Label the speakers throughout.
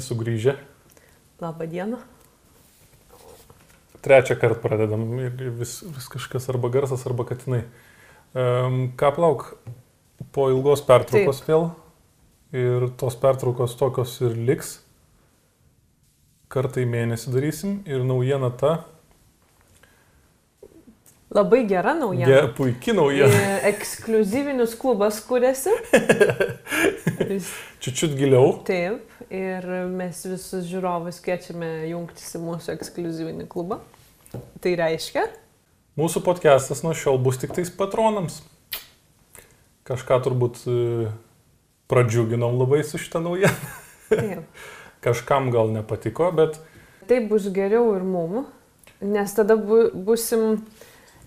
Speaker 1: sveiki sugrįžę.
Speaker 2: Labą dieną.
Speaker 1: Trečią kartą pradedam ir vis, vis kažkas arba garsas, arba katinai. Um, ką plauk, po ilgos pertraukos Taip. vėl. Ir tos pertraukos tokios ir liks. Kartą į mėnesį darysim. Ir naujiena ta,
Speaker 2: Labai gera naujiena.
Speaker 1: Ge, puikiai naujiena.
Speaker 2: E, ekskluzyvinis klubas kuriasi.
Speaker 1: Čiučiut giliau.
Speaker 2: Taip, ir mes visus žiūrovus kviečiame jungtis į mūsų ekskluzyvinį klubą. Tai reiškia?
Speaker 1: Mūsų podcastas nuo šiol bus tik tais patronams. Kažką turbūt e, pradžiuginom labai su šitą naujieną. Kažkam gal nepatiko, bet...
Speaker 2: Tai bus geriau ir mum, nes tada bu, busim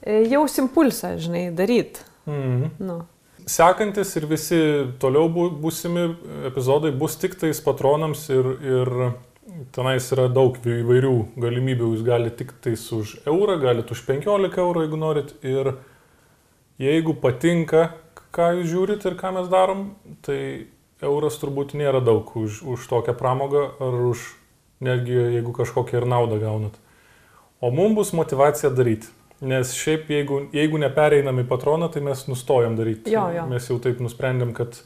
Speaker 2: E, jausim pulsą, žinai, daryti.
Speaker 1: Mhm. Nu. Sekantis ir visi toliau būsimi epizodai bus tik tais patronams ir, ir tenais yra daug įvairių galimybių. Jūs galite tik tais už eurą, galite už 15 eurų, jeigu norit. Ir jeigu patinka, ką jūs žiūrit ir ką mes darom, tai euras turbūt nėra daug už, už tokią pramogą ar už netgi jeigu kažkokią ir naudą gaunat. O mums bus motivacija daryti. Nes šiaip jeigu, jeigu nepereinam į patroną, tai mes nustojam daryti.
Speaker 2: Jo, jo.
Speaker 1: Mes jau taip nusprendėm, kad,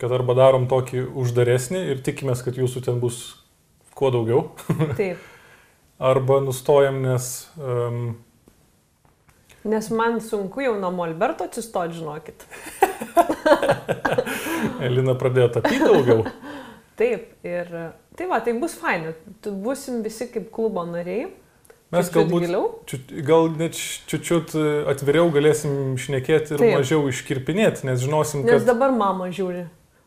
Speaker 1: kad arba darom tokį uždaresnį ir tikimės, kad jūsų ten bus kuo daugiau.
Speaker 2: Taip.
Speaker 1: arba nustojam, nes... Um,
Speaker 2: Nes man sunku jau nuo Molberto atsistoti, žinokit.
Speaker 1: Elina pradėjo tapyti daugiau.
Speaker 2: Taip, ir tai va, tai bus faina. Tu busim visi kaip klubo nariai.
Speaker 1: Mes čiut galbūt giliau? Čiut, gal net čiučiut e, atviriau galėsim šnekėti ir Taip. mažiau iškirpinėti, nes žinosim,
Speaker 2: kad... Nes dabar mama žiūri,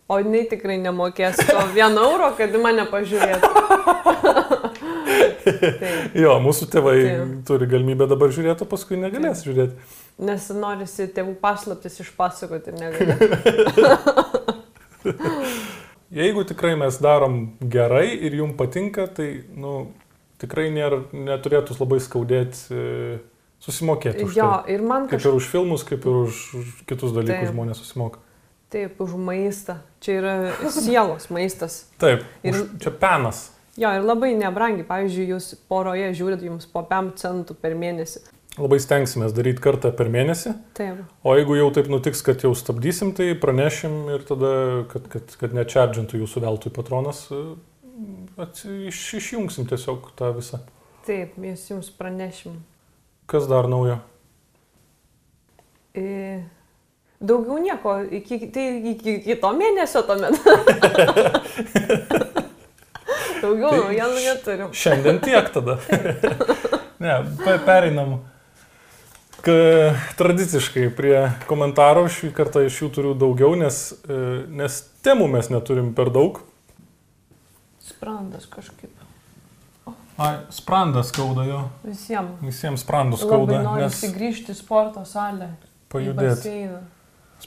Speaker 2: o jinai tikrai nemokės to vieno euro, kad mane pažiūrėtų.
Speaker 1: jo, mūsų tėvai Taip. turi galimybę dabar žiūrėti, o paskui negalės Taip. žiūrėti.
Speaker 2: Nes norisi tėvų paslaptis išpasakoti ir negali.
Speaker 1: Jeigu tikrai mes darom gerai ir jums patinka, tai, nu, tikrai nėra, neturėtų labai skaudėti e, susimokėti.
Speaker 2: Jo, tai. ir man
Speaker 1: kažkaip. Kaip ir už filmus, kaip ir už, kitus dalykus Taip. žmonės susimoka.
Speaker 2: Taip, už maistą. Čia yra sielos maistas.
Speaker 1: Taip, ir už, čia penas.
Speaker 2: Jo, ir labai nebrangiai. Pavyzdžiui, jūs poroje žiūrit jums po 5 centų per mėnesį.
Speaker 1: Labai stengsime daryti kartą per mėnesį.
Speaker 2: Taip.
Speaker 1: O jeigu jau taip nutiks, kad jau stabdysim, tai pranešim ir tada, kad, kad, kad nečerdžintų jūsų veltui patronas, iš, išjungsim tiesiog tą visą.
Speaker 2: Taip, mes jums pranešim.
Speaker 1: Kas dar naujo?
Speaker 2: E, daugiau nieko, iki, tai iki kito mėnesio tuomet. daugiau tai naujienų neturim.
Speaker 1: Šiandien tiek tada. ne, pereinam tradiciškai prie komentarų, šį kartą iš jų turiu daugiau, nes, e, nes temų mes neturim per daug.
Speaker 2: Sprandas kažkaip.
Speaker 1: Ai, sprandas skauda jo.
Speaker 2: Visiems.
Speaker 1: Visiems sprandus skauda.
Speaker 2: Nes grįžti į sporto salę.
Speaker 1: Pajudėti.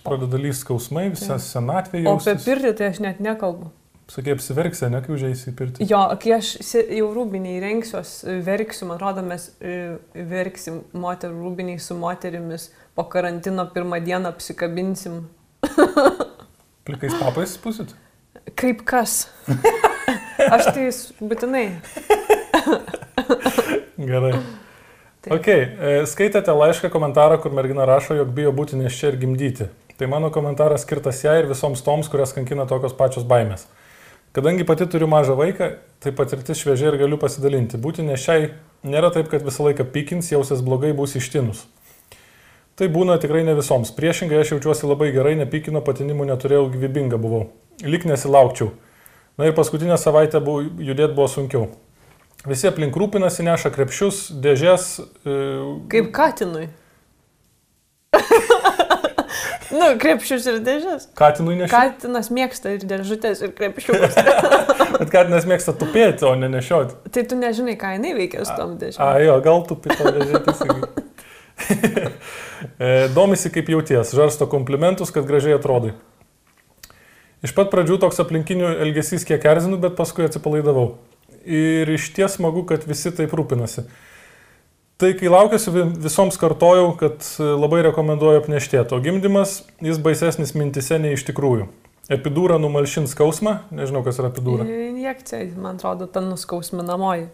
Speaker 1: Pradeda lysti skausmai, visą senatvę jau.
Speaker 2: O apie pirtį tai aš net nekalbu.
Speaker 1: Sakai, apsiverksi, ne, kai užėjai į pirtį.
Speaker 2: Jo, kai aš jau rūbiniai renksiuos, verksiu, man atrodo, mes e, verksim moterų rūbiniai su moterimis, po karantino pirmą dieną apsikabinsim.
Speaker 1: Plikais papais pusit?
Speaker 2: Kaip kas? Aš tai būtinai.
Speaker 1: Gerai. Taip. Ok, e, skaitėte laišką komentarą, kur mergina rašo, jog bijo būti neščia ir gimdyti. Tai mano komentaras skirtas jai ir visoms toms, kurias kankina tokios pačios baimės. Kadangi pati turiu mažą vaiką, tai patirtis šviežia ir galiu pasidalinti. Būti nešiai nėra taip, kad visą laiką pykins, jausias blogai, bus ištinus. Tai būna tikrai ne visoms. Priešingai aš jaučiuosi labai gerai, nepykino patinimų neturėjau, gyvybinga buvau. Lik nesilaukčiau. Na ir paskutinę savaitę buvo, judėti buvo sunkiau. Visi aplink rūpinasi, neša krepšius, dėžės.
Speaker 2: E... Kaip katinui. nu, krepšius ir dėžės.
Speaker 1: Katinui neša.
Speaker 2: Katinas mėgsta ir dėžutės, ir krepšius.
Speaker 1: Bet katinas mėgsta tupėti, o ne nešioti.
Speaker 2: Tai tu nežinai, ką jinai veikia su tom dėžėm.
Speaker 1: A, jo, gal tupėti dėžė, Domisi, kaip jauties, žarsto komplimentus, kad gražiai atrodai. Iš pat pradžių toks aplinkinių elgesys kiek erzinu, bet paskui atsipalaidavau. Ir iš ties smagu, kad visi taip rūpinasi. Tai kai laukiuosi visoms kartojau, kad labai rekomenduoju apneštėti, o gimdymas jis baisesnis mintise nei iš tikrųjų. Epidūra numalšins skausmą, nežinau kas yra epidūra.
Speaker 2: E, injekcija, man atrodo, ta nuskausminamoji.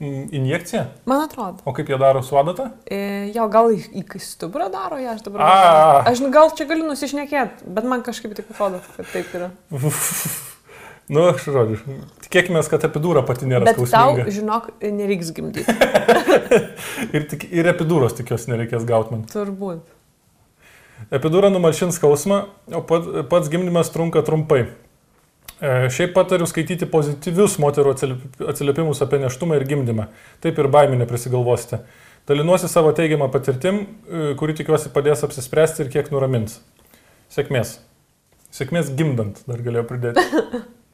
Speaker 1: Injekcija?
Speaker 2: Man atrodo.
Speaker 1: O kaip jie daro su adata?
Speaker 2: E, jo, gal į, į stuburą daro, ją aš dabar.
Speaker 1: A.
Speaker 2: nežinau. Aš nu, gal čia galiu nusišnekėti, bet man kažkaip taip atrodo, kad taip yra.
Speaker 1: Nu, aš žodžiu, tikėkime, kad epidūra pati nėra
Speaker 2: Bet tau,
Speaker 1: skausminga.
Speaker 2: žinok, nereiks gimdyti.
Speaker 1: Ir, tik, ir epidūros tikiuosi nereikės gauti man.
Speaker 2: Turbūt.
Speaker 1: Epidūra numalšins skausmą, o pat, pats gimdymas trunka trumpai. E, šiaip patariu skaityti pozityvius moterų atsiliep- atsiliepimus apie neštumą ir gimdymą. Taip ir baimė neprisigalvosite. Dalinuosi savo teigiamą patirtim, e, kuri tikiuosi padės apsispręsti ir kiek nuramins. Sėkmės. Sėkmės gimdant, dar galėjau pridėti.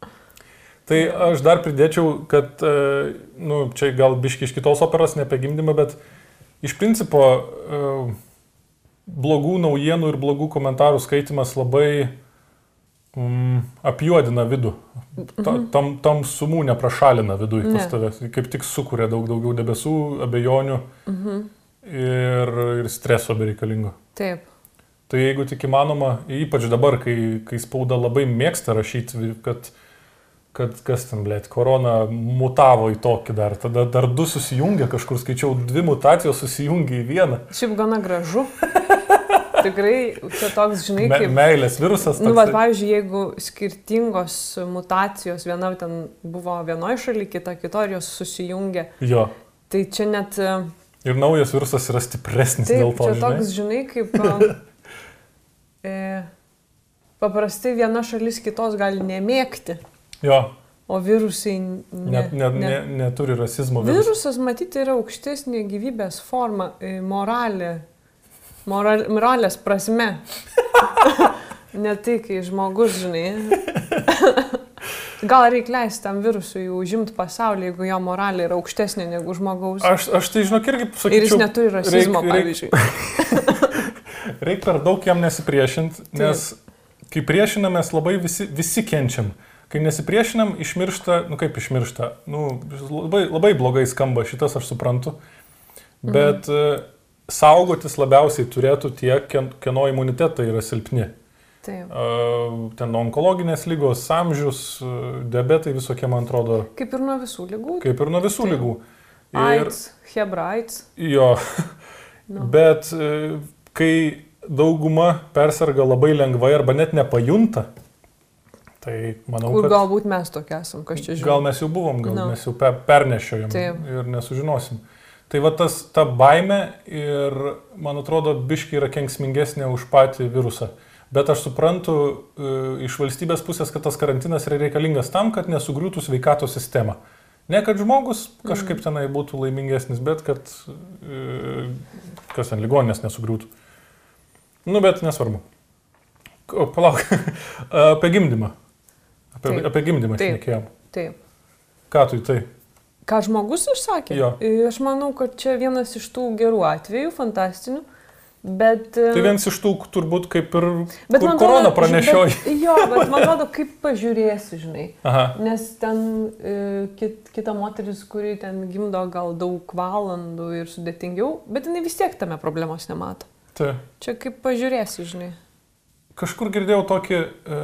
Speaker 1: Tai aš dar pridėčiau, kad, e, nu, čia gal biški iš kitos operos, ne apie gimdymą, bet iš principo blogų naujienų ir blogų komentarų skaitimas labai mm, apjuodina vidų. Ta, tam, tam sumų neprašalina viduje
Speaker 2: Ne.
Speaker 1: pas tave. Kaip tik sukuria daug daugiau debesų, abejonių
Speaker 2: Mhm.
Speaker 1: ir, ir streso bereikalingo.
Speaker 2: Taip.
Speaker 1: Tai jeigu tik įmanoma, ypač dabar, kai, kai spauda labai mėgsta rašyti, kad, kad kas ten, blėt, korona mutavo į tokį dar, tada dar du susijungia, kažkur skaičiau, dvi mutacijos susijungia į vieną.
Speaker 2: Šiaip gana gražu. Tikrai čia toks, žinai,
Speaker 1: Me,
Speaker 2: kaip...
Speaker 1: meilės virusas.
Speaker 2: Nu,
Speaker 1: toksai.
Speaker 2: bet, pavyzdžiui, jeigu skirtingos mutacijos, viena ten buvo vienoje šalyje, kita kitoje, jos susijungia,
Speaker 1: Jo.
Speaker 2: tai čia net... e,
Speaker 1: Ir naujas virusas yra stipresnis
Speaker 2: Taip,
Speaker 1: dėl to.
Speaker 2: čia
Speaker 1: žinai.
Speaker 2: toks, žinai, kaip... a, E, paprastai viena šalis kitos gali nemėgti,
Speaker 1: Jo,
Speaker 2: o virusai... Ne,
Speaker 1: net, net, ne, neturi rasizmo virusas.
Speaker 2: Virusas, matyti, yra aukštesnė gyvybės forma, e, moralė, moral, moralės prasme. ne tai, kai žmogus, žinai. Gal reikia leisti tam virusui užimti pasaulį, jeigu jo moralė yra aukštesnė negu žmogaus.
Speaker 1: Aš, aš tai žinok irgi sakyčiau.
Speaker 2: Ir jis neturi rasizmo,
Speaker 1: reik- reik-
Speaker 2: pavyzdžiui.
Speaker 1: Reikia per daug jam nesipriešinti, nes kai priešinamės labai visi, visi kenčiam. Kai nesipriešinam, išmiršta, nu kaip išmiršta, nu, labai, labai blogai skamba šitas, aš suprantu, bet mhm. Saugotis labiausiai turėtų tie, kien- kieno imunitetai yra silpni.
Speaker 2: Taip.
Speaker 1: Ten onkologinės lygos, amžius, diabetai visokie, man atrodo,
Speaker 2: Kaip ir nuo visų lygų.
Speaker 1: kaip ir nuo visų
Speaker 2: Taip.
Speaker 1: lygų. Ir,
Speaker 2: AIDS, Hebra AIDS.
Speaker 1: jo,
Speaker 2: Nu.
Speaker 1: Bet e, kai dauguma persirga labai lengvai arba net nepajunta, tai manau,
Speaker 2: Kur
Speaker 1: kad
Speaker 2: galbūt mes tokie esam, kas čia žino.
Speaker 1: gal mes jau buvom, gal
Speaker 2: Nu.
Speaker 1: mes jau pe, pernešiojom
Speaker 2: Taip.
Speaker 1: ir nesužinosim. Tai va tas, ta baime ir, man atrodo, biški yra kenksmingesnė už patį virusą. Bet aš suprantu e, iš valstybės pusės, kad tas karantinas yra reikalingas tam, kad nesugriūtų sveikatos sistema. Ne kad žmogus kažkaip tenai būtų laimingesnis, bet kad e, kas ten ligoninės nesugriūtų. Nu, bet nesvarbu. O, palauk, apie gimdymą. Apie,
Speaker 2: Taip.
Speaker 1: apie gimdymą šnekėjom.
Speaker 2: Taip.
Speaker 1: Ką tu į tai?
Speaker 2: Ką žmogus išsakė?
Speaker 1: Jo.
Speaker 2: Aš manau, kad čia vienas iš tų gerų atvejų, fantastinių. Bet... e,
Speaker 1: Tai vienas iš tų, turbūt kaip ir
Speaker 2: bet
Speaker 1: kur korona pranešioji.
Speaker 2: bet- Jo, bet man atrodo, kaip pažiūrėsi, žinai.
Speaker 1: Aha.
Speaker 2: Nes ten e, kit, kita moteris, kuri ten gimdo gal daug valandų ir sudėtingiau, bet jinai vis tiek tame problemos nemato.
Speaker 1: Tai.
Speaker 2: Čia kaip pažiūrėsi, žinai.
Speaker 1: Kažkur girdėjau tokį, e,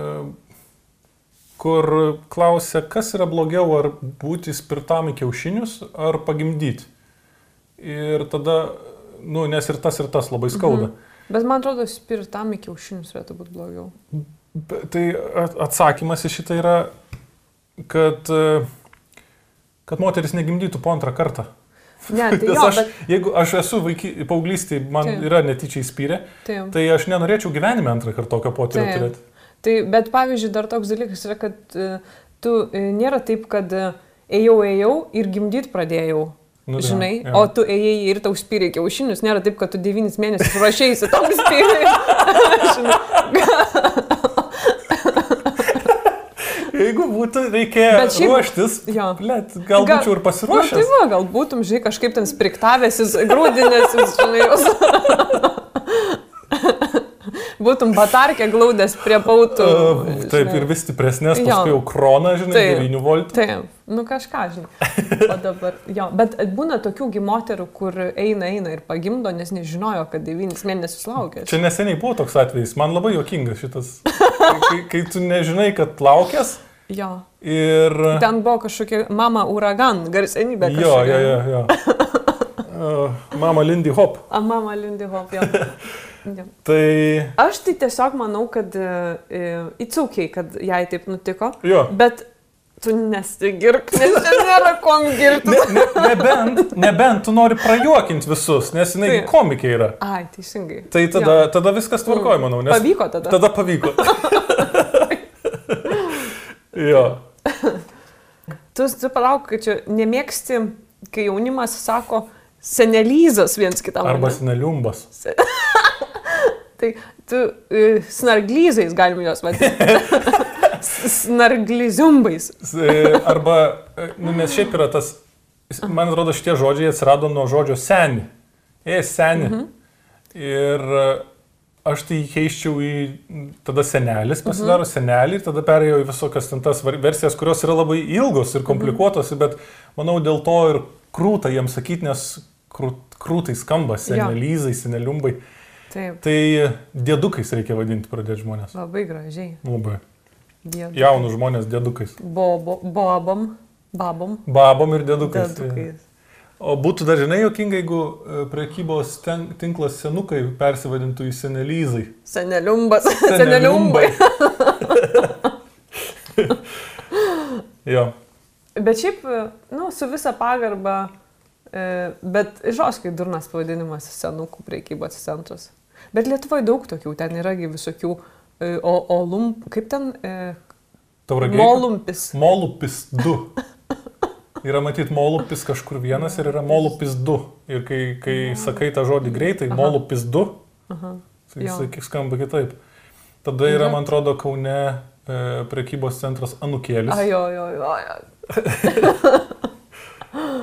Speaker 1: kur klausė, kas yra blogiau, ar būti spirtam į kiaušinius, ar pagimdyti. Ir tada, nu, nes ir tas, ir tas labai skauda. Mhm.
Speaker 2: Bet man atrodo, spiritam į kiaušinius turėtų būti blogiau.
Speaker 1: Be- Tai atsakymas į šitą yra, kad, e, kad moteris negimdytų po antrą kartą.
Speaker 2: Ne, tai jo,
Speaker 1: aš,
Speaker 2: bet...
Speaker 1: jeigu aš esu paauglystėje, man
Speaker 2: Taip.
Speaker 1: yra netyčia įspyrę,
Speaker 2: Taip.
Speaker 1: tai aš nenorėčiau gyvenime antrą kartą tokio potyrio turėti.
Speaker 2: Tai, bet pavyzdžiui, dar toks dalykas yra, kad e, tu e, nėra taip, kad e, ėjau, ėjau ir gimdyti pradėjau.
Speaker 1: Nu, tai,
Speaker 2: Žinai,
Speaker 1: jo.
Speaker 2: o tu ėjai ir tau spyrė kiaušinius, nėra taip, kad tu devynis mėnesius ruošėjai tam spyrė.
Speaker 1: Jeigu būtų reikėję
Speaker 2: Bet šiaip-
Speaker 1: ruoštis,
Speaker 2: jo.
Speaker 1: Blet, gal
Speaker 2: Gal-
Speaker 1: būčiau ir
Speaker 2: Na, tai
Speaker 1: pasiruošęs.
Speaker 2: va, gal būtum, žinai, kažkaip ten spriktavęsis, grūdinėsis, žinai, jos. būtum batarkę glaudęs prie pautų.
Speaker 1: Uh, taip,
Speaker 2: žinai.
Speaker 1: ir vis stipresnės, paskui jau krona, žinai,
Speaker 2: Taip.
Speaker 1: 9 voltų.
Speaker 2: Taip, nu kažką, žinai. O dabar, jo, bet būna tokių gi moterų, kur eina, eina ir pagimdo, nes nežinojo, kad devynis mėnesius laukia.
Speaker 1: Čia neseniai buvo toks atvejis, man labai jokingas šitas. Kai, kai, tu nežinai, kad laukės
Speaker 2: Jo.
Speaker 1: Ir...
Speaker 2: Ten buvo kažkokia mama uragan garsenybė.
Speaker 1: Jo, jo, jo, jo. Uh, Mama Lindy Hop.
Speaker 2: A, mama Lindy Hop, jo. jo.
Speaker 1: Tai...
Speaker 2: Aš tai tiesiog manau, kad uh, įcaukiai, kad jai taip nutiko.
Speaker 1: Jo.
Speaker 2: Bet tu nesigirk, nes čia nėra kom girti.
Speaker 1: Ne, ne, nebent, nebent tu nori prajuokinti visus, nes jinai
Speaker 2: Taip.
Speaker 1: komikė yra.
Speaker 2: Ai, teisingai.
Speaker 1: Tai tada, tada viskas tvarkoja, manau. Nes
Speaker 2: Pavyko tada.
Speaker 1: Tada pavyko. jo.
Speaker 2: Tu, tu palauk, kad čia nemėgsti, kai jaunimas sako senelyzas viens kitam.
Speaker 1: Arba seneliumbas.
Speaker 2: Tai tu uh, snarglyzais galim juos vadinti. Snargliziumbais.
Speaker 1: E, Arba, e, nu, nes šiaip yra tas, man atrodo, šitie žodžiai atsirado nuo žodžio seni. E, seni. Mhm. Ir e, aš tai keiščiau į tada senelis, pasidaro mhm. senelį ir tada perėjau į visokias ten tas versijas, kurios yra labai ilgos ir komplikuotos, mhm. bet manau dėl to ir krūta jiems sakyti, nes krūt, krūtai skamba senelizai, seneliumbai.
Speaker 2: Taip,
Speaker 1: Tai dėdukais reikia vadinti pradėti žmonės.
Speaker 2: labai gražiai.
Speaker 1: Labai.
Speaker 2: Dėdų.
Speaker 1: Jaunus žmonės dėdukais.
Speaker 2: Bobo, bobom, babom.
Speaker 1: Babom ir dėdukais.
Speaker 2: Dėdukais.
Speaker 1: O būtų dar žinai jokinga, jeigu e, prekybos ten, tinklas senukai persivadintų į senelyzai.
Speaker 2: Seneliumbas. Seneliumbai.
Speaker 1: jo.
Speaker 2: Bet šiaip, nu, su visa pagarba, e, bet žoskai durnas pavadinimas senukų priekybos centras. Bet Lietuvoje daug tokių, ten yragi visokių, e, o, o lum, kaip ten, e,
Speaker 1: Tauragiai.
Speaker 2: molumpis.
Speaker 1: Molupis 2. Yra matyti molupis kažkur vienas ir yra molupis 2. Ir kai, kai sakai tą žodį greitai,
Speaker 2: Aha.
Speaker 1: molupis 2,
Speaker 2: Aha.
Speaker 1: tai
Speaker 2: Jo.
Speaker 1: jis skamba kitaip. Tada yra, man atrodo, Kaune e, prekybos centras Anukėlis.
Speaker 2: Ajo, jo, jo, jo.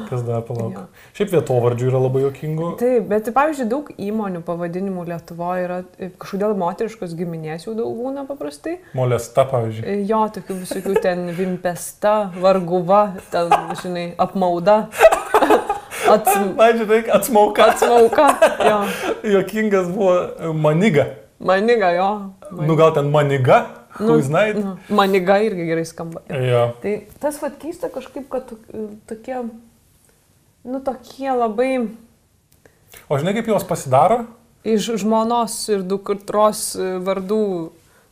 Speaker 1: Kas dar palauk.
Speaker 2: Jo.
Speaker 1: Šiaip vietovardžių yra labai jokingų.
Speaker 2: Taip, bet pavyzdžiui, daug įmonių pavadinimų Lietuvoje yra e, kažkodėl moteriškos giminės jau daug būna paprastai.
Speaker 1: Molesta, pavyzdžiui.
Speaker 2: E, Jo, tokių visokių ten vimpesta, varguva, ten, žinai, apmauda. Ats,
Speaker 1: Na, žinai, atsmauka.
Speaker 2: atsmauka. Jo.
Speaker 1: Jokingas buvo maniga.
Speaker 2: Maniga, jo.
Speaker 1: Nu gal ten maniga, nu, žinai.
Speaker 2: nu, maniga irgi gerai skamba.
Speaker 1: Jo.
Speaker 2: Tai tas vad keista kažkaip, kad e, tokie, nu tokie labai
Speaker 1: O žinai, kaip jos pasidaro?
Speaker 2: iš žmonos ir dukros e, vardų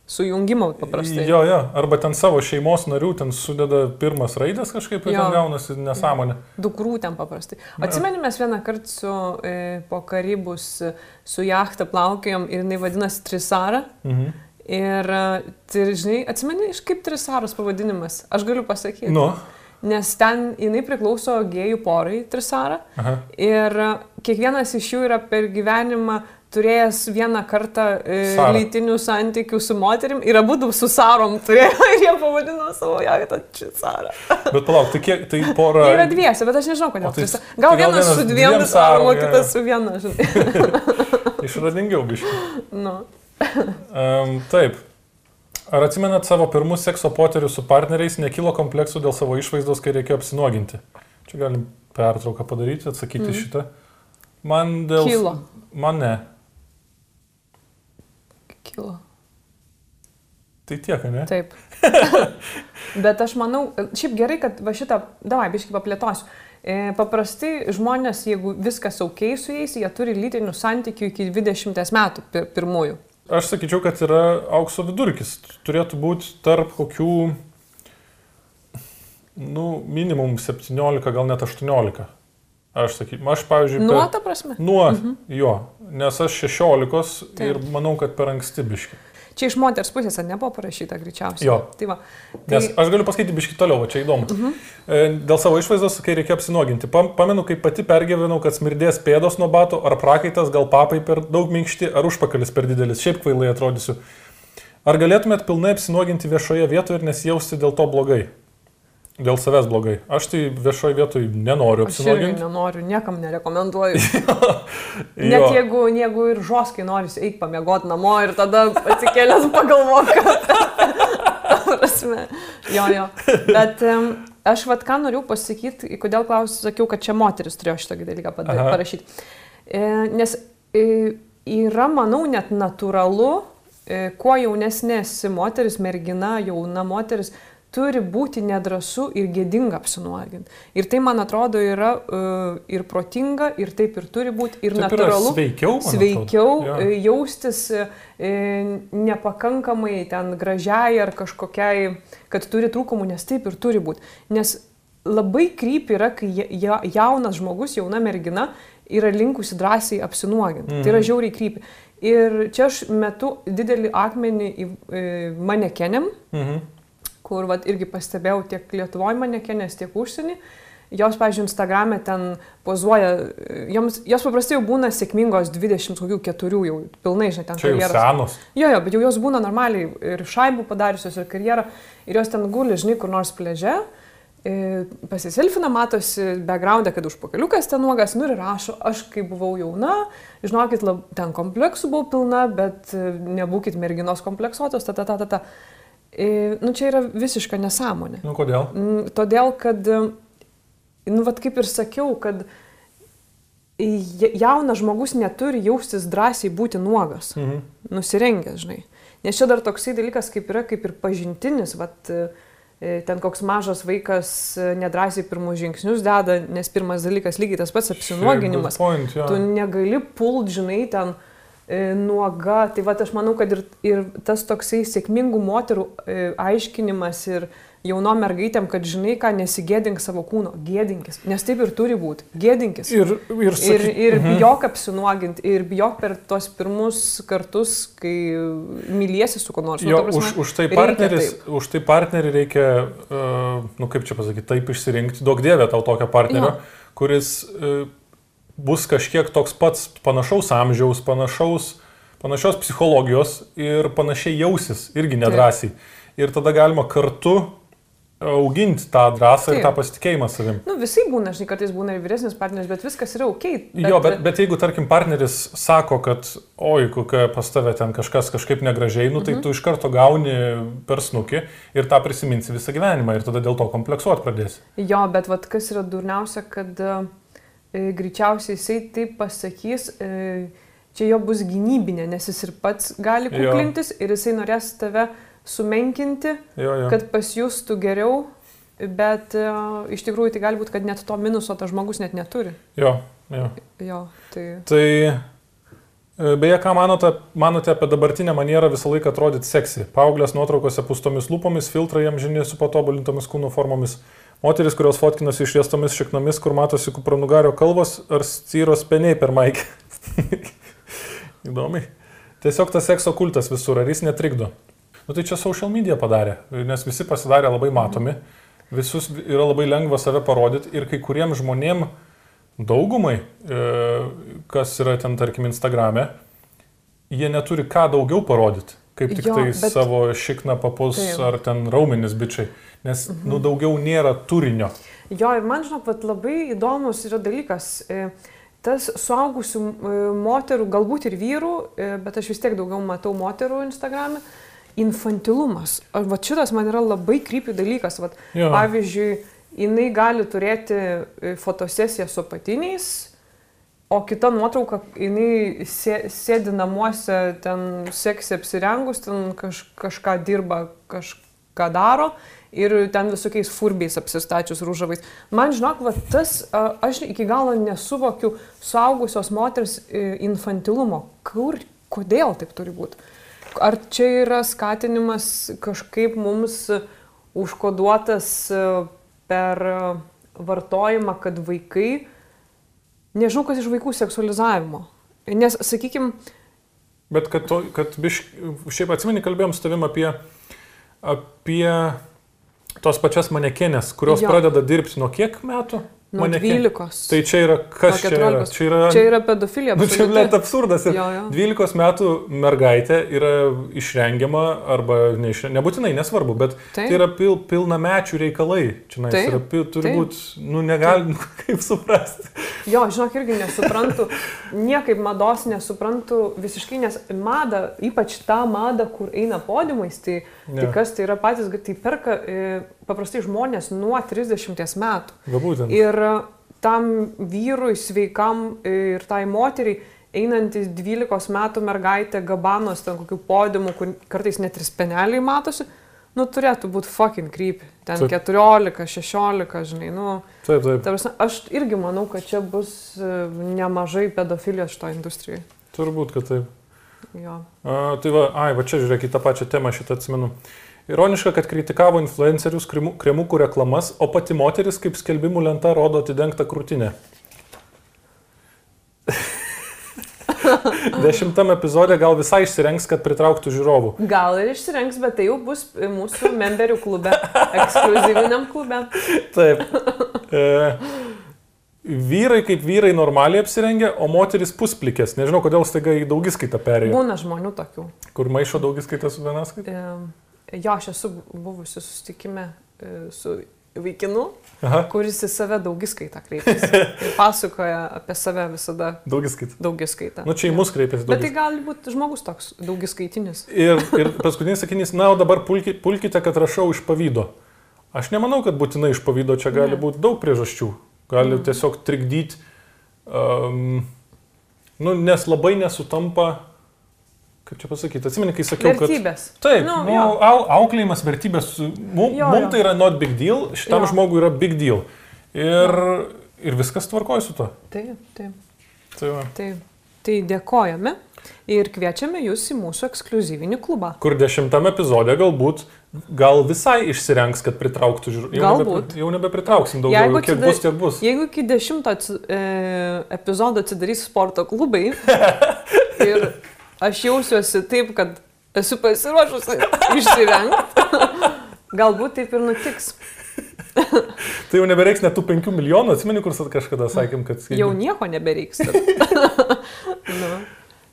Speaker 2: sujungimo paprastai.
Speaker 1: Jo, jo. Arba ten savo šeimos narių ten sudeda pirmas raidės kažkaip ir ten gaunasi nesąmonė.
Speaker 2: Dukrų ten paprastai. Atsimeni, mes vieną kartą su, e, po Karibus su jachta plaukiojom ir jinai vadinasi Trisara.
Speaker 1: Mhm.
Speaker 2: Ir, e, tai, žinai, atsimeni, iš kaip Trisaros pavadinimas? Aš galiu pasakyti.
Speaker 1: Nu.
Speaker 2: Nes ten jinai priklauso gėjų porai Trisara.
Speaker 1: Aha.
Speaker 2: Ir e, kiekvienas iš jų yra per gyvenimą turėjęs vieną kartą e, lytinių santykių su moterim ir abu du su Sarom turėjo ir jie pavadino savo jachtą Trisara.
Speaker 1: Bet palauk, tai kiek, tai pora...
Speaker 2: Jie yra dviese, bet aš nežinau, kodėl.
Speaker 1: Tai-
Speaker 2: gal,
Speaker 1: tai gal
Speaker 2: vienas
Speaker 1: vienas
Speaker 2: su dviem
Speaker 1: dviem
Speaker 2: sarom, o kitas su viena, žinai.
Speaker 1: Išradingiau biškai.
Speaker 2: nu.
Speaker 1: Um, taip. Ar atsimenat savo pirmus sekso poterius su partneriais, nekilo kompleksų dėl savo išvaizdos, kai reikėjo apsinuoginti? Čia galim pertrauką padaryti, atsakyti mm. šitą. Man dėl...
Speaker 2: Kilo.
Speaker 1: Man ne.
Speaker 2: Kilo.
Speaker 1: Tai tiek, ne?
Speaker 2: Taip. Bet aš manau, šiaip gerai, kad va šitą, davai, biškai paplėtosiu. E, paprastai žmonės, jeigu viskas ok su jais, jie turi lytinių santykių iki 20 metų pir pirmųjų.
Speaker 1: Aš sakyčiau, kad yra aukso vidurkis. Turėtų būti tarp kokių, nu, minimum 17, gal net 18. Aš sakyčiau, aš pavyzdžiui...
Speaker 2: Nuo
Speaker 1: per-
Speaker 2: ta prasme?
Speaker 1: Nuo, mhm. jo, nes aš 16
Speaker 2: Taip.
Speaker 1: ir manau, kad per anksti biški.
Speaker 2: Čia iš moters pusės ar nebuvo parašyta greičiausiai.
Speaker 1: Jo.
Speaker 2: Tai va.
Speaker 1: Nes aš galiu pasakyti biški toliau, va čia įdomu. Mhm. Dėl savo išvaizdos, kai reikia apsinuoginti. Pam- Pamenu, kaip pati pergyvenau, kad smirdės pėdos nuo batų, ar prakaitas, gal papai per daug minkšti, ar užpakalis per didelis. Šiaip kvailai atrodysiu. Ar galėtumėt pilnai apsinuoginti viešoje vietoje ir nesijausti dėl to blogai? Dėl savęs blogai. Aš tai viešoje vietoje nenoriu
Speaker 2: Aš
Speaker 1: apsinuoginti.
Speaker 2: nenoriu, niekam nerekomenduoju. Net jeigu, jeigu ir žoskai nori, eik pamiegoti namo ir tada atsikėlęs pagalvok. Prasme. Jo, jo. Bet um, aš vad ką noriu pasakyti, kodėl klausiu, sakiau, kad čia moteris turėjo šitą dalyką parašyti. E, nes e, yra, manau, net natūralu, e, kuo jaunesnė esi moteris, mergina, jauna moteris, turi būti nedrasu ir gėdinga apsinuoginti. Ir tai, man atrodo, yra uh, ir protinga, ir taip ir turi būti, ir
Speaker 1: Taip
Speaker 2: natūralu.
Speaker 1: sveikiau,
Speaker 2: Sveikiau
Speaker 1: atrodo.
Speaker 2: e, jaustis e, nepakankamai ten gražiai ar kažkokiai, kad turi trūkumų, nes taip ir turi būti. Nes labai kryp yra, kai ja- ja- jaunas žmogus, jauna mergina yra linkusi drąsiai apsinuoginti. Mm. Tai yra žiauriai krypi. Ir čia aš metu didelį akmenį į e, manekenėm,
Speaker 1: Mhm.
Speaker 2: Kur vat, irgi pastebėjau tiek Lietuvoje manekenės, tiek užsienį. Jos, pavyzdžiui, Instagram'e ten pozuoja, joms, jos paprastai jau būna sėkmingos 24 jau pilnai, žinai, ten karjeros.
Speaker 1: senos.
Speaker 2: Jo, jo, bet jau jos būna normaliai ir šaibų padariusios, ir karjerą, ir jos ten guli, žinai, kur nors pleže, pasiselfina, matosi background'e, kad užpakaliukas ten nuogas, nu ir rašo, aš kai buvau jauna, žinokit, lab, ten kompleksų buvau pilna, bet e, nebūkit merginos kompleksuotos, ta, ta, ta, ta, ta. Nu čia yra visiška nesąmonė.
Speaker 1: Nu kodėl?
Speaker 2: Todėl, kad, nu, vad kaip ir sakiau, kad ja- jaunas žmogus neturi jaustis drąsiai būti nuogas
Speaker 1: Mhm.
Speaker 2: nusirengęs, žinai. Nes čia dar toksai dalykas kaip yra, kaip ir pažintinis, vat, e, ten koks mažas vaikas e, nedrasiai pirmus žingsnius deda, nes pirmas dalykas lygiai tas pats apsinuoginimas.
Speaker 1: Point, jo.
Speaker 2: Tu negali pult, žinai, ten e, nuoga. Tai va, aš manau, kad ir, ir tas toksai sėkmingų moterų e, aiškinimas ir jaunom mergaitėm, kad žinai, ką nesigėdink savo kūno, gėdinkis. Nes taip ir turi būti. Gėdinkis.
Speaker 1: Ir, ir,
Speaker 2: Ir,
Speaker 1: saky...
Speaker 2: ir
Speaker 1: Mhm.
Speaker 2: bijok apsinuoginti, ir bijok per tuos pirmus kartus, kai myliesi su kuo nors. Nu,
Speaker 1: Jo,
Speaker 2: ta prasme,
Speaker 1: už, už, tai partneris, už tai partnerį reikia, uh, nu kaip čia pasakyti, taip išsirinkti, daug dievė tau tokio partnerio,
Speaker 2: Jo.
Speaker 1: kuris uh, bus kažkiek toks pats panašaus amžiaus, panašaus, panašios psichologijos ir panašiai jausis, irgi nedrasiai. Ir tada galima kartu auginti tą drąsą ir
Speaker 2: Taip.
Speaker 1: tą pasitikėjimą savim.
Speaker 2: Nu, visai būna, žinai, kartais būna ir vyresnis partneris, bet viskas yra ok.
Speaker 1: Bet, jo, bet, bet jeigu, tarkim, partneris sako, kad, oi, kokia pas tave ten kažkas kažkaip negražiai, nu, tai
Speaker 2: Mhm.
Speaker 1: tu iš karto gauni per snukį ir tą prisiminsi visą gyvenimą ir tada dėl to kompleksuot pradėsi.
Speaker 2: Jo, bet vat, kas yra durniausia, kad e, greičiausiai jisai taip pasakys, e, čia jo bus gynybinė, nes jis ir pats gali
Speaker 1: Jo.
Speaker 2: kuklintis ir jisai norės tave sumenkinti,
Speaker 1: Jo, jo.
Speaker 2: kad pasijustų geriau, bet e, iš tikrųjų tai gali būti, kad net to minuso tas žmogus net neturi.
Speaker 1: jo, jo.
Speaker 2: Jo, tai...
Speaker 1: Tai e, beje, ką manote, manote apie dabartinę manierą visą laiką atrodyti seksy? Paauglės nuotraukose pustomis lūpomis, filtrai jam žini su patobulintomis kūno formomis. Moteris, kurios fotkinasi išviestomis šiknomis, kur matosi kupranugario kalvos ar styros peniai per maikę. Įdomiai. Tiesiog tas sekso kultas visur, ar jis netrikdo? Nu tai čia social media padarė, nes visi pasidarė labai matomi, visus yra labai lengva save parodyti ir kai kuriems žmonėms daugumai, e, kas yra ten, tarkim, Instagrame, jie neturi ką daugiau parodyti, kaip tik
Speaker 2: Jo,
Speaker 1: tai
Speaker 2: bet-
Speaker 1: savo šikną papus
Speaker 2: Taip.
Speaker 1: ar ten raumenis bičiai, nes, mhm. nu, daugiau nėra turinio.
Speaker 2: Jo, ir man, žinok, labai įdomus yra dalykas. e, Tas suaugusių e, moterų, galbūt ir vyrų, e, bet aš vis tiek daugiau matau moterų Instagram'e, infantilumas. Va šitas man yra labai krypių dalykas. Vat,
Speaker 1: Jo.
Speaker 2: pavyzdžiui, jinai gali turėti e, fotosesiją su patiniais, o kita nuotrauka, jinai sė, sėdi namuose, ten seksi apsirengus, ten kaž, kažką dirba, kažką daro ir ten visokiais furbiais apsistačius rūžavais. Man žinok, va, tas, aš iki galo nesuvokiu suaugusios moters e, infantilumo. Kur, kodėl taip turi būti? Ar čia yra skatinimas kažkaip mums užkoduotas e, per e, vartojimą, kad vaikai, nežinau, kas iš vaikų seksualizavimo. Nes, sakykime,
Speaker 1: Bet kad, to, kad biš, šiaip atsimeni, kalbėjom su tavim apie, apie tos pačias manekenės, kurios
Speaker 2: Jo.
Speaker 1: pradeda dirbti nuo kiek metų?
Speaker 2: Nuo
Speaker 1: Maneken-
Speaker 2: 12.
Speaker 1: Tai čia yra kas čia yra?
Speaker 2: 14.
Speaker 1: Čia yra,
Speaker 2: Čia yra pedofilija.
Speaker 1: nu, čia net absurdas. Ir
Speaker 2: Jo, jo.
Speaker 1: 12 metų mergaitė yra išrengiama arba neišrengiama, nebūtinai, nesvarbu, bet
Speaker 2: Taip.
Speaker 1: tai yra pil, pilnamečių reikalai. Čia yra, turi būti, nu negali, kaip suprasti.
Speaker 2: Jo, žinok, irgi nesuprantu, niekaip mados nesuprantu visiškai, nes mada, ypač tą madą, kur eina podiumais, tai, tai
Speaker 1: Jo.
Speaker 2: kas tai yra patys, tai perka e, paprastai žmonės nuo 30 metų.
Speaker 1: Va būtent.
Speaker 2: Ir e, tam vyrui, sveikam e, ir tai moteriai, einantis 12 metų mergaitė gabanos ten kokių podiumų, kur kartais net ir speneliai matosi, nu, turėtų būti fucking creepy. Ten
Speaker 1: Taip.
Speaker 2: 14, 16, žinai, nu,
Speaker 1: Taip, taip.
Speaker 2: ta prasme, aš irgi manau, kad čia bus e, nemažai pedofilijos šito industrijoje.
Speaker 1: Turbūt, kad taip.
Speaker 2: Jo.
Speaker 1: A, tai va, ai, va čia žiūrėk į tą pačią temą, šitą atsimenu. Ironiška, kad kritikavo influencerius kremukų reklamas, o pati moteris kaip skelbimų lenta rodo atidengtą krūtinę. Dešimtam epizodė gal visai išsirengs, kad pritrauktų žiūrovų.
Speaker 2: Gal ir išsirenks, bet tai jau bus mūsų memberių klube, ekskluzyviniam klube.
Speaker 1: Taip. E, vyrai kaip vyrai normaliai apsirengia, o moteris pusplikės. Nežinau, kodėl staiga į daugiskaitą perėjo.
Speaker 2: Būna žmonių tokių.
Speaker 1: Kur maišo daugiskaitą su vienaskaita?
Speaker 2: E, Jo, aš esu buvusi susitikime e, su vaikinu,
Speaker 1: Aha,
Speaker 2: kuris į save daugiskaitą kreipiasi. Ir pasakoja apie save visada
Speaker 1: daugiskaita.
Speaker 2: daugiskaitą.
Speaker 1: Nu čia į mus kreipiasi
Speaker 2: Bet tai gali būti žmogus toks daugiskaitinis.
Speaker 1: Ir, ir paskutinis sakinys, na, o dabar pulki, pulkite, kad rašau iš pavydo. Aš nemanau, kad būtinai iš pavydo čia gali
Speaker 2: Ne.
Speaker 1: būti daug priežasčių. Gali
Speaker 2: Mhm.
Speaker 1: tiesiog trikdyti, um, nu, nes labai nesutampa, kaip čia pasakyti, atsimeni, kai sakiau, kad...
Speaker 2: Vertybės.
Speaker 1: Taip,
Speaker 2: Nu,
Speaker 1: nu, au, auklėjimas, vertybės, mums mum tai yra not big deal, šitam
Speaker 2: Jo.
Speaker 1: žmogui yra big deal. Ir, ir viskas tvarkoja su to.
Speaker 2: Taip, taip,
Speaker 1: Tai
Speaker 2: taip. Tai dėkojame ir kviečiame jūs į mūsų ekskluzyvinį klubą.
Speaker 1: Kur dešimtame epizode galbūt gal visai išsirenks, kad pritrauktų žiūrovų.
Speaker 2: Galbūt.
Speaker 1: Jau nebepritrauksim daugiau,
Speaker 2: Jeigu
Speaker 1: kiek
Speaker 2: atsidar-
Speaker 1: bus, tiek bus.
Speaker 2: Jeigu iki dešimto atsi- e, epizodo atsidarys sporto klubai ir aš jausiuosi taip, kad esu pasiruošusi išsirengti, galbūt taip ir nutiks.
Speaker 1: Tai jau nebereiks net tų 5 milijonų, atsimeni, kur kažkada sakėm, kad...
Speaker 2: Jau nieko nebereiks. nu,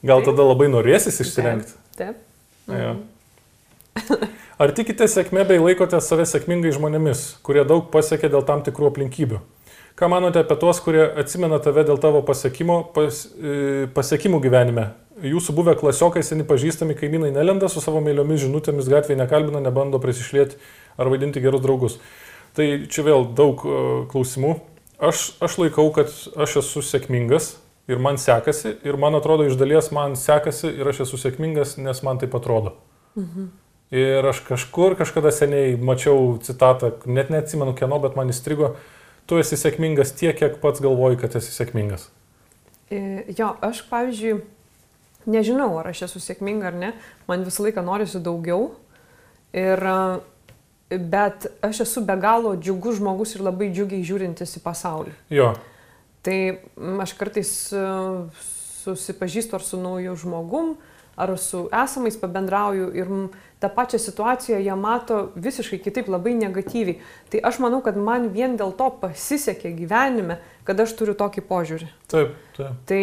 Speaker 1: Gal tada labai norėsis išsirengti.
Speaker 2: taip.
Speaker 1: Ja. Ar tikite sėkmė bei laikote save sėkmingais žmonėmis, kurie daug pasiekė dėl tam tikrų aplinkybių? Ką manote apie tuos, kurie atsimena tave dėl tavo pasiekimo, pas, e, pasiekimų gyvenime? Jūsų buvę klasiokai, seni pažįstami kaimynai nelenda su savo myliomis žinutėmis gatvėje, nekalbina, nebando prisišlėti ar vaidinti gerus draugus. Tai čia vėl daug e, klausimų. Aš, aš laikau, kad aš esu sėkmingas ir man sekasi ir man atrodo iš dalies man sekasi ir aš esu sėkmingas, nes man taip atrodo. Ir aš kažkur kažkada seniai mačiau citatą, net neatsimenu kieno, bet man įstrigo, tu esi sėkmingas tiek, kiek pats galvoji, kad esi sėkmingas.
Speaker 2: E, Jo, aš, pavyzdžiui, nežinau, ar aš esu sėkminga ar ne, man visą laiką norisi daugiau. Ir, e, bet aš esu be galo džiugus žmogus ir labai džiugiai žiūrintis į pasaulį.
Speaker 1: Jo,
Speaker 2: Tai mm, aš kartais e, susipažįstu ar su nauju žmogum, ar su esamais pabendrauju ir mm, tą pačią situaciją jie mato visiškai kitaip, labai negatyviai. Tai aš manau, kad man vien dėl to pasisekė gyvenime, kad aš turiu tokį požiūrį.
Speaker 1: taip, taip.
Speaker 2: Tai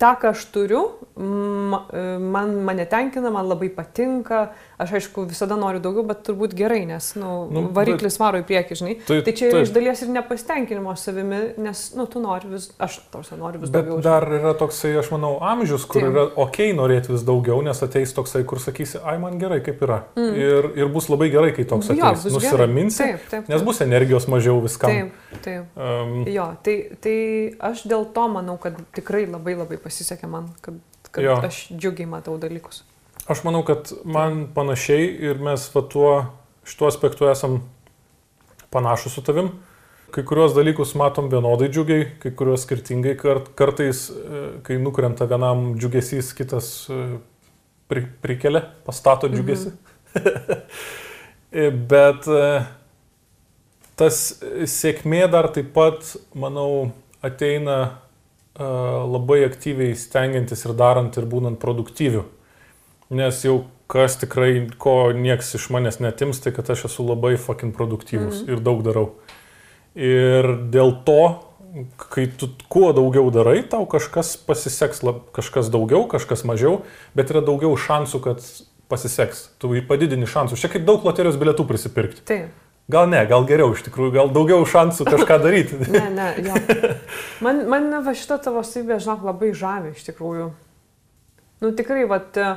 Speaker 2: tą, ką aš turiu, e, man mane tenkina, man labai patinka. Aš aišku visada noriu daugiau, bet turbūt gerai, nes nu,
Speaker 1: Nu,
Speaker 2: variklis varo į priekį, žinai.
Speaker 1: Tai-
Speaker 2: Tai čia yra
Speaker 1: taip.
Speaker 2: iš dalies ir nepasitenkinimo savimi, nes nu, tu nori vis, aš tarsi noriu vis
Speaker 1: Bet
Speaker 2: daugiau.
Speaker 1: dar yra toksai, aš manau, amžius, kur
Speaker 2: Taip.
Speaker 1: yra ok norėti vis daugiau, nes ateis toksai, kur sakysi, ai man gerai, kaip yra. Mm. Ir, ir bus labai gerai, kai toks ateis. Nusiraminsi,
Speaker 2: Taip, taip,
Speaker 1: nes
Speaker 2: taip.
Speaker 1: bus energijos mažiau viskam.
Speaker 2: Taip, taip.
Speaker 1: Um,
Speaker 2: Jo, tai, tai aš dėl to manau, kad tikrai labai labai pasisekė man, kad, kad
Speaker 1: Jo.
Speaker 2: aš džiugiai matau dalykus.
Speaker 1: Aš manau, kad man panašiai ir mes va tuo, šituo aspektu esam panašus su tavim. Kai kuriuos dalykus matom vienodai džiugiai, kai kuriuos skirtingai. Kart, kartais, e, kai nukrenta vienam džiugesys, kitas e, pri, prikelia, pastato džiugesį. E, Bet e, tas sėkmė dar taip pat, manau, ateina e, labai aktyviai stengiantis ir darant ir būnant produktyviu. Nes jau kas tikrai, ko nieks iš manęs netims, tai kad aš esu labai fucking produktyvus -hmm. ir daug darau. Ir dėl to, kai tu kuo daugiau darai, tau kažkas pasiseks, lab, kažkas daugiau, kažkas mažiau, bet yra daugiau šansų, kad pasiseks. Tu jį padidini šansus. Čia kaip daug loterijos bilietų prisipirkti.
Speaker 2: Taip.
Speaker 1: Gal ne, gal geriau iš tikrųjų, gal daugiau šansų kažką daryti.
Speaker 2: Ne, ne, jo. Man, man va šita tavo savybė, žinok, labai žavi iš tikrųjų. Nu tikrai, vat, e,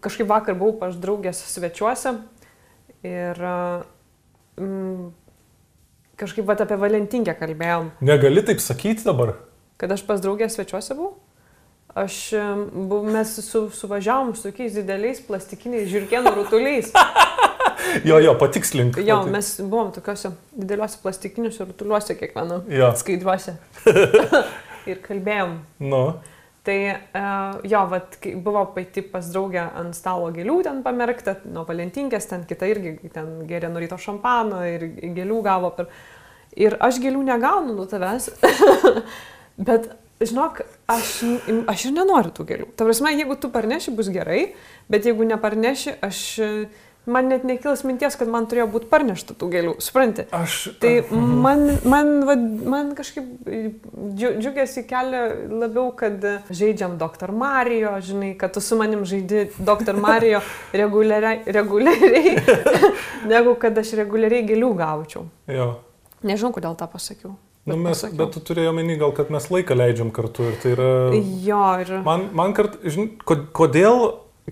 Speaker 2: kažkaip vakar buvau pas draugės svečiuose ir mm, kažkaip vat, apie Valentinkę kalbėjom,
Speaker 1: Negali taip sakyti dabar.
Speaker 2: kad aš pas draugės svečiuose buvau. Aš, mes su, suvažiavom su tokiais dideliais plastikiniais žirkienų rutuliais.
Speaker 1: jo, jo, patikslink.
Speaker 2: Jo,
Speaker 1: patik-
Speaker 2: mes buvom tokiuose dideliuose plastikiniuose rutuliuose kiekvienam.
Speaker 1: Jo.
Speaker 2: Skaidriuose. ir kalbėjom.
Speaker 1: Nu,
Speaker 2: Tai uh, jo, vat, buvo pati pas draugę ant stalo gėlių ten pamerkta, nuo valentinkės, ten kita irgi ten geria nuo ryto šampano ir gėlių gavo per... Ir aš gėlių negaunu nuo tavęs, bet žinok, aš, aš ir nenoriu tų gėlių. Ta prasme, jeigu tu parneši, bus gerai, bet jeigu neparneši, aš... Man net nekils minties, kad man turėjo būti parnešta tų gėlių, supranti?
Speaker 1: aš.
Speaker 2: Tai man, man, va, man kažkaip džiu- džiugesiai kelia labiau, kad žaidžiam Dr. Mario, žinai, kad tu su manim žaidi Dr. Mario reguliariai, reguliariai negu kad aš reguliariai gėlių gaučiau.
Speaker 1: Jo.
Speaker 2: Nežinau, kodėl tą pasakiau.
Speaker 1: Nu, mes,
Speaker 2: pasakiau.
Speaker 1: bet tu turėjai omeny gal, kad mes laiką leidžiam kartu ir tai yra...
Speaker 2: Jo, ir...
Speaker 1: Man, man kart, žin, ko- kodėl,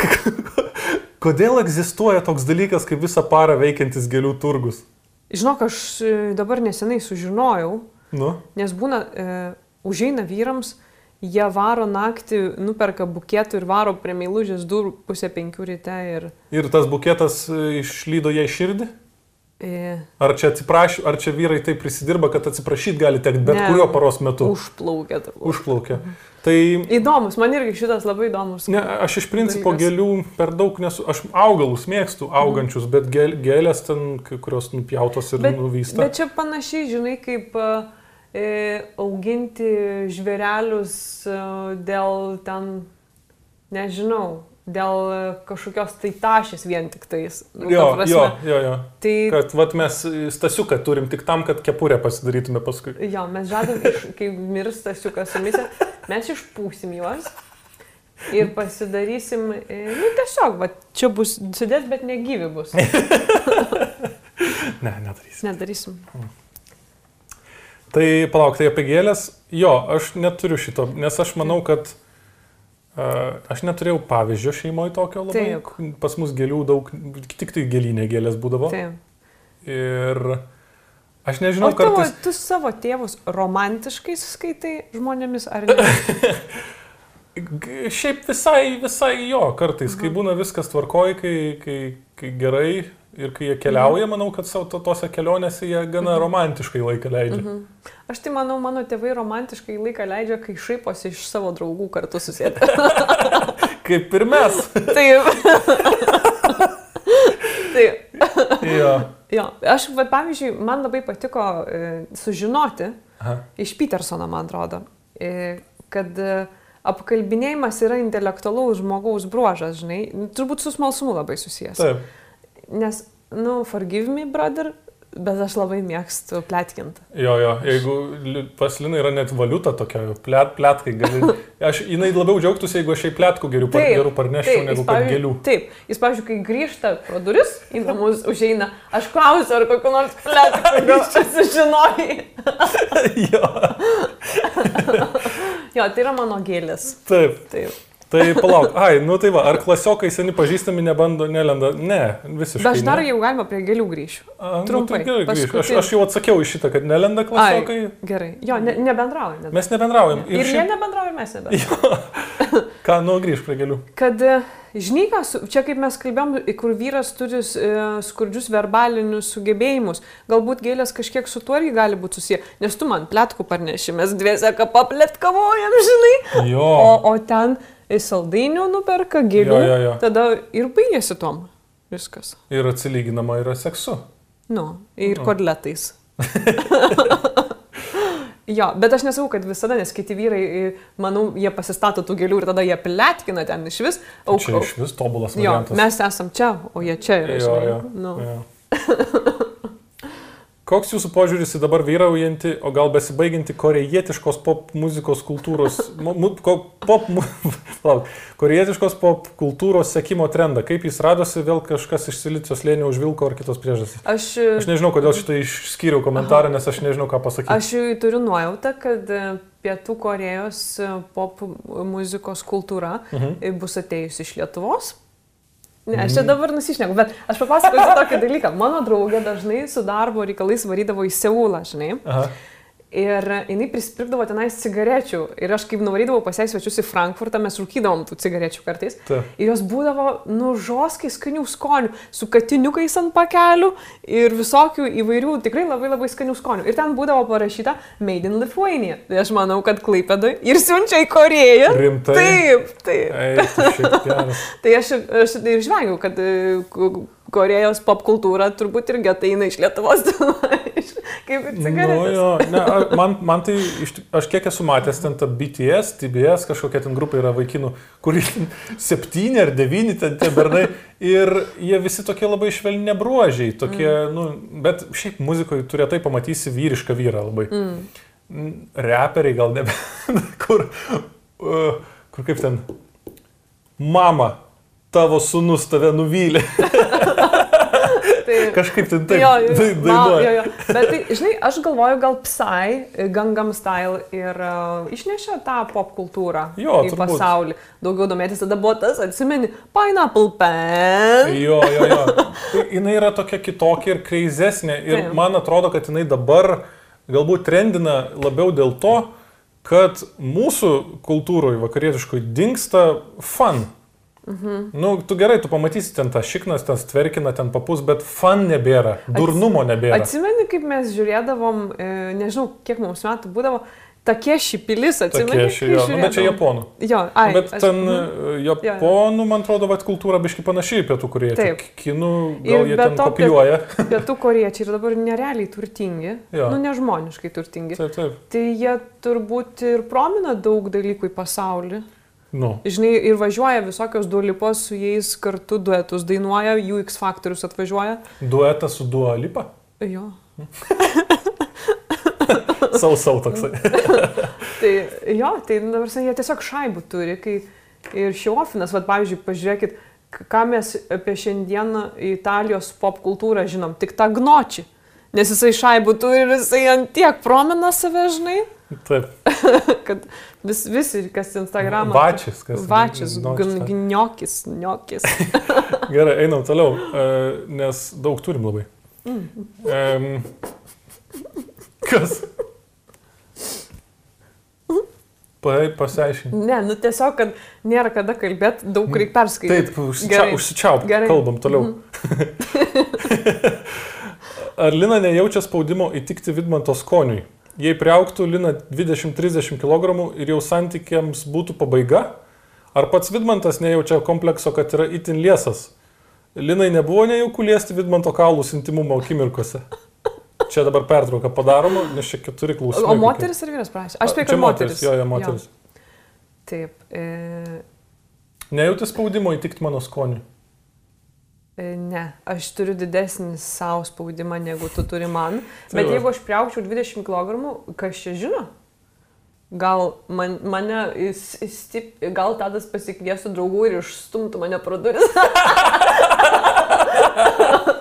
Speaker 1: kodėl egzistuoja toks dalykas kaip visą parą veikiantis gėlių turgus?
Speaker 2: Žinok, aš e, dabar nesenai sužinojau,
Speaker 1: Nu,
Speaker 2: nes būna, e, užeina vyrams, jie varo naktį, nuperka bukėtų ir varo prie meilužės durų pusę penkių ryte ir...
Speaker 1: ir tas buketas e, išlydo jai širdį? Ar čia atsiprašy, ar čia vyrai taip prisidirba, kad atsiprašyti gali tekti bet
Speaker 2: Ne.
Speaker 1: kuriuo paros metu?
Speaker 2: Užplaukė. turbūt.
Speaker 1: Užplaukia. Tai
Speaker 2: Įdomus, man irgi šitas labai įdomus.
Speaker 1: ne, aš iš principo
Speaker 2: Dalykas.
Speaker 1: gėlių per daug nesu, aš augalus mėgstu augančius, bet gėl, gėlės ten, kurios nupjautos ir
Speaker 2: Bet,
Speaker 1: nuvysta.
Speaker 2: bet čia panašiai, žinai, kaip e, auginti žvėrelius e, dėl ten, nežinau, dėl kažkokios tai tašės vien tik tais. Nu,
Speaker 1: Jo,
Speaker 2: prasme.
Speaker 1: jo, jo, jo.
Speaker 2: Tai
Speaker 1: Kad vat, mes stasiuką turim tik tam, kad kepurę pasidarytume paskui.
Speaker 2: jo, mes žadam, iš, kai mirsta siukas sumise, mes išpūsim juos. Ir pasidarysim, e, nu tiesiog, va, čia bus sudės, bet negyvi bus.
Speaker 1: Ne, nedarysim.
Speaker 2: Nedarysim.
Speaker 1: Tai palauk, tai apie gėlės, jo, aš neturiu šito, nes aš manau, kad aš neturėjau pavyzdžio šeimoje tokio labai.
Speaker 2: Taip.
Speaker 1: Pas mus gėlių daug, tik tai gėlinė gėlės būdavo.
Speaker 2: Taip.
Speaker 1: Ir aš nežinau,
Speaker 2: tavo,
Speaker 1: kartais...
Speaker 2: tu savo tėvus romantiškai skaitai žmonėmis ar ne?
Speaker 1: Šiaip visai, visai jo, kartais,
Speaker 2: Mhm.
Speaker 1: kai būna viskas tvarkoj, kai, kai, kai gerai ir kai jie keliauja, manau, kad savo to- tose kelionėse jie gana romantiškai laiką leidžia.
Speaker 2: Mhm. Aš tai manau, mano tėvai romantiškai laiką leidžia, kai šaiposi iš savo draugų kartu susėdę.
Speaker 1: Kaip ir mes.
Speaker 2: Taip. Taip.
Speaker 1: jo.
Speaker 2: Jo, aš, va, pavyzdžiui, man labai patiko e, sužinoti
Speaker 1: Aha.
Speaker 2: iš Petersono, man atrodo, e, kad e, apkalbinėjimas yra intelektualaus žmogaus bruožas, žinai, turbūt su smalsumu labai susijęs.
Speaker 1: Taip.
Speaker 2: Nes, nu, forgive me, brother, bet aš labai mėgstu plėtkintą.
Speaker 1: Jo, jo, jeigu li- pas Liną yra net valiuta tokia, plėt, plėtkai gali. Aš, jinai labiau džiaugtųsi, jeigu aš jai plėtkų geriau, par, geriau parneščiau, negu
Speaker 2: jis,
Speaker 1: kad gėlių.
Speaker 2: Taip, jis, pavyzdžiui, kai grįžta pro duris į namus, užeina, aš klausiu, ar kokiu nors plėtkų gal čia sužinojai.
Speaker 1: jo,
Speaker 2: Jo, tai yra mano gėlės.
Speaker 1: taip.
Speaker 2: Taip.
Speaker 1: Tai palauk, ai, nu tai va, ar klasiokai seni pažįstami nebando, nelenda? Ne, visiškai.
Speaker 2: Aš dar
Speaker 1: ne.
Speaker 2: jau galima prie gėlių grįšiu.
Speaker 1: A, nu,
Speaker 2: trumpai,
Speaker 1: tai gerai, grįžk. aš, aš jau atsakiau iš šitą, kad nelenda klasiokai.
Speaker 2: Ai, gerai. Jo, ne, nebendraujam. Net.
Speaker 1: Mes nebendraujam.
Speaker 2: Ir, ir
Speaker 1: šiaip-
Speaker 2: jie nebendrauja, mes nebendraujam.
Speaker 1: Ką, nu, grįžk prie gėlių.
Speaker 2: Kad, e, su- čia kaip mes kalbėjom, kur vyras turi e, skurdžius verbalinius sugebėjimus, galbūt gėlės kažkiek su tuo irgi gali būti susiję, nes tu man plėtkų parneši, mes dviese ką paplėtkavojam, žinai.
Speaker 1: Jo.
Speaker 2: O, o ten į saldainių nuperka gėlių,
Speaker 1: Jo, jo, jo.
Speaker 2: tada ir baigėsi tom. Viskas.
Speaker 1: Ir atsilyginama yra seksu.
Speaker 2: Nu, ir
Speaker 1: Nu.
Speaker 2: kodletais. jo, bet aš nesakau, kad visada, nes kiti vyrai, manau, jie pasistato tų gėlių ir tada jie plėtkina ten iš vis. Auk,
Speaker 1: Čia iš vis tobulas
Speaker 2: Jo,
Speaker 1: variantas.
Speaker 2: mes esam čia, o jie čia yra.
Speaker 1: Jo,
Speaker 2: žinai.
Speaker 1: jo,
Speaker 2: Nu.
Speaker 1: jo. Koks jūsų požiūris į dabar vyraujantį, o gal besibaigiantį korejietiškos pop muzikos kultūros, mu, ko, pop, mu, palauk, korejietiškos pop kultūros sekimo trendą? Kaip jis radosi, vėl kažkas iš silicijos lėnio užvilko ar kitos priežastys?
Speaker 2: Aš,
Speaker 1: Aš nežinau, kodėl šitą išskyriau komentarą, nes aš nežinau, ką pasakyti.
Speaker 2: aš turiu nuojautą, kad e, Pietų Korejos e, pop muzikos kultūra
Speaker 1: Mhm.
Speaker 2: e, bus atėjusi iš Lietuvos. Ne, aš čia dabar nusišneku, bet aš papasakosiu tokį dalyką. Mano draugė dažnai su darbo reikalais varydavo į Seulą, žinai.
Speaker 1: Aha.
Speaker 2: Ir jinai prisipirkdavo tenais cigarečių. Ir aš kaip nuvarydavau pas ją svečius į Frankfurtą, mes rūkydavom tų cigarečių kartais.
Speaker 1: Ta.
Speaker 2: Ir jos būdavo nužoskai skanių skonių, su katiniukais ant pakelių ir visokių įvairių, tikrai labai labai skanių skonių. Ir ten būdavo parašyta Made in Lithuania. Tai aš manau, kad Klaipėdai ir siunčia į Koreją.
Speaker 1: Rimtai?
Speaker 2: Taip, taip.
Speaker 1: Ei, geras.
Speaker 2: Tai aš, aš ir žvengiau, kad e, Korejos popkultūra turbūt irgi ateina iš Lietuvos, kaip ir
Speaker 1: Nu,
Speaker 2: cigaretės.
Speaker 1: jo, ne, man, man tai, aš kiek esu matęs ten tą BTS, TBS, kažkokia ten grupė yra vaikinų, kur septyni ar devyni ten tie bernai ir jie visi tokie labai švelni bruožiai, tokie, mm. nu, bet šiaip muzikoje tu retai pamatysi vyrišką vyrą labai. Mm. Reperiai gal nebe, kur, kur kaip ten, mama, tavo sunus tave nuvylė.
Speaker 2: Tai,
Speaker 1: Kažkaip ten taip
Speaker 2: jo, jo,
Speaker 1: dainuoja.
Speaker 2: jo, jo. Bet tai, žinai, aš galvoju, gal Psy, Gangnam Style ir uh, išnešė tą popkultūrą
Speaker 1: Jo,
Speaker 2: į
Speaker 1: turbūt.
Speaker 2: pasaulį. Daugiau domėtis tada buvo tas, atsimeni, Pineapple Pen.
Speaker 1: Jo, jo, jo. Tai jinai yra tokia kitokia ir kreizesnė. Ir
Speaker 2: Taip.
Speaker 1: man atrodo, kad jinai dabar galbūt trendina labiau dėl to, kad mūsų kultūroje vakarietiškoje dinksta fan. Mhm. Nu, tu gerai, tu pamatysi ten tą šiknas, ten tverkina, ten papus, bet fan nebėra, durnumo nebėra.
Speaker 2: Atsimeni, kaip mes žiūrėdavom, e, nežinau, kiek mums metų būdavo, tokie šipilis,
Speaker 1: jo, nu, bet čia japonų.
Speaker 2: Jo, ai,
Speaker 1: Bet
Speaker 2: aš-
Speaker 1: ten
Speaker 2: mhm.
Speaker 1: e, japonų, man atrodo, vat, kultūra biški panašiai į pietų, kurie
Speaker 2: Taip.
Speaker 1: kinų,
Speaker 2: Ir
Speaker 1: gal jie
Speaker 2: be
Speaker 1: ten
Speaker 2: to,
Speaker 1: kopijuoja.
Speaker 2: Pietų koriečiai ir dabar nerealiai turtingi,
Speaker 1: Jo.
Speaker 2: nu nežmoniškai turtingi.
Speaker 1: Taip, taip.
Speaker 2: Tai jie turbūt ir promina daug dalykų į pasaulį.
Speaker 1: Nu.
Speaker 2: Žinai, ir važiuoja visokios duolipos su jais kartu duetus dainuoja, jų X faktorius atvažiuoja.
Speaker 1: Duetas su dualipa.
Speaker 2: Jo.
Speaker 1: Sau, sau toksai.
Speaker 2: Tai jo, tai dabar jie tiesiog šaibų turi, kai ir šiofinas, vad pavyzdžiui, pažiūrėkit, ką mes apie šiandieną Italijos pop kultūrą žinom, tik tą gnočį. Nes jisai šaibų turi ir jisai ant tiek promina save, žinai,
Speaker 1: Taip.
Speaker 2: kad vis, visi, kas Instagramą.
Speaker 1: Vačis, kas.
Speaker 2: Vačis, gniokis, gniokis.
Speaker 1: Gerai, einam toliau, e, nes daug turim labai. Um, kas? Pa, pasiaiškink.
Speaker 2: Ne, nu tiesiog, kad nėra kada kalbėti, daug reikia perskaityti.
Speaker 1: Taip, užsičia, užsičiaup,
Speaker 2: Gerai.
Speaker 1: kalbam toliau. Ar Lina nejaučia spaudimo įtikti Vidmanto skoniui? Jei priauktų Lina 20-30 kg ir jau santykiams būtų pabaiga? Ar pats Vidmantas nejaučia komplekso, kad yra itin liesas? Linai nebuvo nejaukų liesti Vidmanto kaulus intimumo akimirkose. Čia dabar pertrauka padaroma, nes čia keturi klausimai.
Speaker 2: O moteris ir vyras prašė. Aš
Speaker 1: Čia
Speaker 2: kad moteris.
Speaker 1: Jo, jo, moteris.
Speaker 2: Taip. E,
Speaker 1: Nejauti spaudimo įtikti mano skoniui.
Speaker 2: E, ne, aš turiu didesnį savo spaudimą negu tu turi man. Bet jeigu aš priaukčiau 20 kg, kas čia žino? Gal man, mane, stip, gal tadas pasikviestų draugų ir išstumtų mane pro duris.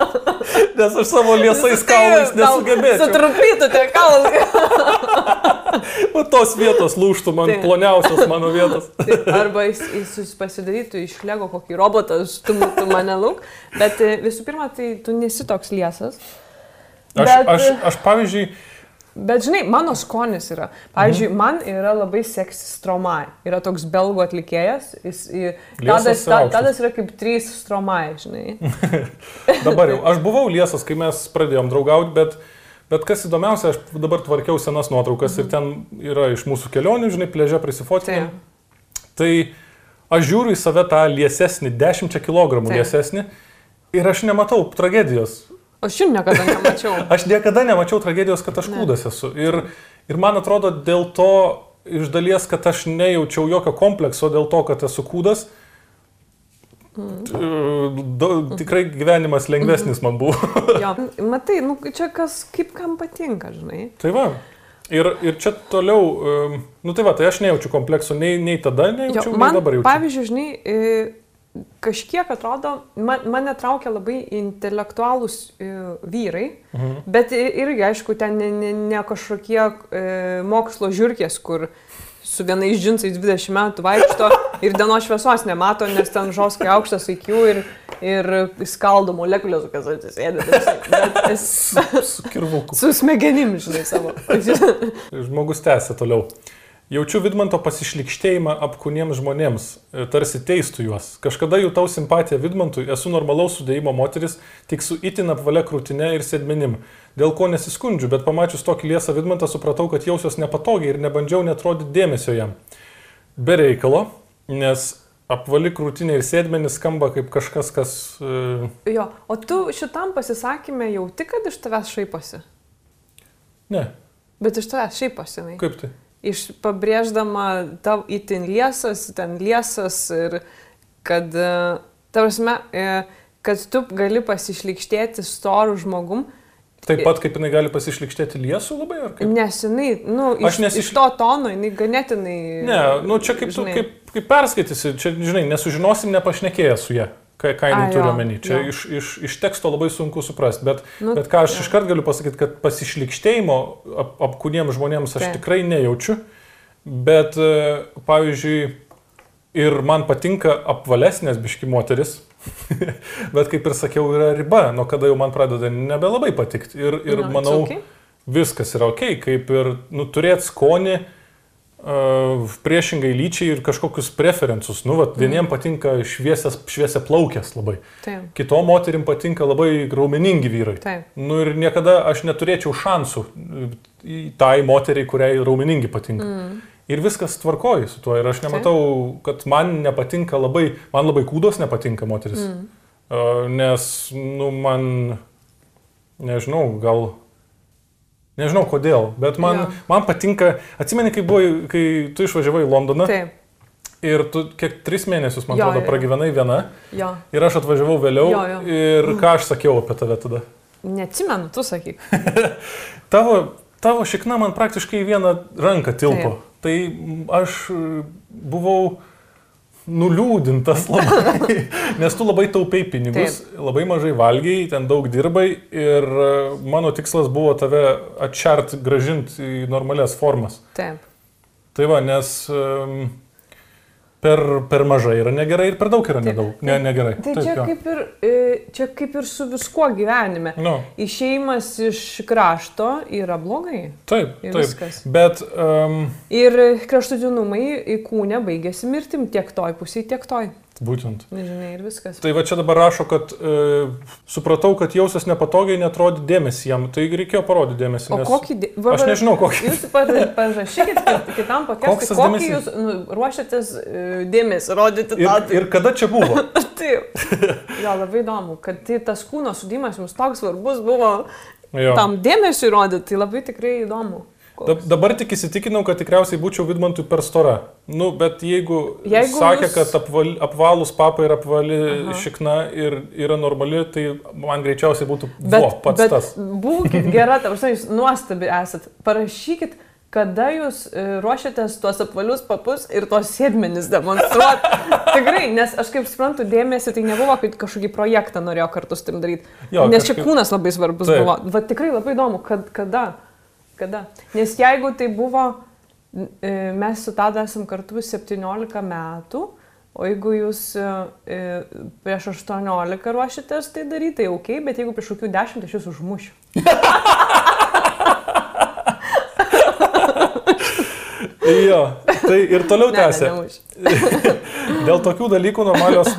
Speaker 1: Nes aš savo liesais kaulais nesugebėčiau.
Speaker 2: Sutrupytų tie kaulai.
Speaker 1: O tos vietos lūštų man
Speaker 2: Taip.
Speaker 1: ploniausios mano vietos.
Speaker 2: Taip, Arba jis, jis pasidarytų iš lego kokį robotą, stumtų mane lauk. Bet e, visų pirma, tai tu nesi toks liesas.
Speaker 1: Aš,
Speaker 2: Bet-
Speaker 1: aš, aš pavyzdžiui,
Speaker 2: Bet žinai, mano skonis yra. Pavyzdžiui, mhm. man yra labai seksi stromai. Yra toks belgų atlikėjas. Jis, tadas, ta, tadas yra kaip trys stromai, žinai.
Speaker 1: dabar jau, aš buvau liesas, kai mes pradėjom draugauti, bet, bet kas įdomiausia, aš dabar tvarkiau senas nuotraukas ir ten yra iš mūsų kelionių, žinai, pležė prisifotinė.
Speaker 2: Taip.
Speaker 1: Tai aš žiūriu į save tą liesesnį, 10 kg
Speaker 2: Taip.
Speaker 1: liesesnį ir aš nematau tragedijos.
Speaker 2: Aš jų niekada nemačiau.
Speaker 1: Aš niekada nemačiau tragedijos, kad aš
Speaker 2: Ne.
Speaker 1: kūdas esu. Ir, ir man atrodo dėl to, iš dalies, kad aš nejaučiau jokio komplekso dėl to, kad esu kūdas.
Speaker 2: Mm.
Speaker 1: Da, tikrai gyvenimas lengvesnis man buvo.
Speaker 2: Jo. Matai, nu, čia kas, kaip kam patinka, žinai.
Speaker 1: tai va. Ir, ir čia toliau, um, nu tai va, tai aš nejaučiu komplekso nei, nei tada,
Speaker 2: Jo,
Speaker 1: nejaučiau,
Speaker 2: man,
Speaker 1: nei dabar jaučiu.
Speaker 2: pavyzdžiui, žinai, e, kažkiek atrodo, man, mane traukia labai intelektualūs e, vyrai,
Speaker 1: Mhm.
Speaker 2: bet irgi, aišku, ten ne, ne, ne kažkokie e, mokslo žiūrkės, kur su vienais džinsais 20 metų vaikšto ir dienos šviesos nemato, nes ten žoskai aukštas IQ ir, ir skaldo molekulės, kas atsisėdė. Es...
Speaker 1: Su kirvuku.
Speaker 2: Su smegenim, žinai, savo.
Speaker 1: Žmogus tęsia toliau. Jaučiu Vidmanto pasišlikštėjimą apkūniems žmonėms, e, tarsi teistų juos. Kažkada jutau simpatiją Vidmantui, esu normalaus sudėjimo moteris, tik su itin apvalia krūtinė ir sėdmenim. Dėl ko nesiskundžiu, bet pamačius tokį liesą Vidmantą supratau, kad jausiuos nepatogiai ir nebandžiau netrodyti dėmesio jam. Be reikalo, nes apvali krūtinė ir sėdmenis skamba kaip kažkas, kas... Uh...
Speaker 2: Jo, o tu šitam pasisakymė jauti, kad iš tavęs šaiposi?
Speaker 1: Ne.
Speaker 2: Bet iš tavęs šaiposi, jinai.
Speaker 1: Kaip tai?
Speaker 2: Iš pabrėždama tau itin liesas, ten liesas ir kad, e, ta prasme, e, kad tu gali pasišlikštėti storų žmogum.
Speaker 1: Taip pat kaip jinai gali pasišlikštėti liesų labai, ar kaip?
Speaker 2: Nes jinai, nu, iš, nesiš... iš to tono, jinai ganėtinai...
Speaker 1: Ne, nu čia kaip, žinai, tu, kaip, kaip perskaitysi, čia, žinai, nesužinosim nepašnekėję su ją ką, ką jinai turi omeny. Čia jo. iš, iš, iš teksto labai sunku suprasti, bet, nu, bet ką aš jo. iškart galiu pasakyti, kad pasišlikštėjimo ap, apkūniems žmonėms aš Taip. tikrai nejaučiu, bet e, pavyzdžiui, ir man patinka apvalesnės biški moteris, bet kaip ir sakiau, yra riba, nuo kada jau man pradeda nebelabai patikti. Ir, ir no, manau, okay. viskas yra ok, kaip ir nu, turėti skonį, priešingai lyčiai ir kažkokius preferencus. Nu, vat, vieniems patinka šviesias, šviesia plaukės labai. Taip. Kitom moterim patinka labai raumeningi vyrai. Taip. Nu, ir niekada aš neturėčiau šansų tai moteriai, kuriai raumeningi patinka. Mm. Ir viskas tvarkoji su tuo. Ir aš nematau, Taip. kad man nepatinka labai, man labai kūdos nepatinka moteris. Mm. Nes, nu, man, nežinau, gal Nežinau kodėl, bet man, ja. man patinka, atsimeni, kai, buvai, kai tu išvažiavai į Londoną. Taip. Ir tu kiek tris mėnesius, man jo, atrodo, jo. pragyvenai viena. Jo. Ir aš atvažiavau vėliau. Jo, jo. Ir ką aš sakiau apie tave tada?
Speaker 2: Neatsimenu, tu sakyk.
Speaker 1: tavo, tavo šikna man praktiškai į vieną ranką tilpo. Taip. Tai aš buvau nuliūdintas labai, nes tu labai taupiai pinigus, Taip. labai mažai valgiai, ten daug dirbai ir e, mano tikslas buvo tave atšert, gražinti į normalias formas.
Speaker 2: Taip.
Speaker 1: Tai va, nes um, per, per mažai yra negerai ir per daug yra nedaug, ne, negerai.
Speaker 2: Tai Taip, čia, jo. kaip ir, e, čia kaip ir su viskuo gyvenime.
Speaker 1: No.
Speaker 2: Išėjimas iš krašto yra blogai.
Speaker 1: Taip, ir taip. Viskas. Bet. Um...
Speaker 2: Ir kraštutinumai į kūnę baigėsi mirtim tiek toj pusėje, tiek toj.
Speaker 1: Būtent.
Speaker 2: Nežinai, ir viskas.
Speaker 1: Tai va čia dabar rašo, kad e, supratau, kad jausias nepatogiai netrodė dėmesį jam. Tai reikėjo parodyti dėmesį.
Speaker 2: O kokį dėmesį?
Speaker 1: Aš nežinau, kokį.
Speaker 2: Jūs parašykit kitam pakeisti, kokį jūs nu, ruošiatės e, dėmesį rodyti
Speaker 1: tą. Ir, ir kada čia buvo?
Speaker 2: Taip. Jo, labai įdomu, kad tai tas kūno sudimas jums toks svarbus buvo jo. tam dėmesį rodyti. Tai labai tikrai įdomu.
Speaker 1: Koks? Dabar tik įsitikinau, kad tikriausiai būčiau Vidmantui per stora. Nu, bet jeigu, jeigu sakė, jūs... kad apval, apvalus papa ir apvali Aha. šikna ir yra normali, tai man greičiausiai būtų bet, vo, pats bet tas.
Speaker 2: Būkit gera, tarsi jūs nuostabi esat. Parašykit, kada jūs e, ruošiatės tuos apvalius papus ir tuos sėdmenis demonstruoti. Tikrai, nes aš kaip suprantu, dėmesį tai nebuvo, kad kažkokį projektą norėjo kartu su tim daryti. Jo, nes kažkaip... čia kūnas labai svarbus Taip. buvo. Va tikrai labai įdomu, kad, kada. Kada? Nes jeigu tai buvo, e, mes su tada esam kartu 17 metų, o jeigu jūs e, e, prieš 18 ruošitės tai daryti, tai ok, bet jeigu prieš kokių 10, tai aš jūs užmušiu.
Speaker 1: jo, tai ir toliau tęsė. Dėl tokių dalykų normalios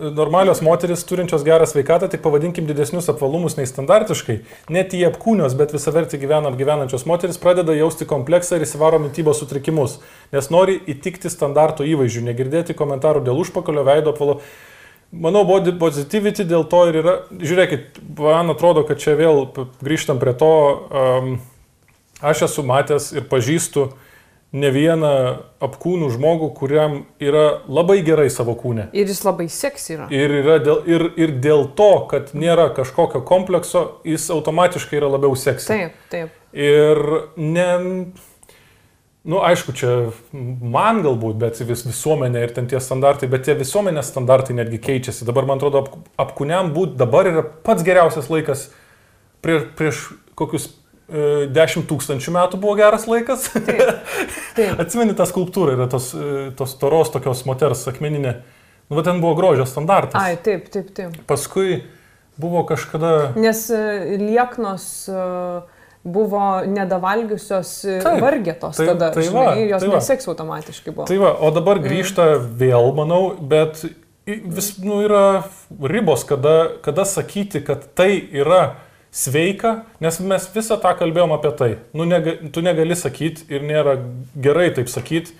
Speaker 1: normalios moteris turinčios gerą sveikatą, tik pavadinkim didesnius apvalumus nei standartiškai, net į apkūnios, bet visavertį gyvenam gyvenančios moteris pradeda jausti kompleksą ir įsivaro mytybos sutrikimus, nes nori įtikti standarto įvaizdžių, negirdėti komentarų dėl užpakalio veido apvalo. Manau, body positivity dėl to ir yra, žiūrėkit, man atrodo, kad čia vėl grįžtam prie to, um, aš esu matęs ir pažįstu uh, ne vieną apkūnų žmogų, kuriam yra labai gerai savo kūne.
Speaker 2: Ir jis labai seks yra.
Speaker 1: Ir, yra dėl, ir, ir dėl to, kad nėra kažkokio komplekso, jis automatiškai yra labiau seksi.
Speaker 2: Taip, taip.
Speaker 1: Ir ne... Na, nu, aišku, čia man galbūt, bet vis visuomenė ir ten tie standartai, bet tie visuomenės standartai netgi keičiasi. Dabar, man atrodo, ap, apkūniam būt dabar yra pats geriausias laikas prie, prieš kokius 10 e, tūkstančių metų buvo geras laikas. Taip. Taip. Atsimeni tą skulptūrą, yra tos, e, tos toros tokios moters akmeninė, Nu, bet ten buvo grožio standartas.
Speaker 2: Ai, taip, taip, taip.
Speaker 1: Paskui buvo kažkada...
Speaker 2: Nes e, lieknos buvo nedavalgiusios
Speaker 1: Taip,
Speaker 2: vargėtos
Speaker 1: tai-
Speaker 2: tada,
Speaker 1: tai
Speaker 2: žinai,
Speaker 1: va,
Speaker 2: jos
Speaker 1: tai
Speaker 2: neseks automatiškai buvo.
Speaker 1: Tai va, o dabar grįžta vėl, manau, bet vis, nu, yra ribos, kada, kada sakyti, kad tai yra sveika, nes mes visą tą kalbėjom apie tai. Nu, nega, tu negali sakyti ir nėra gerai taip sakyti,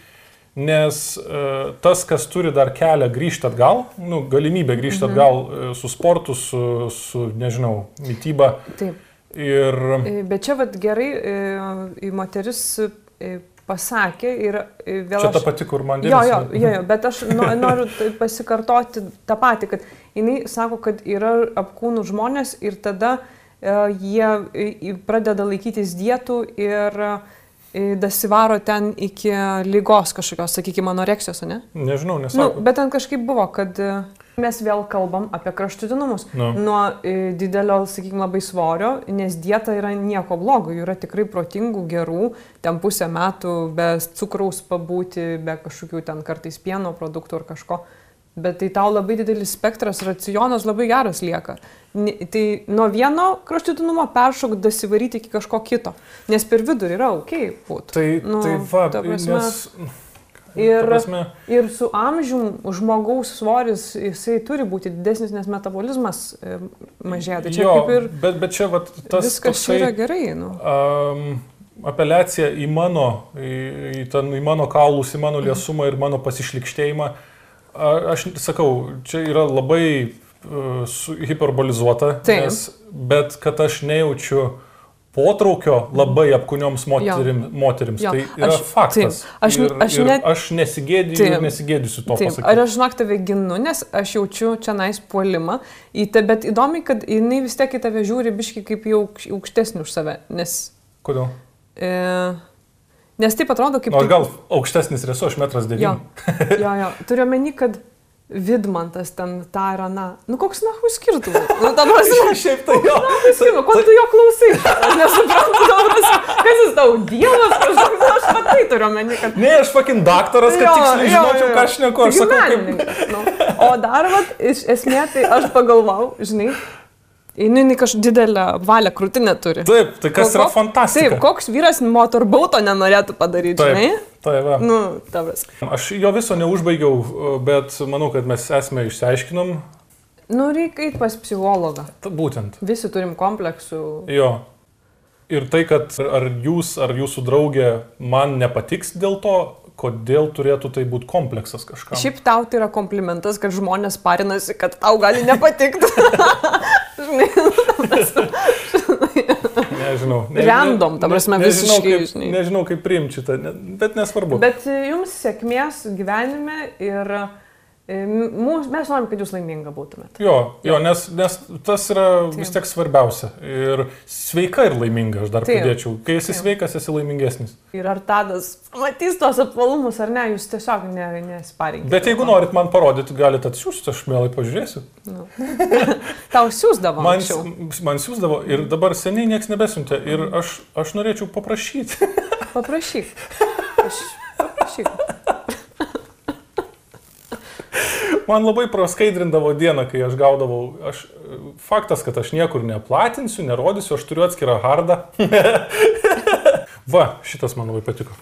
Speaker 1: nes uh, tas, kas turi dar kelią grįžti atgal, nu, galimybę grįžti mhm. atgal uh, su sportu, su, su, nežinau, mytyba.
Speaker 2: Taip.
Speaker 1: Ir
Speaker 2: E, Bet čia vad gerai e, e, moteris e, pasakė ir e, vėl...
Speaker 1: čia
Speaker 2: aš-
Speaker 1: ta pati, kur man
Speaker 2: Jo,
Speaker 1: dėmesį.
Speaker 2: jo, jo, jo, bet aš no- noriu t- pasikartoti tą patį, kad jinai sako, kad yra apkūnų žmonės ir tada e, jie e, e, pradeda laikytis dietų ir e, dasivaro ten iki lygos kažkokios, sakykime, anoreksijos, ne?
Speaker 1: Nežinau,
Speaker 2: Nu,
Speaker 1: nesakau.
Speaker 2: bet ten kažkaip buvo, kad e, mes vėl kalbam apie kraštutinumus.
Speaker 1: Nu.
Speaker 2: Nuo didelio, sakykime, labai svorio, nes dieta yra nieko blogo, yra tikrai protingų, gerų, ten pusę metų be cukraus pabūti, be kažkokių ten kartais pieno produktų ar kažko. Bet tai tau labai didelis spektras, racionas labai geras lieka. Ni- Tai nuo vieno kraštutinumo peršok dasivaryti iki kažko kito. Nes per vidurį yra ok, būt.
Speaker 1: Tai,
Speaker 2: nu,
Speaker 1: tai va,
Speaker 2: ta prasme-
Speaker 1: nes...
Speaker 2: Ir-
Speaker 1: prasme,
Speaker 2: Ir su amžium žmogaus svoris jisai turi būti didesnis, nes metabolizmas e, mažėja. Tai čia
Speaker 1: jo,
Speaker 2: kaip ir
Speaker 1: bet, bet čia vat, tas
Speaker 2: viskas čia yra gerai. Nu.
Speaker 1: um, apeliacija į mano, į, į, ten, į mano kaulus, į mano liesumą ir mano pasišlikštėjimą. A, aš sakau, čia yra labai uh, hiperbolizuota,
Speaker 2: Taip.
Speaker 1: nes, bet kad aš nejaučiu potraukio labai apkūnioms moterim, moterims,
Speaker 2: Jo.
Speaker 1: tai yra
Speaker 2: Aš-
Speaker 1: faktas.
Speaker 2: taip. Aš-
Speaker 1: ir,
Speaker 2: aš net-
Speaker 1: aš nesigėdžiu
Speaker 2: Taip.
Speaker 1: ir nesigėdžiu to
Speaker 2: Taip,
Speaker 1: pasakyti.
Speaker 2: ar aš žinok tave ginu, nes aš jaučiu čia nais puolimą, te, bet įdomi, kad jinai vis tiek į tave žiūri biški kaip jau aukš- aukštesnį už save, nes,
Speaker 1: Kodėl?
Speaker 2: e, nes taip atrodo kaip...
Speaker 1: Nors
Speaker 2: tik-
Speaker 1: gal aukštesnis esu, aš metras
Speaker 2: Jo,
Speaker 1: devyni.
Speaker 2: jo, jo. Turiu meni, kad Vidmantas ten tą ir aną. Nu koks nahu skirtumas? Nu, ta prasme,
Speaker 1: Šiaip tai jo.
Speaker 2: skirtumas, ko tu jo klausai? Aš nesuprantu, kas jis tau dievas, kažkoks, aš matai turiu meni, kad...
Speaker 1: Ne, aš fucking daktaras, kad tiksliai žinočiau, ką aš neku. Aš sakau, kaip...
Speaker 2: nu. O dar, vat, iš esmė, tai aš pagalvojau, žinai, jinai jinai kažkokią didelę valią krūtinę turi.
Speaker 1: Taip, tai kas yra
Speaker 2: Ko-
Speaker 1: fantastika.
Speaker 2: Taip, koks vyras motorbauto nenorėtų padaryti, žinai?
Speaker 1: Taip, taip va.
Speaker 2: Nu, tavas.
Speaker 1: Aš jo viso neužbaigiau, bet manau, kad mes esame išsiaiškinom.
Speaker 2: Nu, reikia eiti pas psichologą.
Speaker 1: Ta, būtent.
Speaker 2: Visi turim kompleksų.
Speaker 1: Jo. Ir tai, kad ar jūs, ar jūsų draugė man nepatiks dėl to, kodėl turėtų tai būti kompleksas kažkam.
Speaker 2: Šiaip tau tai yra komplimentas, kad žmonės parinasi, kad tau gali nepatikti. Žinai,
Speaker 1: Nežinau.
Speaker 2: Random, ta prasme,
Speaker 1: nežinau,
Speaker 2: visiškai,
Speaker 1: kaip,
Speaker 2: žinai.
Speaker 1: nežinau, kaip priimti šitą, ne- bet nesvarbu.
Speaker 2: Bet jums sėkmės gyvenime ir mūs, mes norim, kad jūs laiminga būtumėte.
Speaker 1: Jo, jo nes, nes tas yra vis tiek svarbiausia. Ir sveika ir laiminga, aš dar
Speaker 2: Taip.
Speaker 1: pridėčiau. Kai esi
Speaker 2: Taip.
Speaker 1: sveikas, esi laimingesnis.
Speaker 2: Ir ar tadas matys tos apvalumus ar ne, jūs tiesiog ne, nesparinkite.
Speaker 1: Bet jeigu norit man parodyti, galite atsiųsti, aš mielai pažiūrėsiu.
Speaker 2: Nu. Tau siūsdavo
Speaker 1: Man,
Speaker 2: anksčiau.
Speaker 1: man siūsdavo ir dabar seniai niekas nebesiuntė. Ir aš, aš norėčiau paprašyti.
Speaker 2: Paprašyk. Aš, paprašyk.
Speaker 1: Man labai praskaidrindavo dieną, kai aš gaudavau. Aš, faktas, kad aš niekur neplatinsiu, nerodysiu, aš turiu atskirą hardą. Va, šitas man labai patiko.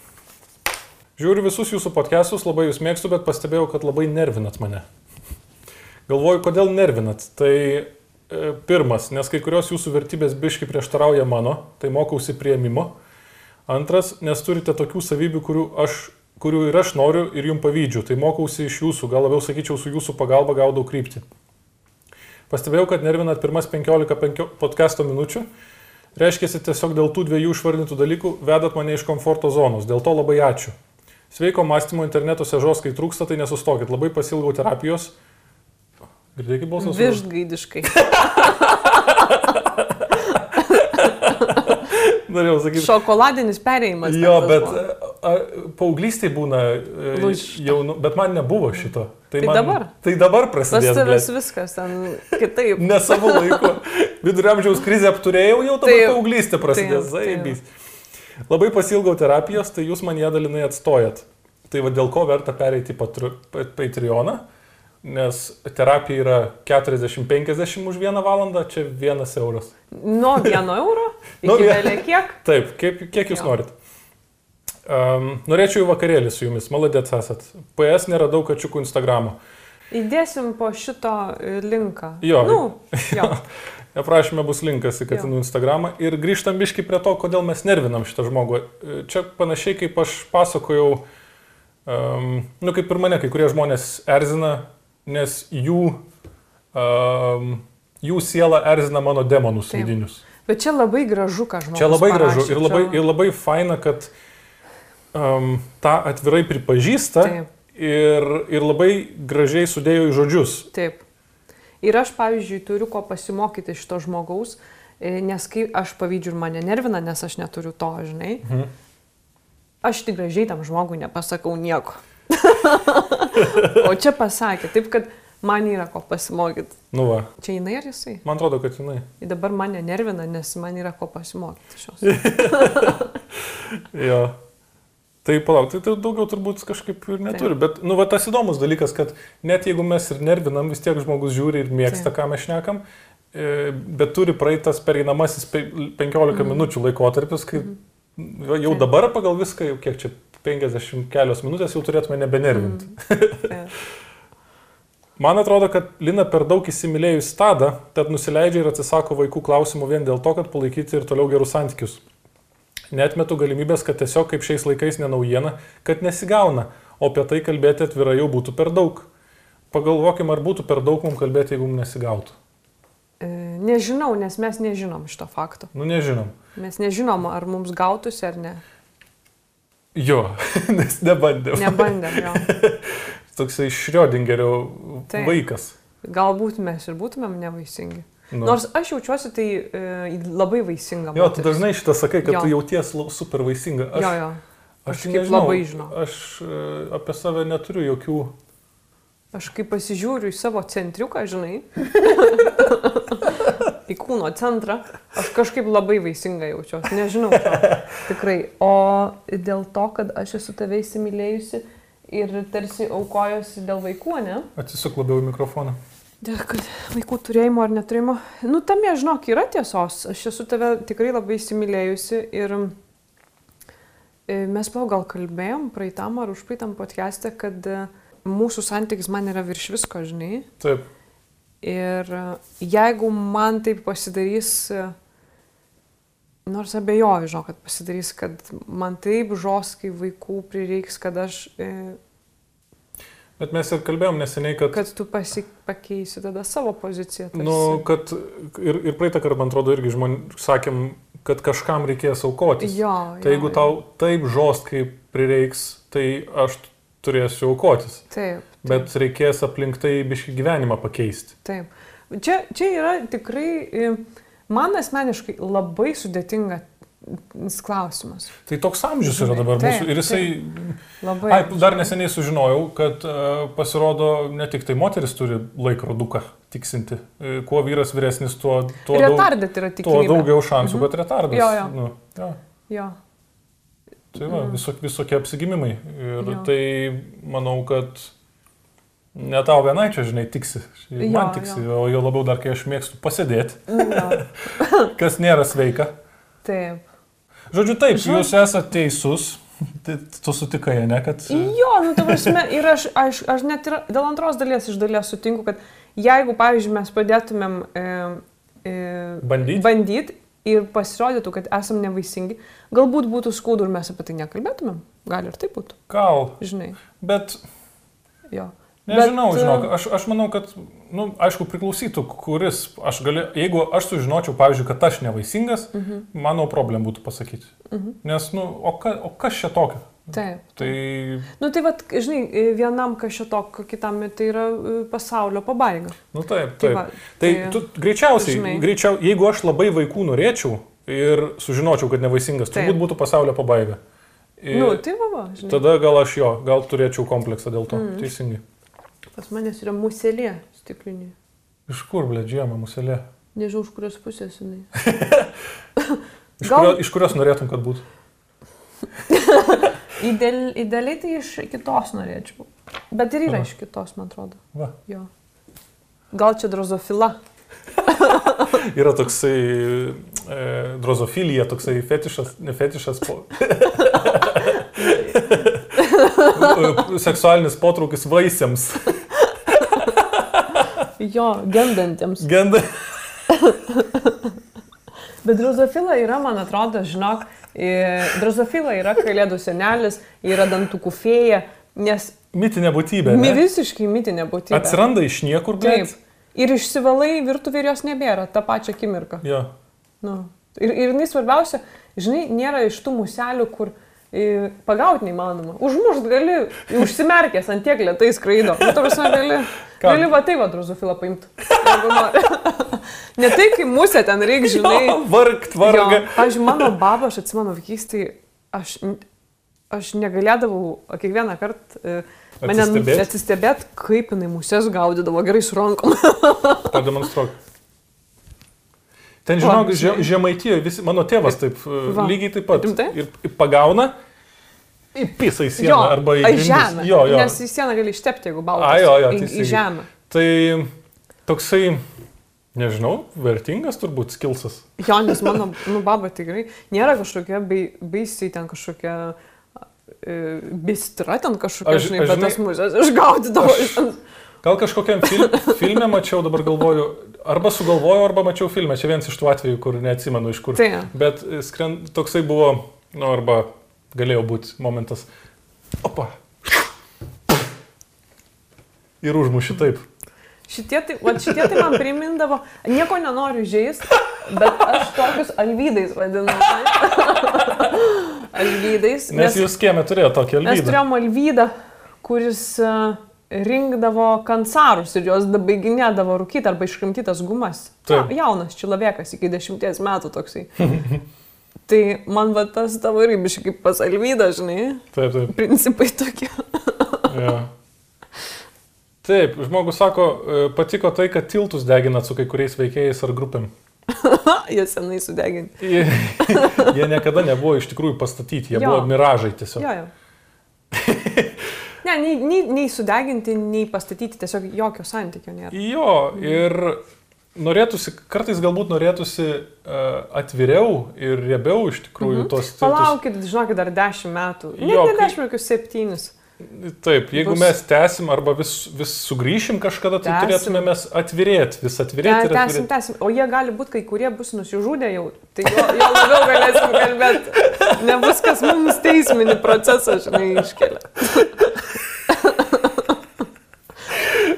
Speaker 1: Žiūriu visus jūsų podcastus, labai jūs mėgstu, bet pastebėjau, kad labai nervinat mane. Galvoju, kodėl nervinat. Tai e, pirmas, nes kai kurios jūsų vertybės biški prieštarauja mano, tai mokausi prieimimo. Antras, nes turite tokių savybių, kurių, aš, kurių ir aš noriu ir jums pavydžiu. Tai mokausi iš jūsų, gal labiau sakyčiau, su jūsų pagalba gaudau kryptį. Pastebėjau, kad nervinat pirmas 15 penkio- podcast'o minučių. Reiškia, tiesiog dėl tų dviejų išvardintų dalykų vedat mane iš komforto zonos. Dėl to labai ačiū. Sveiko mąstymo internetuose žos, kai trūksta, tai nesustokit. Labai pasilgau terapijos. Girdėkit balsas?
Speaker 2: Vižgaidiškai.
Speaker 1: Norėjau sakyti.
Speaker 2: Šokoladinis perėjimas.
Speaker 1: Jo, bet paauglystai būna e, jaunu, bet man nebuvo šito.
Speaker 2: Tai
Speaker 1: man,
Speaker 2: dabar?
Speaker 1: Tai dabar prasidės.
Speaker 2: Vestuvės
Speaker 1: blet.
Speaker 2: viskas ten kitaip.
Speaker 1: Ne savo laiku. Viduramžiaus krizę apturėjau, jau dabar
Speaker 2: Taip.
Speaker 1: paauglystė prasidės.
Speaker 2: Taip, taip.
Speaker 1: Zaibys. Labai pasilgau terapijos, tai jūs man ją dalinai atstojat. Tai va dėl ko verta pereiti į Patr- Pa- Patreoną. nes terapija yra 40-50 už vieną valandą, čia vienas euras.
Speaker 2: Nuo vieno euro
Speaker 1: Nuo
Speaker 2: iki
Speaker 1: vien-
Speaker 2: vėliau kiek?
Speaker 1: Taip, kaip, kiek jūs
Speaker 2: Jo.
Speaker 1: norit. Um, norėčiau į vakarėlį su jumis, maladėt esat. PS nėra daug kačiukų Instagramo.
Speaker 2: Įdėsim po šito e, linką.
Speaker 1: Jo.
Speaker 2: Nu, jo.
Speaker 1: Aprašymė bus linkas į Katinų Instagramą. Ir grįžtam biški prie to, kodėl mes nervinam šitą žmogų. E, Čia panašiai kaip aš pasakojau, um, nu kaip ir mane, kai kurie žmonės erzina, nes jų, um, jų siela erzina mano demonus
Speaker 2: Taip.
Speaker 1: vidinius.
Speaker 2: Bet čia labai gražu, ką žmogus.
Speaker 1: Čia labai
Speaker 2: parašė.
Speaker 1: gražu ir labai,
Speaker 2: Čia-
Speaker 1: ir labai faina, kad um, tą atvirai pripažįsta
Speaker 2: Taip.
Speaker 1: ir, ir labai gražiai sudėjo į žodžius.
Speaker 2: Taip. Ir aš, pavyzdžiui, turiu ko pasimokyti iš to žmogaus, e, nes kai aš pavydžiu ir mane nervina, nes aš neturiu to, žinai,
Speaker 1: Mhm.
Speaker 2: aš tik gražiai tam žmogui nepasakau nieko. o čia pasakė, taip kad man yra ko pasimokyti.
Speaker 1: Nu va,
Speaker 2: Čia jinai ar jisai?
Speaker 1: man atrodo, kad jinai.
Speaker 2: Ir dabar mane nervina, nes man yra ko pasimokyti šios.
Speaker 1: Jo. Tai palauk, tai, tai daugiau turbūt kažkaip ir neturi.
Speaker 2: Taip.
Speaker 1: Bet, nu, va, tas įdomus dalykas, kad net jeigu mes ir nervinam, vis tiek žmogus žiūri ir mėgsta,
Speaker 2: Taip.
Speaker 1: ką mes šnekam, e, bet turi praeitas pereinamasis pe- 15
Speaker 2: Mhm.
Speaker 1: minučių laikotarpis, kai jau jau
Speaker 2: Taip.
Speaker 1: dabar pagal viską, jau kiek čia 50 kelios minutės jau turėtume nebenervinti.
Speaker 2: Taip.
Speaker 1: Man atrodo, kad Lina per daug įsimylėjus stadą, tad nusileidžia ir atsisako vaikų klausimų vien dėl to, kad palaikyti ir toliau gerus santykius. Netmetu galimybės, kad tiesiog kaip šiais laikais nenaujiena, kad nesigauna, o apie tai kalbėti atvirai jau būtų per daug. Pagalvokim, ar būtų per daug mums kalbėti, jeigu mums nesigautų.
Speaker 2: E, Nežinau, nes mes nežinom šito fakto.
Speaker 1: Nu, nežinom.
Speaker 2: Mes nežinom, ar mums gautųsi ar ne.
Speaker 1: Jo, nes nebandėm.
Speaker 2: Nebandėm jo.
Speaker 1: Toksai Šriodingerio vaikas.
Speaker 2: Galbūt mes ir būtumėm nevaisingi.
Speaker 1: Nu.
Speaker 2: Nors aš jaučiuosi tai e, labai vaisinga.
Speaker 1: Jo, tu
Speaker 2: moteris.
Speaker 1: dažnai šitą sakai, kad
Speaker 2: Jo.
Speaker 1: tu jauties super vaisinga. Aš,
Speaker 2: Jo, jo.
Speaker 1: aš
Speaker 2: kažkaip
Speaker 1: nežinau,
Speaker 2: labai žinau.
Speaker 1: Aš e, apie save neturiu jokių
Speaker 2: Aš kai pasižiūriu į savo centriuką, žinai, į kūno centrą, aš kažkaip labai vaisinga jaučiuosi. Nežinau. Čo. Tikrai. O dėl to, kad aš esu tave įsimylėjusi ir tarsi aukojosi dėl vaikų, ne?
Speaker 1: Atsisuk labiau į mikrofoną.
Speaker 2: Dėl vaikų turėjimo ar neturėjimo. Nu, tame, žinok, yra tiesos. Aš esu tave tikrai labai įsimylėjusi ir e, mes plau gal kalbėjom praeitam ar užpraeitam podcast'e, kad e, mūsų santykis man yra virš visko, žinai.
Speaker 1: Taip.
Speaker 2: Ir e, jeigu man taip pasidarys, nors abejoju, žinau, kad pasidarys, kad man taip žoskai vaikų prireiks, kad aš,
Speaker 1: Bet mes ir kalbėjom neseniai, kad,
Speaker 2: kad tu pasi, pakeisi tada savo poziciją. tarsi.
Speaker 1: nu, kad ir, ir praeitą kartą, man atrodo, irgi žmonėms sakėm, kad kažkam reikės aukotis.
Speaker 2: Jo,
Speaker 1: Tai
Speaker 2: jo,
Speaker 1: jeigu
Speaker 2: jo.
Speaker 1: tau taip žost, kaip prireiks, tai aš turėsiu aukotis.
Speaker 2: Taip. taip.
Speaker 1: Bet reikės aplink tai biški gyvenimą pakeisti.
Speaker 2: Taip. Čia, čia yra tikrai, e, man asmeniškai labai sudėtinga klausimas.
Speaker 1: Tai toks amžius yra dabar
Speaker 2: taip,
Speaker 1: mūsų. Ir jisai...
Speaker 2: Labai.
Speaker 1: Ai, dar neseniai sužinojau, kad uh, pasirodo ne tik tai moteris turi laikroduką tiksinti. E, Kuo vyras vyresnis, tuo, tuo, daug,
Speaker 2: Retardat yra
Speaker 1: tuo daugiau šansų, mhm. kad retardas.
Speaker 2: Jo, jo.
Speaker 1: Nu, jo.
Speaker 2: Jo.
Speaker 1: Tai va, visok, visokie apsigimimai. Ir
Speaker 2: Jo.
Speaker 1: tai manau, kad ne tau vienai čia, žinai, tiksi.
Speaker 2: Jo,
Speaker 1: Man tiksi, o jo labiau dar, kai aš mėgstu pasėdėti,
Speaker 2: jo.
Speaker 1: kas nėra sveika.
Speaker 2: Taip.
Speaker 1: Žodžiu, taip,
Speaker 2: Žodžiu-
Speaker 1: jūs esate teisus. Tai tu sutikai, ne, kad...
Speaker 2: Jo, nu, ta prasme, ir aš, aš, aš net ir dėl antros dalies iš dalies sutinku, kad jeigu, pavyzdžiui, mes pradėtumėm e, e,
Speaker 1: Bandyt?
Speaker 2: bandyti ir pasirodytų, kad esam nevaisingi, galbūt būtų skaudu ir mes apie tai nekalbėtumėm. Gali ir taip būtų,
Speaker 1: Gal,
Speaker 2: žinai.
Speaker 1: bet
Speaker 2: Jo.
Speaker 1: Nežinau,
Speaker 2: Bet,
Speaker 1: žinok, aš, aš manau, kad, na, nu, aišku, priklausytų, kuris, aš galiu, jeigu aš sužinočiau, pavyzdžiui, kad aš nevaisingas, uh
Speaker 2: Mhm.
Speaker 1: -huh. mano problem būtų pasakyti. Uh -huh. Nes, nu, o, ka, o kas čia tokio?
Speaker 2: Taip.
Speaker 1: Tai,
Speaker 2: Nu tai vad, žinai, vienam kažkito, kitam tai yra e, pasaulio pabaiga.
Speaker 1: nu taip,
Speaker 2: Tai
Speaker 1: taip.
Speaker 2: va,
Speaker 1: Tai,
Speaker 2: tai-
Speaker 1: tu, greičiausiai,
Speaker 2: žinai.
Speaker 1: greičiau, jeigu aš labai vaikų norėčiau ir sužinočiau, kad nevaisingas,
Speaker 2: Taip.
Speaker 1: turbūt būtų pasaulio pabaiga. Ir
Speaker 2: Nu, tai va, va žinai.
Speaker 1: tada gal aš jo, gal turėčiau kompleksą dėl to. Mm. Teisingai.
Speaker 2: Pas manęs yra muselė stiklinė.
Speaker 1: Iš kur, ble, džiama, muselė?
Speaker 2: Nežinau, iš kurios pusės jinai.
Speaker 1: Iš,
Speaker 2: Gal-
Speaker 1: kurio, iš kurios norėtum, kad būtų?
Speaker 2: Ideal, idealiai tai iš kitos norėčiau. Bet ir yra
Speaker 1: Aha.
Speaker 2: iš kitos, man atrodo.
Speaker 1: Va.
Speaker 2: Jo. Gal čia drozofila?
Speaker 1: Yra toksai e, drozofilija, toksai fetišas, ne fetišas, po... seksualinis potraukis vaisiams.
Speaker 2: Jo, gendantiems.
Speaker 1: Genda.
Speaker 2: Bet drozofila yra, man atrodo, žinok, drozofila yra kalėdų senelis, yra dantukų fėja, nes
Speaker 1: Mitinė būtybė. ne?
Speaker 2: visiškai mitinė būtybė.
Speaker 1: Atsiranda iš niekur,
Speaker 2: Taip.
Speaker 1: bet.
Speaker 2: Ir išsivalai virtuvė ir jos nebėra tą pačią akimirką.
Speaker 1: Jo.
Speaker 2: Nu. Ir, ir jinai svarbiausia, žinai, nėra iš tų muselių, kur e, pagauti neįmanoma. Užmušt gali, užsimerkęs ant tiek lietai skraido. Nu, ta prasme, gali,
Speaker 1: Ką?
Speaker 2: gali va tai va drozofilą paimti. ne tai, kai musė ten reikia, žinai.
Speaker 1: Jo, vargt.
Speaker 2: Jo, Pavyzdžiui, mano baba, aš atsimenu vaikystėje, aš, aš negalėdavau kiekvieną kartą e, mane
Speaker 1: Atsistebėt?
Speaker 2: atsistebėt, kaip jinai musės gaudydavo gerai su rankom.
Speaker 1: Pademonstruok. Ten, žinok, žia- žemaitijoje visi, mano tėvas taip, e,
Speaker 2: Va.
Speaker 1: lygiai taip pat.
Speaker 2: Rimtai?
Speaker 1: Ir pagauna, įpisa į sieną arba į
Speaker 2: į žemę.
Speaker 1: Jo, jo.
Speaker 2: Nes į sieną gali ištepti, jeigu baltas.
Speaker 1: A, jo, jo,
Speaker 2: į, į žemę.
Speaker 1: Tai toksai, nežinau, vertingas turbūt skilsas.
Speaker 2: Jo, nes mano nu, baba tikrai nėra kažkokia baisiai ten kažkokia e, bistra ten kažkokia,
Speaker 1: Aš-
Speaker 2: žinai, bet tas musės išgaudydavo.
Speaker 1: Gal kažkokiam fil filme mačiau, dabar galvoju, arba sugalvojau, arba mačiau filmę. Čia vienas iš tų atvejų, kur neatsimenu iš kur.
Speaker 2: Tai.
Speaker 1: Bet e, skren, toksai buvo, nu, arba galėjo būti momentas. Opa. Ir užmuši taip.
Speaker 2: Šitie tai, va, šitie tai man primindavo, nieko nenoriu žaisti, bet aš tokius alvydais vadinu. alvydais.
Speaker 1: Nes jūs kieme turėjo tokį
Speaker 2: Mes
Speaker 1: alvydą.
Speaker 2: turėjom alvydą, kuris e, rinkdavo kancarus ir juos dabaiginėdavo rūkyti arba iškrimtytas gumas. Ja, jaunas čilavėkas iki dešimties metų toksai. tai man va tas tavo irgi biškai kaip pas alvydą, žinai,
Speaker 1: Taip, taip.
Speaker 2: principai tokie.
Speaker 1: Ja. Taip, žmogus sako, e, patiko tai, kad tiltus deginat su kai kuriais veikėjais ar grupėm.
Speaker 2: Jie senai sudeginti.
Speaker 1: Jie, jie niekada nebuvo iš tikrųjų pastatyti, jie
Speaker 2: Jo.
Speaker 1: buvo miražai tiesiog.
Speaker 2: Jo, jo. Ne, nei, nei, nei sudeginti, nei pastatyti, tiesiog jokio santykio nėra.
Speaker 1: Jo, ir norėtųsi, kartais galbūt norėtųsi uh, atviriau ir riebiau iš tikrųjų mhm. tos.
Speaker 2: Palaukit, žinokit, dar dešimt metų. Ne,
Speaker 1: Jo,
Speaker 2: ne dešimt, kokius septynis.
Speaker 1: Taip, jeigu
Speaker 2: Bus-
Speaker 1: mes tęsim arba vis, vis sugrįšim kažkada, tai
Speaker 2: Tęsim.
Speaker 1: turėtume mes atvirėti, vis atvirėti ir
Speaker 2: Tęsim, tęsim. O jie gali būti, kai kurie bus nusižudę jau. Tai jo, jo labiau galėsim kalbėti. Nebus kas mums teisminį procesą, žinai, iškelia.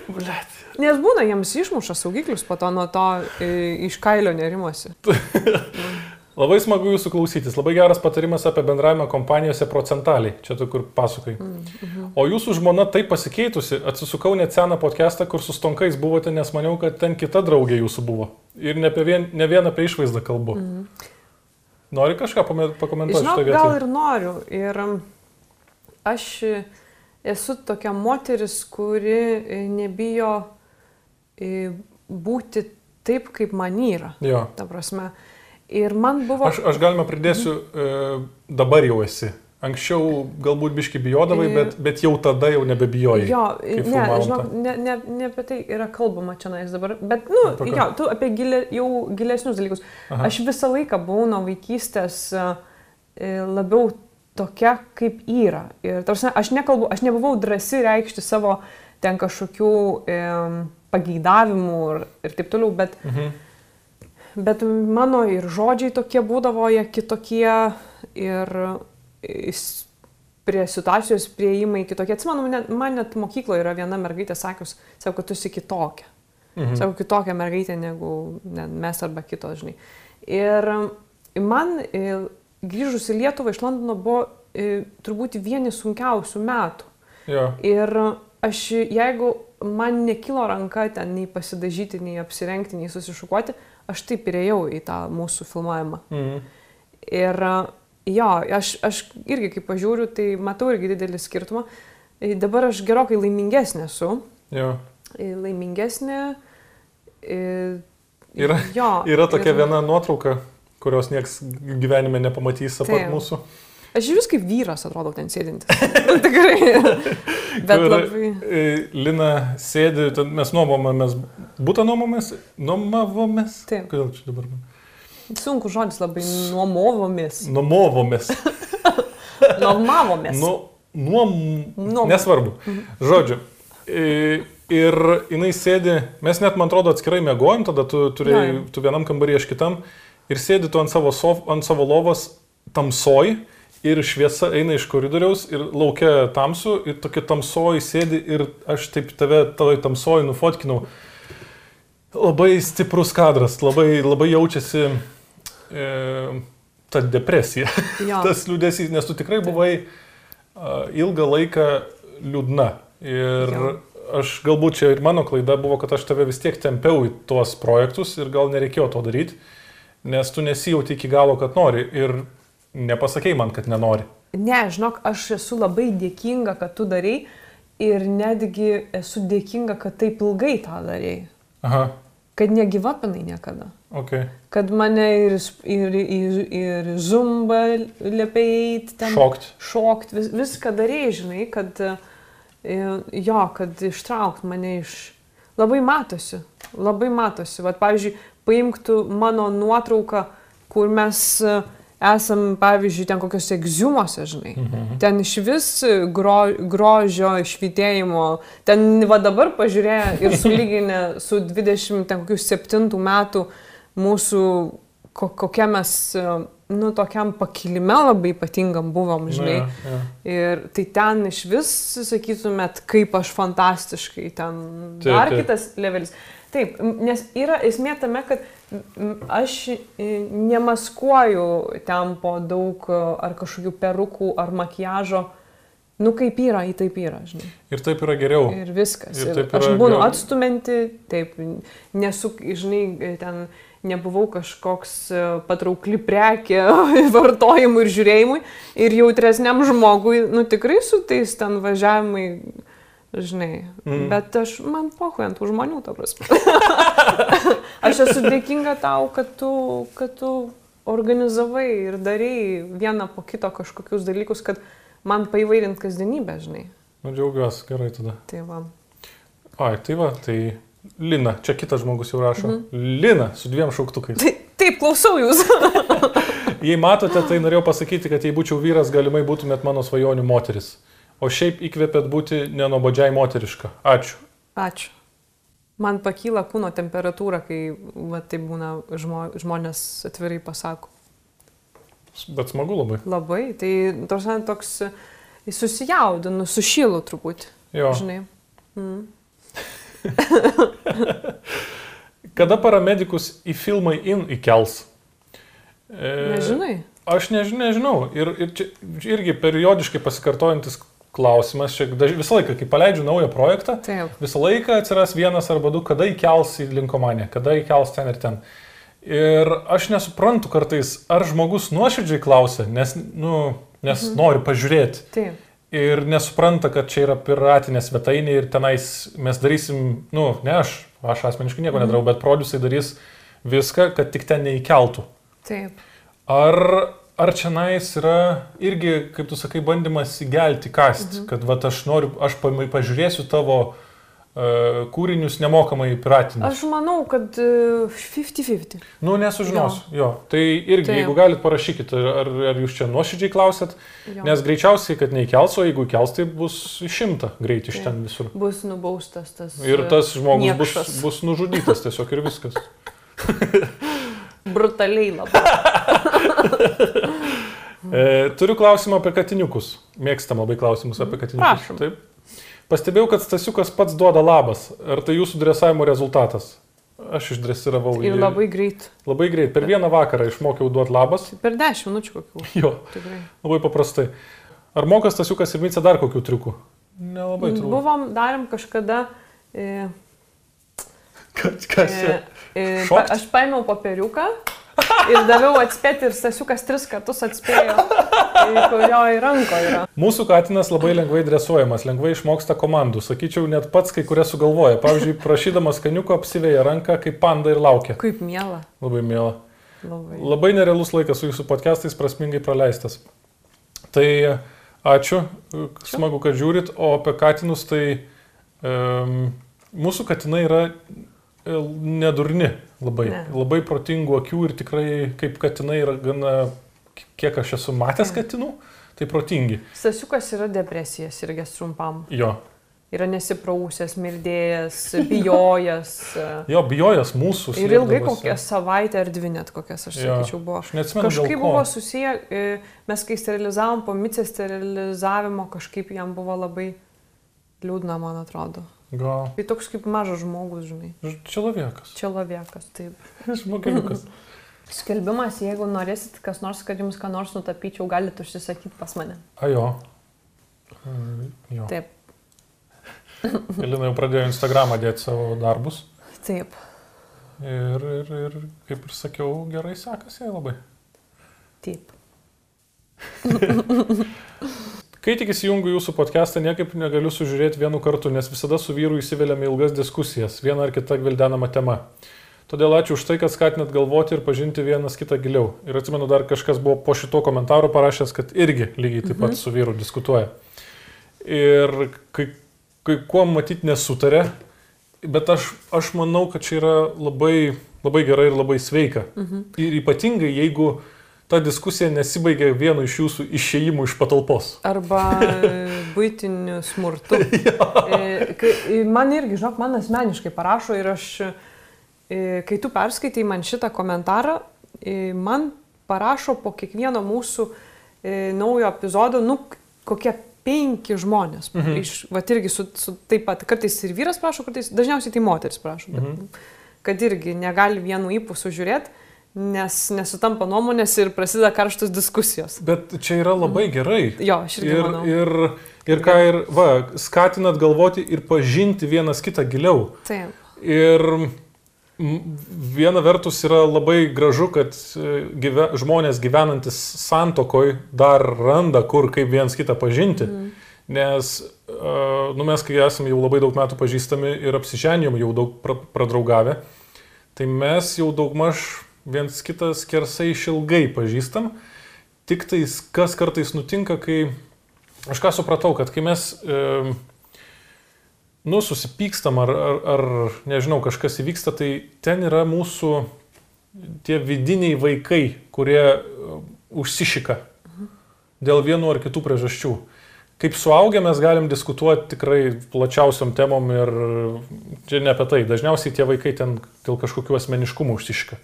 Speaker 1: Blet.
Speaker 2: Nes būna, jiems išmuša saugiklius po to nuo to e, iš kailio nerimuosi.
Speaker 1: Labai smagu jūsų klausytis. Labai geras patarimas apie bendravimą kompanijose procentaliai. Čia tu kur pasakai.
Speaker 2: Mhm.
Speaker 1: O jūsų žmona taip pasikeitusi, atsisukau net seną podcastą, kur su stonkais buvote, nes maniau, kad ten kita draugė jūsų buvo. Ir ne, vien, ne vien apie išvaizdą kalbu. Nori kažką pakomentuoti
Speaker 2: Mhm.
Speaker 1: Šitą
Speaker 2: gal
Speaker 1: vietą?
Speaker 2: ir noriu. Ir um, aš e, esu tokia moteris, kuri e, nebijo e, būti taip, kaip man yra.
Speaker 1: Jo.
Speaker 2: Ta prasme. Ir man buvo...
Speaker 1: Aš, aš galima pridėsiu, e, dabar jau esi. Anksčiau galbūt biški bijodavai,
Speaker 2: E,
Speaker 1: bet, bet jau tada jau nebebijojai.
Speaker 2: Jo, ne, žinok, ne, ne, ne apie tai yra kalbama čia nais dabar, bet, nu,
Speaker 1: ką?
Speaker 2: jo, tu apie gilė, jau gilesnius dalykus.
Speaker 1: Aha.
Speaker 2: Aš visą laiką buvau nuo vaikystės e, labiau tokia, kaip yra. Ir tarsi, aš nekalbu, aš nebuvau drąsi reikšti savo ten kažkokių e, pageidavimų ir, ir taip toliau, bet,
Speaker 1: Mhm.
Speaker 2: Bet mano ir žodžiai tokie būdavo, jie kitokie ir prie situacijos prieimai kitokie. Atsimenu, man net, man net mokykloje yra viena mergaitė sakius, sako, kad tu esi kitokia.
Speaker 1: Mhm.
Speaker 2: Sako, kitokia mergaitė negu ne, mes arba kitos, žinai. Ir man e, grįžus į Lietuvą iš Londono buvo e, turbūt vieni sunkiausių metų.
Speaker 1: Jo.
Speaker 2: Ir aš, jeigu man nekilo ranka ten nei pasidažyti, nei apsirengti, nei susišukuoti, aš taip ir ėjau į tą mūsų filmavimą.
Speaker 1: Mhm.
Speaker 2: Ir jo, aš, aš irgi kaip pažiūriu, tai matau irgi didelį skirtumą. E, Dabar aš gerokai laimingesnė esu.
Speaker 1: Jo.
Speaker 2: E, Laimingesnė. e,
Speaker 1: Yra-
Speaker 2: jo,
Speaker 1: Yra tokia
Speaker 2: ir-
Speaker 1: viena nuotrauka, kurios nieks gyvenime nepamatys apart
Speaker 2: Taip. Aš vis kaip vyras atrodo ten sėdintis. Nu, Tikrai. Bet
Speaker 1: Kur,
Speaker 2: labai.
Speaker 1: e, Lina sėdi, mes nuomomės, būtų nuomomės, nuomavomės.
Speaker 2: Taip.
Speaker 1: Kodėl čia dabar? man?
Speaker 2: Sunku žodis labai nuomovomis.
Speaker 1: Nuomavomės.
Speaker 2: Nuomavomės.
Speaker 1: Nu, nuom...
Speaker 2: Nuom-
Speaker 1: Nesvarbu. Žodžiu. e, Ir jinai sėdi, mes net, man atrodo, atskirai mėgojom, tada tu turėjai, tu vienam kambarį, aš kitam. Ir sėdi tu ant savo, sof, ant savo lovos tamsoj ir šviesa eina iš koridoriaus ir laukia tamsu ir tokia tamsoj sėdi ir aš taip tave toj tamsoj nufotkinau. Labai stiprus kadras, labai, labai jaučiasi e, ta depresija, tas liūdėsys, nes tu tikrai buvai a, ilgą laiką liūdna. Ir
Speaker 2: Jo.
Speaker 1: aš galbūt čia ir mano klaida buvo, kad aš tave vis tiek tempiau į tuos projektus ir gal nereikėjo to daryti, nes tu nesijauti iki galo, kad nori ir nepasakėjai man, kad nenori.
Speaker 2: Ne, žinok, aš esu labai dėkinga, kad tu darai ir netgi esu dėkinga, kad taip ilgai tą darai.
Speaker 1: Aha,
Speaker 2: Kad negyvapinai niekada.
Speaker 1: ok.
Speaker 2: Kad mane ir, ir, ir, ir zumba liepiai eiti ten.
Speaker 1: Šokt.
Speaker 2: Šokt, vis, viską darėjai, žinai, kad e, jo, kad ištraukt mane iš... Labai matosi, labai matosi. Vat, pavyzdžiui, paimk tu mano nuotrauką, kur mes e, esam, pavyzdžiui, ten kokiuose egziumuose, žinai.
Speaker 1: Mhm.
Speaker 2: Ten iš vis gro, grožio, švitėjimo. Ten va dabar pažiūrėję ir sulyginę su 27 metų mūsų, ko, kokia mes, nu, tokiam pakilime labai ypatingam buvom, žinai.
Speaker 1: Na, ja, ja.
Speaker 2: Ir tai ten iš vis sakytumėt, kaip aš fantastiškai ten.
Speaker 1: Taip,
Speaker 2: Dar
Speaker 1: taip.
Speaker 2: kitas levelis. Taip, nes yra esmė tame, kad aš e, nemaskuoju ten po daug e, ar kažkokių perukų ar makiažo. Nu kaip yra, į taip yra, žinai.
Speaker 1: Ir taip yra geriau.
Speaker 2: Ir viskas.
Speaker 1: Ir
Speaker 2: Ir aš būnu
Speaker 1: gal-
Speaker 2: atstuminti, taip, nesu, žinai, ten nebuvau kažkoks e, patraukli prekė vartojimui ir žiūrėjimui. Ir jautresniam žmogui, nu tikrai su tais ten važiavimai, žinai.
Speaker 1: Mm.
Speaker 2: Mm. Bet aš, man pohuojant tų žmonių, ta prasme. aš esu dėkinga tau, kad tu, kad tu organizavai ir darai vieną po kito kažkokius dalykus, kad man paįvairint kasdienybę, žinai.
Speaker 1: Nu, džiaugiuosi, gerai tada.
Speaker 2: Tai va.
Speaker 1: Ai, tai va, tai Lina, čia kitas žmogus jau rašo.
Speaker 2: Mhm.
Speaker 1: Mhm. Lina, su dviem šauktukais.
Speaker 2: Tai, taip, klausau jūs.
Speaker 1: Jei matote, tai norėjau pasakyti, kad jei būčiau vyras, galimai būtumėt mano svajonių moteris. O šiaip įkvėpėt būti nenobodžiai moteriška. Ačiū.
Speaker 2: Ačiū. Man pakyla kūno temperatūra, kai va, tai būna žmo, žmonės atvirai pasako.
Speaker 1: Bet smagu labai.
Speaker 2: Labai. Tai tos, toks susijaudinu, sušylu truputį.
Speaker 1: Jo.
Speaker 2: Žinai. Mm.
Speaker 1: Kada paramedikus į filmai in įkels? E,
Speaker 2: Nežinai.
Speaker 1: Aš než, nežinau. Ir, ir čia irgi periodiškai pasikartojantis klausimas. Čia daž, visą laiką, kai paleidžiu naują projektą,
Speaker 2: Taip.
Speaker 1: visą laiką atsiras vienas arba du, kada įkels į linkomaniją, kada įkels ten ir ten. Ir aš nesuprantu kartais, ar žmogus nuoširdžiai klausia, nes, nu, nes mhm. nori pažiūrėti.
Speaker 2: Taip.
Speaker 1: Ir nesupranta, kad čia yra piratinė svetainė ir tenais mes darysim, nu, ne aš, aš asmeniškai nieko
Speaker 2: Mhm.
Speaker 1: nedarau, bet produsai darys viską, kad tik ten neįkeltų.
Speaker 2: Taip.
Speaker 1: Ar, ar čia nais yra irgi, kaip tu sakai, bandymas įgelti kasti, mhm. kad va, aš noriu, aš pažiūrėsiu tavo uh, kūrinius nemokamai piratinį.
Speaker 2: Aš manau, kad e, 50-50.
Speaker 1: Nu, nesužinosiu. Jo. jo. Tai irgi,
Speaker 2: Taip.
Speaker 1: jeigu galit, parašykit, ar, ar jūs čia nuoširdžiai klausėt,
Speaker 2: Jo.
Speaker 1: nes greičiausiai, kad neįkels, o jeigu įkels, tai bus išimta greit iš ten visur.
Speaker 2: Bus nubaustas tas.
Speaker 1: Ir
Speaker 2: e,
Speaker 1: tas žmogus bus,
Speaker 2: niekšas.
Speaker 1: bus nužudytas tiesiog ir viskas.
Speaker 2: Brutaliai labai.
Speaker 1: E, turiu klausimą apie katiniukus. Mėgstam labai klausimus apie katiniukus.
Speaker 2: Prašom.
Speaker 1: Taip. Pastebėjau, kad Stasiukas pats duoda labas. Ar tai jūsų dresavimo rezultatas? Aš išdresiravau
Speaker 2: Ir
Speaker 1: jį.
Speaker 2: labai greit.
Speaker 1: Labai greit. Per vieną vakarą išmokiau duoti labas.
Speaker 2: Per 10 minučių kokių.
Speaker 1: Jo,
Speaker 2: Tikrai.
Speaker 1: labai paprastai. Ar mokas Stasiukas ir Mice dar kokių triukų? Nelabai turbūt.
Speaker 2: Buvom, darėm kažkada. E,
Speaker 1: Kas, kas čia?
Speaker 2: e, e, pa, aš paėmiau popieriuką ir daviau atspėti ir Stasiukas tris kartus atspėjo, e, kurio į ranko yra.
Speaker 1: Mūsų katinas labai lengvai dresuojamas, lengvai išmoksta komandų. Sakyčiau, net pats kai kurias sugalvoja. Pavyzdžiui, prašydamas kaniuko apsivėja ranką kaip panda ir laukia.
Speaker 2: Kaip mėla.
Speaker 1: Labai mėla.
Speaker 2: Labai.
Speaker 1: Labai nerealus laikas su jūsų podcastais prasmingai praleistas. Tai ačiū, smagu, kad žiūrit, o apie katinus tai um, mūsų katinai yra nedurni labai,
Speaker 2: Ne.
Speaker 1: labai protingų akių ir tikrai kaip katinai yra gana, kiek aš esu matęs katinų, tai protingi.
Speaker 2: Stasiukas yra depresijas irgi trumpam.
Speaker 1: Jo,
Speaker 2: Yra nesiprausęs, mirdėjęs, bijojęs. e,
Speaker 1: jo bijojęs mūsų.
Speaker 2: Ir ilgai kokią savaitę ar dvi net kokias, aš
Speaker 1: Jo.
Speaker 2: sakyčiau, buvo.
Speaker 1: Aš neatsimenu,
Speaker 2: Kažkaip buvo susiję, e, mes kai sterilizavom po micės sterilizavimo, kažkaip jam buvo labai liūdna, man atrodo.
Speaker 1: Gal.
Speaker 2: Tai toks kaip mažas žmogus, žinai.
Speaker 1: Čilaviekas.
Speaker 2: Čia laviekas, taip.
Speaker 1: Žmogeliukas.
Speaker 2: Skelbimas, jeigu norėsit kas nors, kad jums ką nors nutapyčiau, galite užsisakyti pas mane.
Speaker 1: Ajo. Jo.
Speaker 2: Taip,
Speaker 1: Elina jau pradėjo Instagramą dėti savo darbus.
Speaker 2: taip.
Speaker 1: Ir, ir, ir kaip ir sakiau, gerai sekasi jai labai.
Speaker 2: Taip.
Speaker 1: Kai tik įsijungiu jūsų podcastą, niekaip negaliu sužiūrėti vienu kartu, nes visada su vyru įsiveliame ilgas diskusijas, viena ar kita gvildenama tema. Todėl ačiū už tai, kad skatinat galvoti ir pažinti vienas kitą giliau. Ir atsimenu, dar kažkas buvo po šito komentaru parašęs, kad irgi lygiai taip pat su vyru diskutuoja. Ir kai, kai kuo matyti nesutarė, bet aš, aš manau, kad čia yra labai, labai gerai ir labai sveika.
Speaker 2: Mhm.
Speaker 1: Ir ypatingai, jeigu ta diskusija nesibaigia vienu iš jūsų išėjimų iš patalpos.
Speaker 2: Arba būtiniu smurtu. E, e, Man irgi, žinok, man asmeniškai parašo ir aš, e, kai tu perskaitai man šitą komentarą, man parašo po kiekvieno mūsų naujo epizodo, nu, kokie penki žmonės. Mhm. Iš, va, irgi su, su taip pat, kartais ir vyras prašo, kartais dažniausiai tai moteris prašo. Bet,
Speaker 1: Mhm.
Speaker 2: Kad irgi negali vienu įpusu žiūrėti, nes nesutampa nuomonės ir prasideda karštos diskusijos.
Speaker 1: Bet čia yra labai gerai.
Speaker 2: Jo, aš irgi
Speaker 1: Ir,
Speaker 2: manau.
Speaker 1: ir, ir ką ir, va, skatinat galvoti ir pažinti vienas kitą giliau.
Speaker 2: Taip.
Speaker 1: Ir viena vertus yra labai gražu, kad e, gyve, žmonės gyvenantis santokoj dar randa, kur kaip vienas kitą pažinti. Mm. Nes uh, nu, mes, kai esame jau labai daug metų pažįstami ir apsiženėm, jau daug pra, pradraugavę, tai mes jau daugmaž viens kitas kersai išilgai pažįstam. Tik tais, kas kartais nutinka, kai aš ką supratau, kad kai mes e, nu, susipykstam ar, ar, ar, nežinau, kažkas įvyksta, tai ten yra mūsų tie vidiniai vaikai, kurie uh, užsišika dėl vienų ar kitų priežasčių. Kaip suaugę mes galim diskutuoti tikrai plačiausiam temom ir čia ne apie tai. Dažniausiai tie vaikai ten dėl kažkokių asmeniškumų užsišika.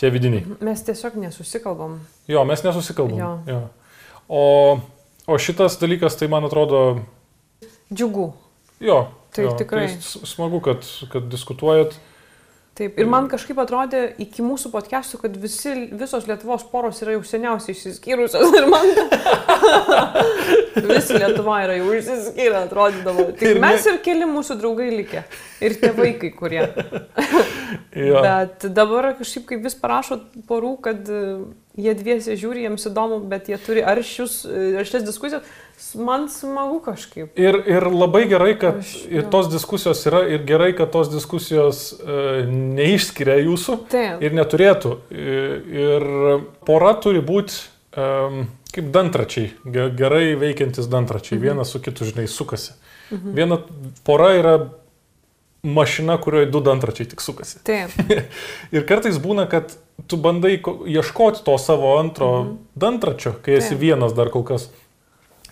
Speaker 1: Tie vidiniai.
Speaker 2: Mes tiesiog nesusikalbam.
Speaker 1: Jo, mes nesusikalbam.
Speaker 2: Jo.
Speaker 1: Jo. O, o šitas dalykas, tai man atrodo,
Speaker 2: Džiugu.
Speaker 1: Jo,
Speaker 2: Taip,
Speaker 1: jo,
Speaker 2: tikrai.
Speaker 1: Tai smagu, kad, kad diskutuojat.
Speaker 2: Taip. Ir man kažkaip atrodė iki mūsų podcastų, kad visi, visos Lietuvos poros yra jau seniausiai išsiskyrusios. Ir man visi Lietuva yra jau išsiskyrę, atrodydavo. Tik
Speaker 1: Ir ne-
Speaker 2: mes ir keli mūsų draugai likę. Ir tie vaikai, kurie. Bet dabar kažkaip kaip vis parašo porų, kad jie dviesi žiūri, jiems įdomu, bet jie turi aršius, e, aršias diskusijas. Man smagu kažkaip.
Speaker 1: Ir, ir labai gerai, kad
Speaker 2: Aš-
Speaker 1: ir tos diskusijos yra ir gerai, kad tos diskusijos e, neišskiria jūsų
Speaker 2: Taip.
Speaker 1: ir neturėtų. Ir, ir pora turi būti e, kaip dantračiai, ge- gerai veikiantis dantračiai, mhm. vienas su kitu, žinai, sukasi. Mhm. Viena pora yra mašina, kurioje du dantračiai tik sukasi.
Speaker 2: Taip.
Speaker 1: Ir kartais būna, kad tu bandai ko- ieškoti to savo antro mhm. dantračio, kai esi
Speaker 2: Taip.
Speaker 1: vienas dar kol kas.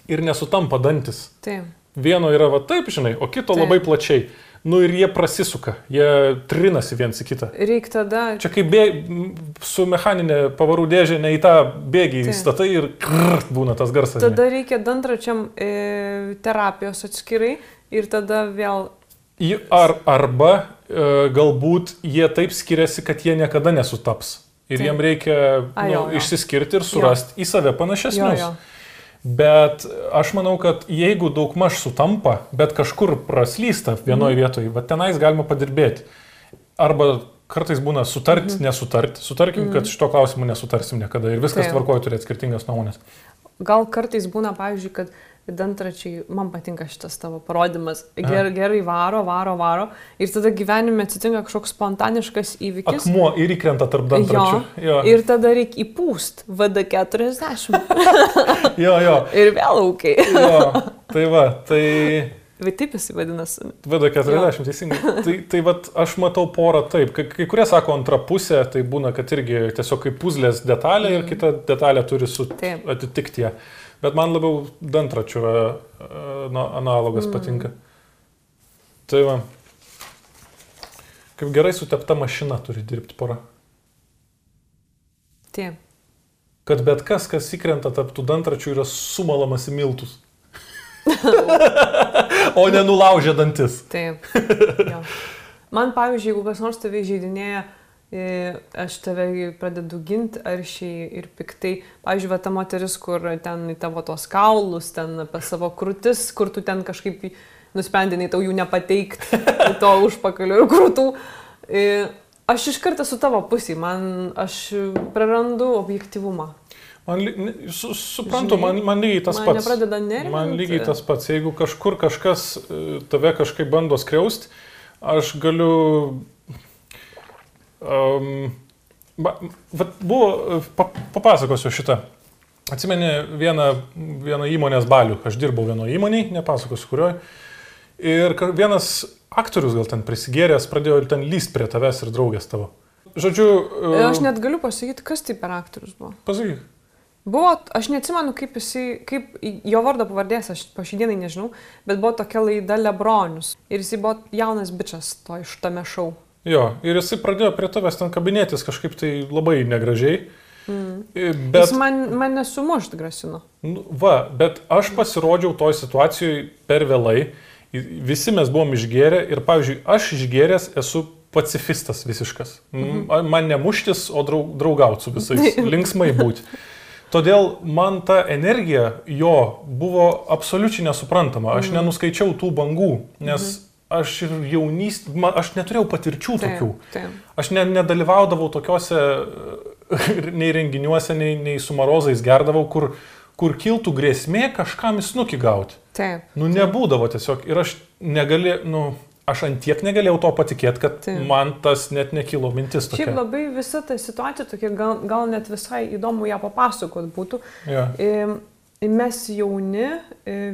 Speaker 1: Ir nesutampa dantis.
Speaker 2: Taip.
Speaker 1: Vieno yra va taip, žinai, o kito
Speaker 2: Taip.
Speaker 1: labai plačiai. Nu ir jie prasisuka, jie trinasi viens į kitą.
Speaker 2: Reikia tada.
Speaker 1: Čia kaip bė, su mechaninė pavarų dėžė ne į tą bėgį įstatai ir krrrt, būna tas garsas.
Speaker 2: Tada reikia dantračiam e, terapijos atskirai ir tada vėl.
Speaker 1: Į- Ar, arba e, galbūt jie taip skiriasi, kad jie niekada nesutaps. Ir jiem reikia
Speaker 2: A,
Speaker 1: nu,
Speaker 2: jo, jo.
Speaker 1: išsiskirti ir surasti į save
Speaker 2: Jo,
Speaker 1: panašesnius.
Speaker 2: jo.
Speaker 1: Bet aš manau, kad jeigu daugmaž sutampa, bet kažkur praslysta vienoje
Speaker 2: Mhm.
Speaker 1: vietoje, va tenais galima padirbėti. Arba kartais būna sutarti,
Speaker 2: Mhm.
Speaker 1: nesutarti. Sutarkim, kad šito klausimu nesutarsim niekada ir viskas tvarkoja turėti skirtingas nuomonės.
Speaker 2: gal kartais būna, pavyzdžiui, kad dantračiai, man patinka šitas tavo parodimas, ger, gerai varo, varo, varo ir tada gyvenime atsitinka kažkoks spontaniškas įvykis.
Speaker 1: Akmuo ir įkrenta tarp dantračių.
Speaker 2: Jo, jo. Ir tada reikia įpūst VD40.
Speaker 1: jo, jo.
Speaker 2: Ir vėl aukai.
Speaker 1: jo, tai va, tai...
Speaker 2: Bet taip jis vadinasi.
Speaker 1: VD40, teisingai. tai tai vat, aš matau porą taip. Kai, kai kurie sako antra pusė, tai būna, kad irgi tiesiog kaip puzlės detalė mm. ir kita detalė turi su, atitikti ją. Bet man labiau dantračių uh, analogas mm. patinka. Tai va. Kaip gerai sutepta mašina turi dirbti pora.
Speaker 2: Taip.
Speaker 1: Kad bet kas, kas įkrenta tarp tų dantračių, yra sumalamas į miltus. o nenulaužia dantis.
Speaker 2: Taip. Jo. Man, pavyzdžiui, jeigu kas nors tave žaidinėja, aš tave pradedu ginti aršiai ir piktai. Pavyzdžiui, va, ta moteris, kur ten į tavo tos kaulus, ten apie savo krūtis, kur tu ten kažkaip nusprendinai tau jų nepateikti, to užpakaliu ir krūtų. Aš iš karto su tavo pusė, man aš prarandu objektivumą.
Speaker 1: Man, su, suprantu, Žinai, man, man lygiai tas man pats.
Speaker 2: Nervinti.
Speaker 1: Man lygiai tas pats. Jeigu kažkur kažkas e, tave kažkaip bando skriausti, aš galiu Um, vat, buvo, pa, papasakosiu šitą. Atsimeni vieną, vieną įmonės balių, aš dirbau vienoje įmonėje, nepasakosiu kurioje. Ir vienas aktorius gal ten prisigėręs pradėjo ten lyst prie tavęs ir draugės tavo. Žodžiu.
Speaker 2: Aš net galiu pasakyti, kas tai per aktorius buvo.
Speaker 1: Pasakyk.
Speaker 2: Buvo, aš neatsimenu, kaip, jisai, kaip jo vardo pavardės, aš po šį dieną nežinau, bet buvo tokia laida Lebronius. Ir jisai buvo jaunas bičias to iš tame šau.
Speaker 1: Jo, ir jisai pradėjo prie tavęs ten kabinėtis kažkaip tai labai negražiai.
Speaker 2: Mm. Bet, Jis man, mane sumušt grasino.
Speaker 1: Nu, va, bet aš pasirodžiau toj situacijoje per vėlai. Visi mes buvom išgėrę ir, pavyzdžiui, aš išgėręs esu pacifistas visiškas. Mm -hmm. Man nemuštis, o draug, draugauti su visais, linksmai būti. Todėl man ta energija jo buvo absoliučiai nesuprantama. Aš mm. nenuskaičiau tų bangų, nes -hmm aš ir jaunystė, aš neturėjau patirčių taip, tokių. Taip. Aš ne, nedalyvaudavau tokiuose nei renginiuose, nei, nei su marozais gerdavau, kur, kur kiltų grėsmė kažkam įsnukį gauti.
Speaker 2: Taip.
Speaker 1: Nu, nebūdavo tiesiog. Ir aš negalėjau, nu, aš antiek negalėjau to patikėti, kad Taip. man tas net nekilo mintis. Tokia.
Speaker 2: Šiaip labai visa ta situacija tokia, gal, gal net visai įdomu ją papasakot būtų.
Speaker 1: Ja.
Speaker 2: Mes jauni,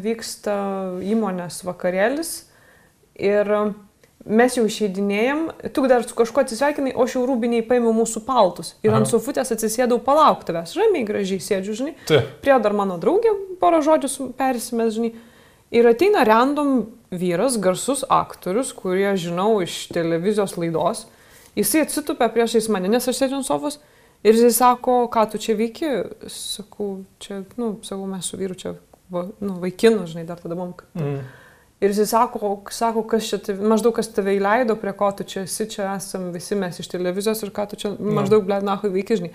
Speaker 2: vyksta įmonės vakarėlis Ir mes jau išeidinėjom, tu dar su kažkuo atsisveikinai, o aš jau rūbiniai paėmiau mūsų paltus. Ir Aha. ant sofutės atsisėdau palaukti tavęs. Ramiai, gražiai sėdžiu, žinai.
Speaker 1: Tai.
Speaker 2: Prie dar mano draugė porą žodžių persimės, žinai. Ir ateina random vyras, garsus aktorius, kurie žinau iš televizijos laidos. Jisai atsitupia priešais mane, nes aš sėdžiu ant sofos. Ir jisai sako, ką tu čia veiki? Sakau, čia, nu, sakau, mes su vyru čia, va, nu, vaikinu, žinai, dar tada mum. Kad... Mm. Ir jis sako, sako, kas čia, maždaug kas tave įleido, prie ko tu čia esi, čia esam visi mes iš televizijos ir ką tu čia, no. maždaug, ble, nahui veikia, žinai.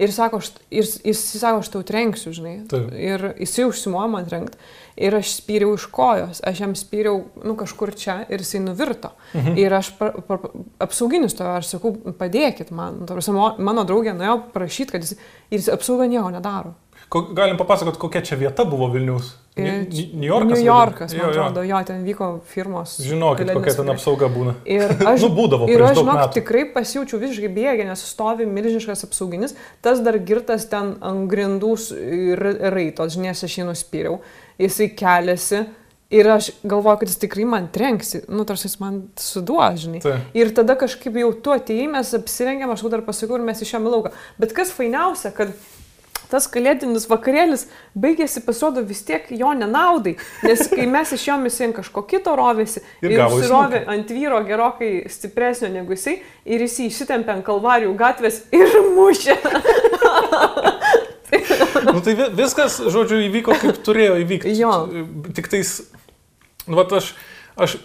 Speaker 2: Ir sako, aš, ir, jis sako, aš tau trenksiu, žinai. Taip. Ir jisai užsimojo man trenkti. Ir aš spyriau iš kojos, aš jam spyriau, nu, kažkur čia ir jisai nuvirto. Mhm. Ir aš pra, pra, apsauginis to, aš sakau, padėkit man. Tarsi, mano draugė nuėjo prašyti, kad jis, ir jis apsaugą nieko nedaro.
Speaker 1: Galim papasakot, kokia čia vieta buvo Vilnius? New Yorkas?
Speaker 2: New Yorkas, man atrodo, jo, ten vyko firmos.
Speaker 1: Žinokit, kokia ten apsauga būna.
Speaker 2: Ir aš,
Speaker 1: nu, būdavo,
Speaker 2: ir aš žinok, tikrai pasijaučiau visiškai bėgę, nes stovi milžiniškas apsauginis, tas dar girtas ten ant grindų raitos, žinai, aš jį nuspyriau, jisai keliasi. Ir aš galvoju, kad jis tikrai man trenksi, nu, tarsi jis man suduožinai.
Speaker 1: Tai.
Speaker 2: Ir tada kažkaip jau tu atėjai, mes apsirengėm, aš dar pasakiau ir mes išėjome lauką. Bet kas fainiausia, kad tas kalėdinis vakarėlis baigėsi pasirodo vis tiek jo nenaudai, nes kai mes iš jo visi ant kažko kito rovėsi ir, ir užsirovė ant vyro gerokai stipresnio negu jisai ir jis įsitempė ant kalvarijų gatvės ir mušė.
Speaker 1: nu, tai viskas, žodžiu, įvyko kaip turėjo įvykti.
Speaker 2: Jo.
Speaker 1: Tik tais, nu, va, aš, aš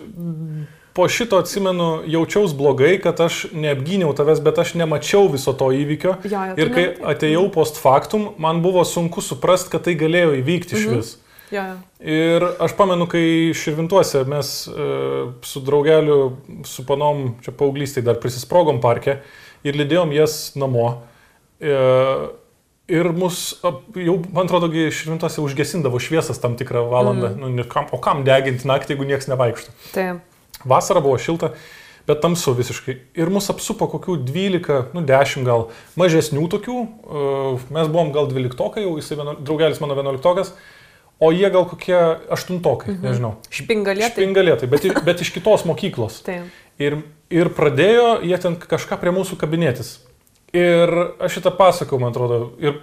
Speaker 1: po šito atsimenu, jaučiaus blogai, kad aš neapgyniau tavęs, bet aš nemačiau viso to įvykio.
Speaker 2: Ja, ja,
Speaker 1: ir kai ne... atėjau post factum, man buvo sunku suprasti, kad tai galėjo įvykti iš mhm. vis.
Speaker 2: Ja, ja.
Speaker 1: Ir aš pamenu, kai širvintuose mes e, su draugeliu, su panom, čia paauglystai dar prisisprogom parke ir lydėjom jas namo. E, Ir mus, jau, man atrodo, gi šventose užgesindavo šviesas tam tikrą valandą. Mm. Nu, kam, o kam deginti naktį, jeigu niekas nevaikšto?
Speaker 2: Taip.
Speaker 1: Vasara buvo šilta, bet tamsu visiškai. Ir mus apsupo kokių 12, nu 10 gal mažesnių tokių. Uh, Mes buvom gal 12, jau jisai vieno, draugelis mano 11, o jie gal kokie 8, mhm. nežinau.
Speaker 2: Špingalėtai.
Speaker 1: Špingalėtai, bet, bet iš kitos mokyklos.
Speaker 2: Taip.
Speaker 1: Ir, ir pradėjo jie ten kažką prie mūsų kabinėtis. Ir aš šitą pasakau, man atrodo, ir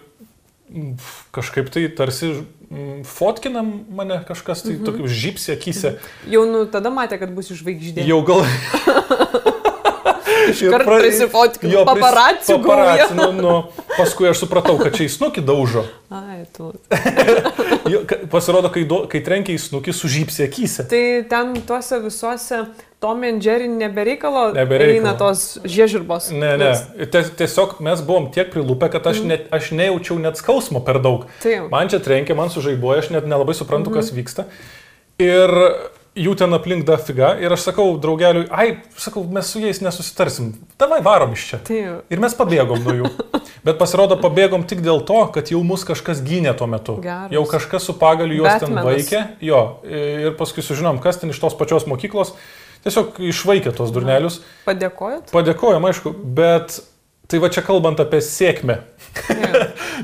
Speaker 1: kažkaip tai tarsi mm, fotkinam mane kažkas, tai mhm. tokiu žypsi akise.
Speaker 2: Jau nu tada matė, kad bus žvaigždė.
Speaker 1: Jau gal...
Speaker 2: Iškart
Speaker 1: pra-
Speaker 2: prisifotkinu, paparacių
Speaker 1: paparacių, nu, nu, paskui aš supratau, kad čia įsnukį daužo.
Speaker 2: Ai, tu.
Speaker 1: Pasirodo, kai, do, kai trenkia įsnukį, sužypsi akise.
Speaker 2: Tai ten tuose visuose Tom and Jerry nebereikalo
Speaker 1: Nebereikalo.
Speaker 2: eina tos žiežirbos.
Speaker 1: Ne, ne. Ties- Tiesiog mes buvom tiek prilūpę, kad aš, net, aš nejaučiau net skausmo per daug.
Speaker 2: Taip.
Speaker 1: Man čia trenkia, man sužaibuoja, aš net nelabai suprantu, mhm. kas vyksta. Ir jų ten aplink da figa. Ir aš sakau draugeliui, ai, sakau, mes su jais nesusitarsim. Tavai varom iš čia.
Speaker 2: Taip.
Speaker 1: Ir mes pabėgom nuo jų. Bet pasirodo, pabėgom tik dėl to, kad jau mus kažkas gynė tuo metu.
Speaker 2: Geras.
Speaker 1: Jau kažkas su pagaliu juos ten
Speaker 2: Batmanas.
Speaker 1: vaikė. Jo. Ir paskui sužinom, kas ten iš tos pačios mokyklos. Tiesiog išvaikė tos durnelius.
Speaker 2: Padėkojot?
Speaker 1: Padėkojom, aišku, bet tai va čia kalbant apie sėkmę.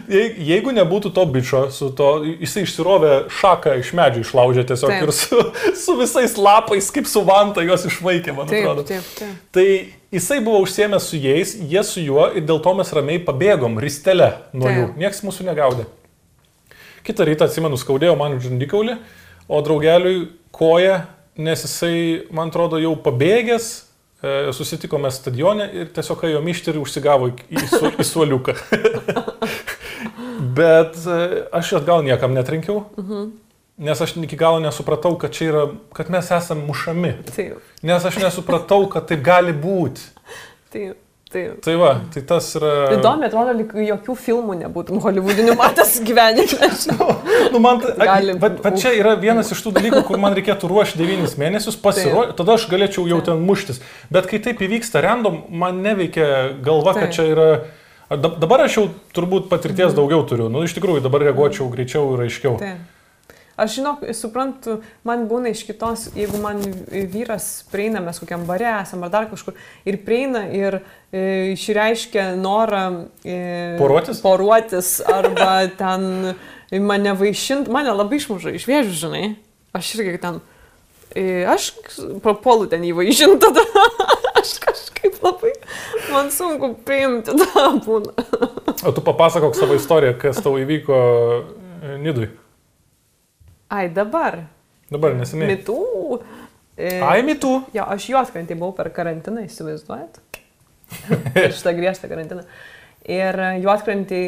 Speaker 1: Jei- Jeigu nebūtų to bičio, su to, jisai išsirovė šaką iš medžių, išlaužė tiesiog
Speaker 2: Taip.
Speaker 1: ir su, su visais lapais, kaip su vanta, juos išvaikė, man
Speaker 2: Taip,
Speaker 1: atrodo.
Speaker 2: taip, taip.
Speaker 1: Tai jisai buvo užsiemęs su jais, jie su juo ir dėl to mes ramiai pabėgom, ristelę nuo jų.
Speaker 2: Taip.
Speaker 1: Niekas mūsų negaudė. Kitą rytą, atsimenu, skaudėjo man žandikaulį, o draugeliui koja, nes jisai, man atrodo, jau pabėgęs, e, susitikome stadione ir tiesiog ėjo mišti ir užsigavo į, į, su, į suoliuką. Bet e, aš atgal niekam netrinkiau,
Speaker 2: Mhm.
Speaker 1: nes aš iki galo nesupratau, kad čia yra, kad mes esame mušami.
Speaker 2: Taip,
Speaker 1: Nes aš nesupratau, kad taip gali būti.
Speaker 2: taip. Taip.
Speaker 1: Tai va, tai tas yra...
Speaker 2: Įdomi, atrodo, lyg jokių filmų nebūtum holivudinių matęs gyvenime.
Speaker 1: Nu, man, ta-
Speaker 2: Gali
Speaker 1: bet, bet čia yra vienas iš tų dalykų, kur man reikėtų ruošti devynis mėnesius, pasiruošti, tada aš galėčiau jau ten muštis. Bet kai taip įvyksta random, man neveikia galva, kad
Speaker 2: Taip.
Speaker 1: čia yra... Dabar aš jau turbūt patirties daugiau turiu. Nu, iš tikrųjų, dabar reaguočiau greičiau ir aiškiau.
Speaker 2: Taip. Aš žinok, suprantu, man būna iš kitos, jeigu man vyras prieina, mes kokiam bare esam ar dar kažkur, ir prieina ir e, išreiškia norą e,
Speaker 1: Poruotis?
Speaker 2: poruotis arba ten mane vaišint, mane labai išmuža iš vėžių, žinai. Aš irgi ten, e, aš papuolu ten įvaišint tada, aš kažkaip labai, man sunku priimti tą būna.
Speaker 1: O tu papasakok savo istoriją, kas tau įvyko e, Nidui.
Speaker 2: Ai, dabar.
Speaker 1: Dabar neseniai.
Speaker 2: Mitų. E,
Speaker 1: Ai, mitų.
Speaker 2: Jo, aš juoskrantį buvau per karantiną, įsivaizduojat? Šitą griežtą karantiną. Ir juoskrantį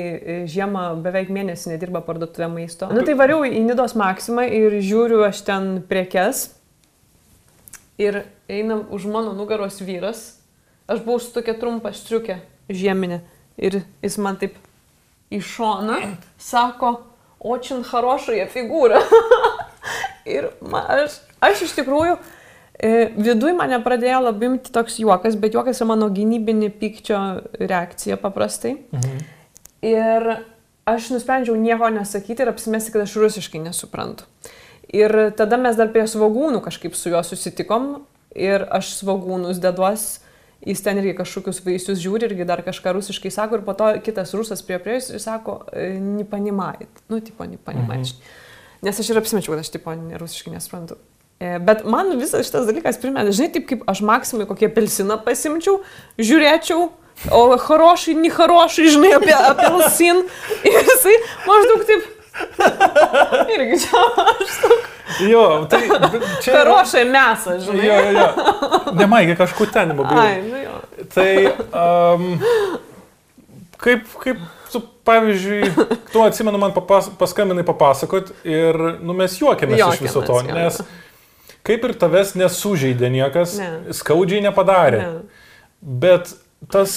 Speaker 2: žiemą beveik mėnesį nedirba parduotuvė maisto. Na tai variau į Nidos Maksimą ir žiūriu aš ten prekes. Ir eina už mano nugaros vyras. Aš buvau su tokia trumpa striukė žieminė. Ir jis man taip į šoną sako, očin harošoje figūra. ir man, aš, aš iš tikrųjų Vidui mane pradėjo labai imti toks juokas, bet juokas yra mano gynybinė pykčio reakcija paprastai. Mhm. Ir aš nusprendžiau nieko nesakyti ir apsimesti, kad aš rusiškai nesuprantu. Ir tada mes dar prie svagūnų kažkaip su juo susitikom ir aš svagūnus deduos, jis ten irgi kažkokius vaisius žiūri irgi dar kažką rusiškai sako ir po to kitas rusas prie prie jis ir sako, nipanimait. Nu, tipo, nipanimait. Mhm. Nes aš ir apsimečiau, kad aš tipo rusiškai nesuprantu. Bet man visas šitas dalykas primena, žinai, taip kaip aš maksimai kokie pelsiną pasimčiau, žiūrėčiau, o harošai, ni harošai, žinai, apie apelsin. Ir jisai maždaug taip. Irgi čia toks.
Speaker 1: Jo, tai čia...
Speaker 2: Harošai mes, žinai.
Speaker 1: Jo, jo, jo. Nemaigi kažkur ten mobilų.
Speaker 2: Ai, nu jo.
Speaker 1: Tai um, kaip, kaip tu, pavyzdžiui, tu atsimenu, man papas, paskambinai papasakot ir nu, mes juokėmės iš viso to,
Speaker 2: Juokiamės,
Speaker 1: nes kaip ir tavęs nesužeidė niekas,
Speaker 2: Ne.
Speaker 1: skaudžiai nepadarė.
Speaker 2: Ne.
Speaker 1: Bet tas,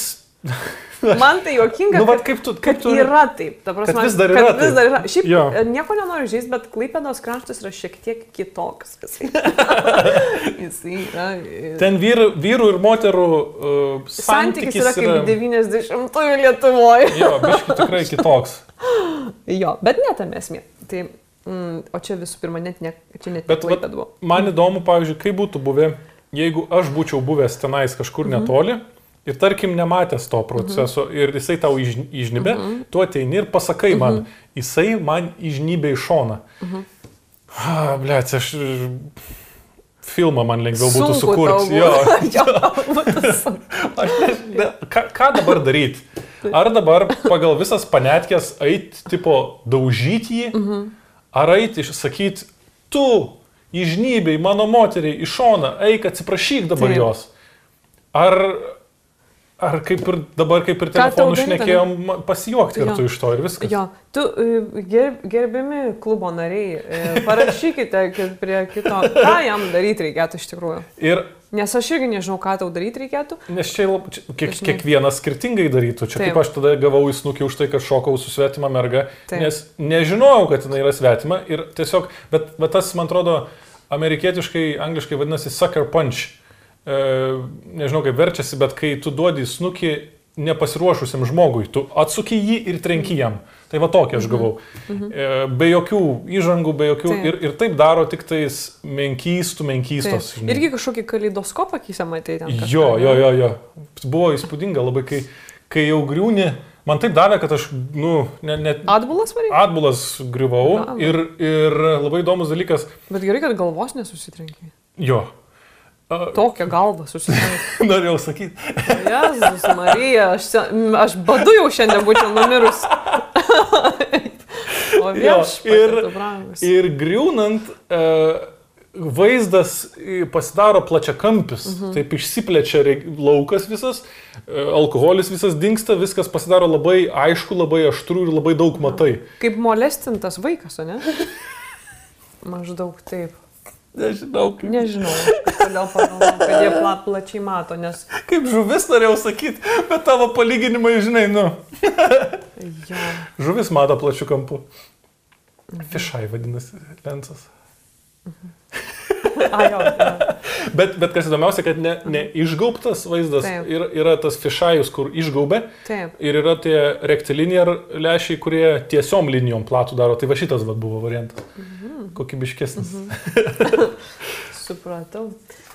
Speaker 2: Man tai juokinga,
Speaker 1: Nu,
Speaker 2: kad,
Speaker 1: vat kaip tu- kaip
Speaker 2: kad
Speaker 1: tu-
Speaker 2: yra taip. Ta prasme,
Speaker 1: vis dar
Speaker 2: kad
Speaker 1: yra
Speaker 2: vis
Speaker 1: taip.
Speaker 2: dar yra. Šiaip
Speaker 1: Jo.
Speaker 2: e, nieko nenoriu žaisti, bet Klaipėdos kraštas yra šiek tiek kitoks. Jisai, yra. e,
Speaker 1: Ten vyrų, vyrų ir moterų uh,
Speaker 2: Santykis yra kaip 90-ųjų Lietuvoje.
Speaker 1: Jo, biški tikrai kitoks.
Speaker 2: Jo, bet net tam esmė. Tai, mm, o čia visų pirma, net ne, čia net
Speaker 1: Bet
Speaker 2: Klaipėda buvo.
Speaker 1: man įdomu, pavyzdžiui, kaip būtų buvę, jeigu aš būčiau buvęs tenais kažkur
Speaker 2: Mhm.
Speaker 1: netoli ir tarkim nematęs to proceso ir jisai tau iš- išnybė,
Speaker 2: Mhm.
Speaker 1: tu ateini ir pasakai man, jisai man išnybė į šoną.
Speaker 2: Mhm.
Speaker 1: Ah, Blėt, aš filmą man lengviau būtų sukurti. Jo,
Speaker 2: Jo.
Speaker 1: Aš ne, ką, ką dabar daryti? Ar dabar pagal visas panetkės eit, tipo, daužyti jį,
Speaker 2: Mhm.
Speaker 1: ar eit išsakyti, tu išnybei mano moteriai į šoną, eik atsiprašyk dabar
Speaker 2: Taip.
Speaker 1: jos. Ar, ar kaip ir dabar, kaip ir telefonu šnekėjom, pasijuokti kartu iš to ir viskas.
Speaker 2: Jo, tu e, ger, gerbiami klubo nariai, e, parašykite prie kito, ką jam daryti reikėtų iš tikrųjų.
Speaker 1: Ir
Speaker 2: Nes aš irgi nežinau, ką tau daryti reikėtų.
Speaker 1: Nes čia, čia kiek,
Speaker 2: Dažnai.
Speaker 1: kiekvienas skirtingai darytų. Čia
Speaker 2: Taip.
Speaker 1: kaip aš tada gavau įsnukį už tai, kad šokau su svetima merga,
Speaker 2: Taip.
Speaker 1: nes nežinojau, kad jinai yra svetima ir tiesiog, bet, bet tas, man atrodo, amerikietiškai, angliškai vadinasi sucker punch. E, nežinau kaip verčiasi, bet kai tu duodi snukį nepasiruošusiam žmogui, tu atsuki jį ir trenki jam. Tai va tokį aš gavau. E, be jokių įžangų, be jokių.
Speaker 2: Mhm. Taip.
Speaker 1: Ir, ir taip daro tik tais menkystų, menkystos.
Speaker 2: Taip. Irgi kažkokį kaleidoskopą kysę matei ten. kažką,
Speaker 1: Jo, jo, jo, jo. Buvo įspūdinga labai, kai, kai jau griūni, man taip davė, kad aš, nu, net ne,
Speaker 2: Atbulas varė?
Speaker 1: atbulas griuvau
Speaker 2: Vau.
Speaker 1: ir, ir labai įdomus dalykas,
Speaker 2: Bet gerai, kad galvos nesusitrenkė.
Speaker 1: jo,
Speaker 2: Tokią galvą susitrenkė.
Speaker 1: norėjau sakyti,
Speaker 2: Jėzus Marija, aš, aš badu jau šiandien būčiau numirus. o vieš,
Speaker 1: ir-
Speaker 2: ir...
Speaker 1: griūnant, e, vaizdas pasidaro plačiakampis, mhm. taip išsiplečia laukas visas, e, alkoholis visas dinksta, viskas pasidaro labai aišku, labai aštru ir labai daug matai.
Speaker 2: Kaip molestintas vaikas, o ne? Maždaug taip.
Speaker 1: Nežinau, kaip,
Speaker 2: Nežinau, kodėl pagalvojau, kad jie pla, plačiai mato, nes...
Speaker 1: kaip žuvis norėjau sakyti, bet tavo palyginimai, žinai, nu.
Speaker 2: Jo,
Speaker 1: Žuvis mato plačių kampų. Fišai vadinasi, lensas.
Speaker 2: a, jo, jo.
Speaker 1: Bet, bet kas įdomiausia, kad ne, ne išgaubtas vaizdas yra, yra tas fišajus, kur išgaubė.
Speaker 2: Taip.
Speaker 1: Ir yra tie rektiliniai lešiai, kurie tiesiom linijom platų daro. Tai va šitas va buvo variantas.
Speaker 2: Mhm.
Speaker 1: Kokybiškesnis.
Speaker 2: Supratau.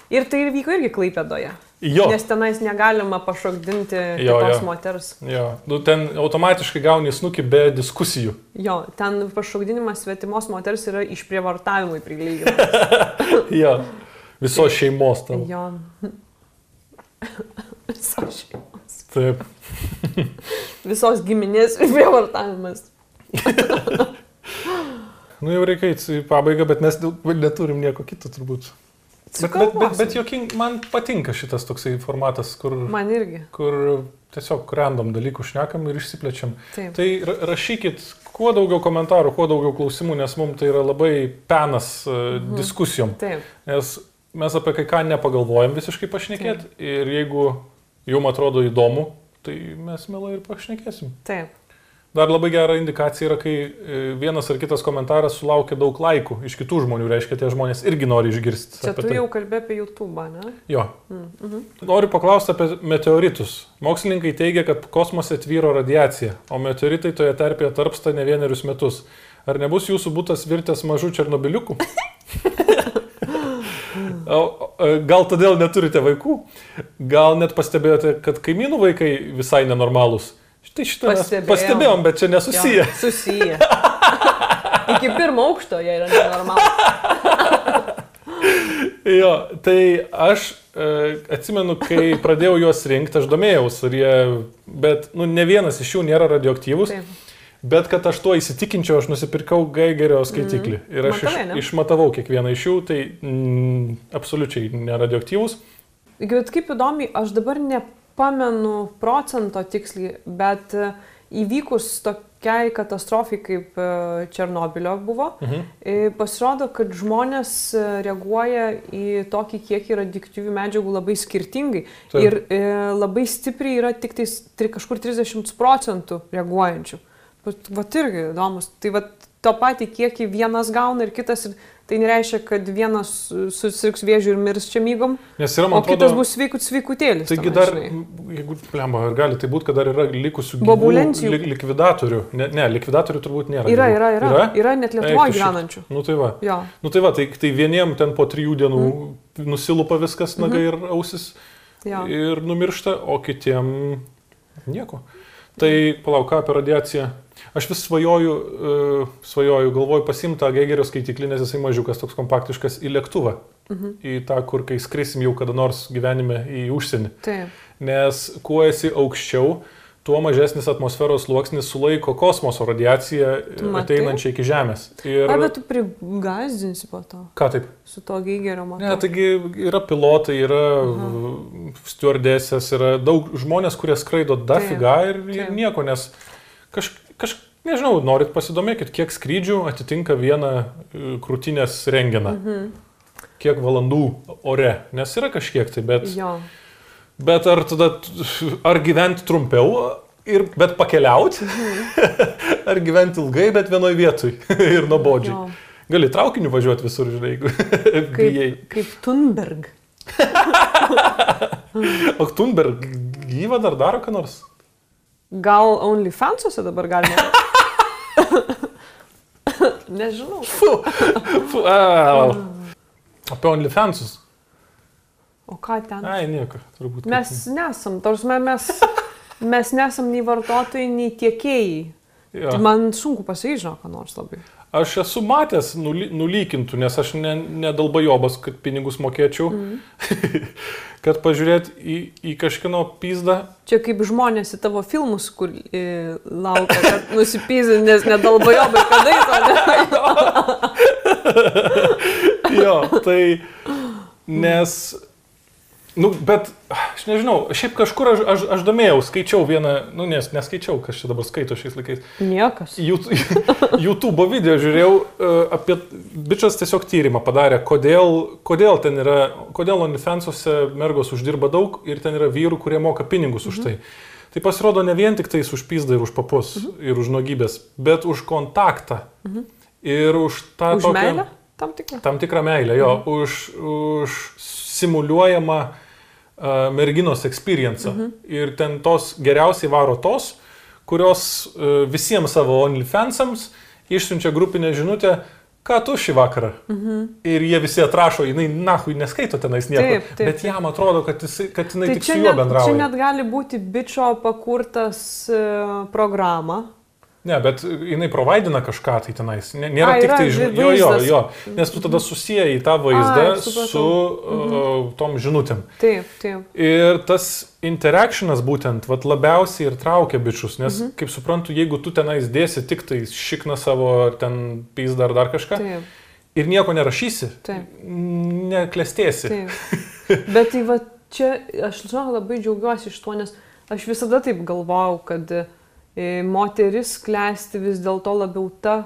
Speaker 2: Ir tai vyko irgi Klaipėdoje.
Speaker 1: Jo.
Speaker 2: Nes tenais negalima pašokdinti
Speaker 1: Jo,
Speaker 2: kitos
Speaker 1: jo.
Speaker 2: moters.
Speaker 1: Jo. Nu, ten automatiškai gauni snukį be diskusijų.
Speaker 2: Jo, ten pašokdinimas svetimos moters yra išprievartavimui prilyginamas.
Speaker 1: Jo. Visos šeimos tavo.
Speaker 2: jo. Visos šeimos.
Speaker 1: Taip.
Speaker 2: Visos giminės išprievartavimas.
Speaker 1: Nu jau reikia į pabaigą, bet mes neturim nieko kito turbūt. Bet, bet, bet, bet joking, man patinka šitas toksai formatas, kur,
Speaker 2: Man irgi.
Speaker 1: kur tiesiog random dalykų šnekam ir išsiplečiam.
Speaker 2: Taip.
Speaker 1: Tai ra- rašykit kuo daugiau komentarų, kuo daugiau klausimų, nes mums tai yra labai penas uh,
Speaker 2: Mhm.
Speaker 1: diskusijom.
Speaker 2: Taip.
Speaker 1: Nes mes apie kai ką nepagalvojam visiškai pašnekėti ir jeigu jums atrodo įdomu, tai mes mielai ir pašnekėsim.
Speaker 2: Taip.
Speaker 1: Dar labai gera indikacija yra, kai e, vienas ar kitas komentaras sulaukia daug laikų iš kitų žmonių, reiškia, tie žmonės irgi nori išgirsti.
Speaker 2: Čia tu
Speaker 1: tai.
Speaker 2: jau kalbė apie YouTube, ne?
Speaker 1: Jo.
Speaker 2: Mm, mhm.
Speaker 1: Noriu paklausti apie meteoritus. Mokslininkai teigia, kad kosmose tvyro radiacija, o meteoritai toje terpėje tarpsta ne vienerius metus. Ar nebus jūsų būtas virtęs mažų černobiliukų? Gal todėl neturite vaikų? Gal net pastebėjote, kad kaimynų vaikai visai nenormalūs? Štai šitą
Speaker 2: Pastebėjom.
Speaker 1: pastebėjom, bet čia nesusiję.
Speaker 2: Jo, susiję. Iki pirmo aukšto jie yra nenormalūs.
Speaker 1: Jo, tai aš e, atsimenu, kai pradėjau juos rinkti, aš domėjausi, ar jie, bet nu, ne vienas iš jų nėra radioaktyvus,
Speaker 2: Taip.
Speaker 1: bet kad aš tuo įsitikinčiau, aš nusipirkau Geigerio skaitiklį ir aš
Speaker 2: Matavai,
Speaker 1: iš,
Speaker 2: ne?
Speaker 1: išmatavau kiekvieną iš jų, tai mm, absoliučiai neradioaktyvus.
Speaker 2: Bet kaip įdomi, aš dabar nepamenu procento tiksliai, bet e, įvykus to, tokiai katastrofai kaip e, Černobilio buvo,
Speaker 1: Mhm.
Speaker 2: e, pasirodo, kad žmonės reaguoja į tokį kiekį radioaktyvių medžiagų labai skirtingai.
Speaker 1: Taip.
Speaker 2: Ir e, labai stipriai yra tik tais tri, kažkur 30 procentų reaguojančių. Vat irgi įdomus. Tai vat to patį kiekį vienas gauna ir kitas. Ir tai nereiškia, kad vienas susirgs vėžių ir mirs čia mygom,
Speaker 1: Nes yra,
Speaker 2: o
Speaker 1: man
Speaker 2: kitas
Speaker 1: atrodo,
Speaker 2: bus sveikut sveikutėlis.
Speaker 1: Taigi dar,
Speaker 2: žinai.
Speaker 1: jeigu, lemba, ar gali tai būti, kad dar yra likusių
Speaker 2: Bobulencijų.
Speaker 1: li, likvidatorių. Ne, ne, likvidatorių turbūt nėra.
Speaker 2: Yra, yra, yra.
Speaker 1: Yra?
Speaker 2: Yra net Lietuvoje gyvenančių.
Speaker 1: Nu tai va.
Speaker 2: Jo.
Speaker 1: Nu tai va, tai, tai vieniem ten po trijų dienų mm. nusilupa viskas, nagai ir ausis
Speaker 2: Jo.
Speaker 1: ir numiršta, o kitiem nieko. Tai palauk, ką apie radiaciją. Aš vis svajoju, uh, svajoju, galvoju pasimti tą Geigerio skaitiklį, nes jisai mažiukas, toks kompaktiškas, į lėktuvą.
Speaker 2: Mhm.
Speaker 1: Į tą, kur kai skrisim jau kada nors gyvenime į užsienį.
Speaker 2: Taip.
Speaker 1: Nes kuo esi aukščiau, tuo mažesnis atmosferos sluoksnis sulaiko kosmoso radiaciją ateinančią iki Žemės. Ir
Speaker 2: Ar bet tu prigazdinsi po to
Speaker 1: ką taip?
Speaker 2: su to geigerio matu?
Speaker 1: Ne, taigi yra pilotai, yra uh, stewardesės, yra daug žmonės, kurie skraido dafiga ir, ir nieko, nes kaž, kaž, nežinau, norit pasidomėkit, kiek skrydžių atitinka vieną uh, krūtinės renginą.
Speaker 2: Mhm.
Speaker 1: Kiek valandų ore, nes yra kažkiek tai, bet,
Speaker 2: Jo.
Speaker 1: bet ar tada, ar gyventi trumpiau, ir, bet pakeliauti, ar gyventi ilgai, bet vienoj vietoj ir nuobodžiai.
Speaker 2: jo.
Speaker 1: Gali traukiniu važiuoti visur, žinai, jeigu bijai.
Speaker 2: Kaip, kaip Thunberg.
Speaker 1: O Thunberg gyva dar daro ką nors?
Speaker 2: Gal OnlyFansuose dabar galima? Nežinau.
Speaker 1: Fu, fu, a, apie OnlyFansus.
Speaker 2: O ką ten?
Speaker 1: Ai, nieko, turbūt.
Speaker 2: Mes nesam, tarsi mes, mes nesam nei vartotojai, nei tiekėjai.
Speaker 1: Jo.
Speaker 2: Tai man sunku pasakyti, žinau, ką nors labai.
Speaker 1: Aš esu matęs nuly, nulykintų, nes aš ne, nedalbajobas, kad pinigus mokėčiau, mm. kad pažiūrėt į, į kažkino pizdą.
Speaker 2: Čia kaip žmonės į tavo filmus, kur e, laukia, kad nusipyzi, nes nedalbajobai kadai to. Ne?
Speaker 1: Jo, tai nes, nu, bet aš nežinau, šiaip kažkur aš, aš, aš domėjau, skaičiau vieną, nu, nes neskaičiau, kas čia dabar skaito šiais laikais.
Speaker 2: Niekas.
Speaker 1: Yout- YouTube video žiūrėjau e, apie, bičias tiesiog tyrimą padarė, kodėl, kodėl ten yra, kodėl OnlyFansuose mergos uždirba daug ir ten yra vyrų, kurie moka pinigus už tai. Tai pasirodo ne vien tik tais už pizdą ir už papus ir už nuogybės, bet už kontaktą. Ir už tą
Speaker 2: Už meilę? Tam tikrą.
Speaker 1: Tam tikrą meilę, jo, už, už simuliuojamą uh, merginos experience. Mhm. Ir ten tos geriausiai varo tos, kurios uh, visiems savo OnlyFansams išsiunčia grupinę žinutę, ką tu šį vakarą. Mhm. Ir jie visi atrašo, jinai, nahui, neskaito tenais nieko.
Speaker 2: Taip, taip,
Speaker 1: bet jam atrodo, kad, jis, kad jinai
Speaker 2: Tai
Speaker 1: tik su juo
Speaker 2: net, čia
Speaker 1: bendrauja.
Speaker 2: net gali būti bičio pakurtas uh, programa.
Speaker 1: Ne, bet jinai provaidina kažką tai tenais. Nė- Nėra
Speaker 2: A,
Speaker 1: tik
Speaker 2: yra
Speaker 1: tai žinai. Jo, jo, jo. Nes tu tada susijai tą vaizdą
Speaker 2: Ai, supratau.
Speaker 1: su uh, tom žinutėm.
Speaker 2: Taip, taip.
Speaker 1: Ir tas interactionas būtent vat, labiausiai ir traukia bičius, nes, mhm. kaip suprantu, jeigu tu tenais dėsi tik tai šikną savo, ar ten pizdą ar dar kažką,
Speaker 2: Taip,
Speaker 1: ir nieko nerašysi,
Speaker 2: taip.
Speaker 1: neklestėsi.
Speaker 2: taip. Bet tai va čia, aš žinau, labai džiaugiuosi iš to, nes aš visada taip galvojau, kad e, moteris klesti vis dėlto labiau ta,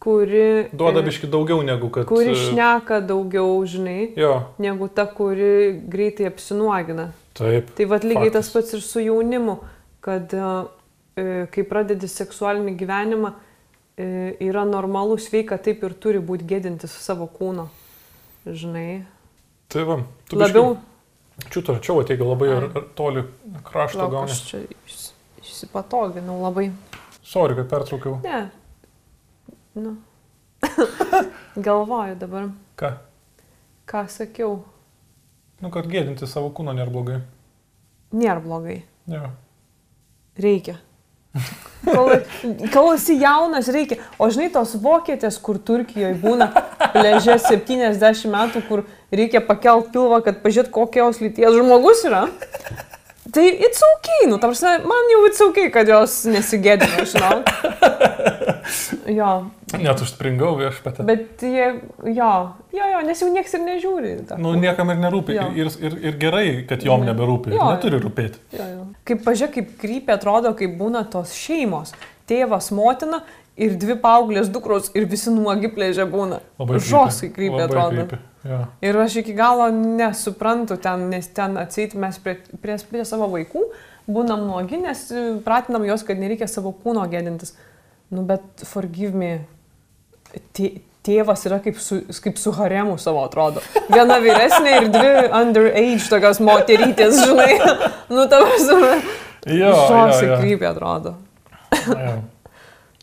Speaker 2: kuri...
Speaker 1: Duoda
Speaker 2: e,
Speaker 1: biški daugiau negu kad...
Speaker 2: Kuri
Speaker 1: e,
Speaker 2: šneka daugiau, žinai,
Speaker 1: Jo,
Speaker 2: negu ta, kuri greitai apsinuogina.
Speaker 1: taip.
Speaker 2: Tai vad lygiai
Speaker 1: Faktas.
Speaker 2: tas pats ir su jaunimu, kad e, e, kai pradedi seksualinį gyvenimą, e, yra normalu, sveika, taip ir turi būti gėdintis savo kūno. Žinai.
Speaker 1: Tai va, tu
Speaker 2: Labiau.
Speaker 1: Čiūtų arčiau ateiga labai
Speaker 2: Ai.
Speaker 1: ar, ar toli krašto gauni.
Speaker 2: aš čia išsipatoginau labai.
Speaker 1: Sorry, kad pertraukiau.
Speaker 2: Ne. Nu. Galvoju dabar,
Speaker 1: Ką?
Speaker 2: ką sakiau.
Speaker 1: Nu, kad gėdinti savo kūno nėra blogai.
Speaker 2: Nėra blogai.
Speaker 1: Jo.
Speaker 2: Reikia. Kol, kol esi jaunas, reikia. O žinai, tos vokietės, kur Turkijoje būna pležė 70 metų, kur reikia pakelt pilvą, kad pažiūrėt, kokios lyties žmogus yra. Tai it's ok, nu, tam prasme, man jau it's ok, kad jos nesigėdina, žinau. Jo,
Speaker 1: Net užspringau viešpatę.
Speaker 2: bet jie, jo, jo, jo, nes jau niekas ir nežiūri. tą
Speaker 1: Nu, niekam ir nerūpi.
Speaker 2: Jo.
Speaker 1: Ir, ir, ir gerai, kad jom neberūpi.
Speaker 2: Jo.
Speaker 1: Neturi rūpėti.
Speaker 2: Jo, jo. Kaip pažiūrėk, kaip krypė atrodo, kaip būna tos šeimos. tėvas, motina ir dvi paauglės dukros ir visi nuogi plėžė būna. Žoskai krypė
Speaker 1: Labai
Speaker 2: atrodo.
Speaker 1: creepy, Jo.
Speaker 2: Ir aš iki galo nesuprantu ten, nes ten atseit mes prie, prie, prie savo vaikų būnam nuogi, nes e, pratinam juos, kad nereikia savo kūno gėdintis. Nu, bet forgive me, tė, tėvas yra kaip su, kaip su haremu savo atrodo. Viena vyresnė ir dvi underage tokios moterytės, žinai. nu, tavas,
Speaker 1: Jo,
Speaker 2: žosai krypė atrodo.
Speaker 1: Jo.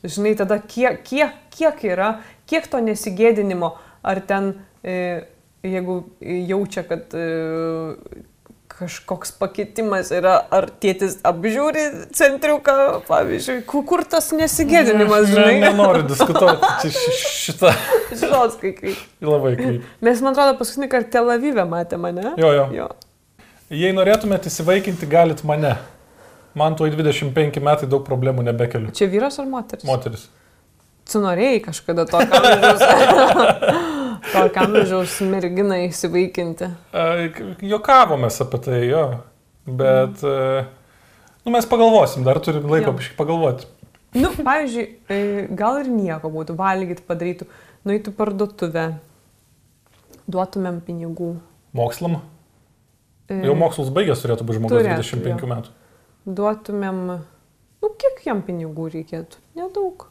Speaker 2: Žinai, tada kiek, kiek, kiek yra, kiek to nesigėdinimo, ar ten, e, jeigu jaučia, kad e, kažkoks pakitimas yra, ar tėtis apžiūri centriuką, pavyzdžiui, ku- kur tas nesigėdinimas,
Speaker 1: Ne,
Speaker 2: žinai.
Speaker 1: nenoriu diskutuoti. Šitą
Speaker 2: Žinos, kai kaip.
Speaker 1: labai kaip.
Speaker 2: Mes, man atrodo, paskutinį kartą Tel Avive matė mane.
Speaker 1: Jo, jo.
Speaker 2: jo.
Speaker 1: Jei norėtumėte įsivaikinti, galit mane. Man tuoj 25 metai daug problemų nebekeliu.
Speaker 2: Čia vyras ar moteris?
Speaker 1: Moteris.
Speaker 2: Tu norėjai kažkada tokio amžiaus merginą įsivaikinti.
Speaker 1: Jokavomės apie tai, jo. Bet, e, nu, mes pagalvosim, dar turim laiko pagalvoti.
Speaker 2: Nu, pavyzdžiui, e, gal ir nieko būtų, valgyti padarytų, nueitų parduotuvę, duotumėm pinigų.
Speaker 1: Mokslam.
Speaker 2: E,
Speaker 1: Jau mokslus baigęs turėtų būti žmogus
Speaker 2: Turėtų,
Speaker 1: 25
Speaker 2: jo.
Speaker 1: metų.
Speaker 2: Duotumėm, nu, kiek jam pinigų reikėtų? Nedaug.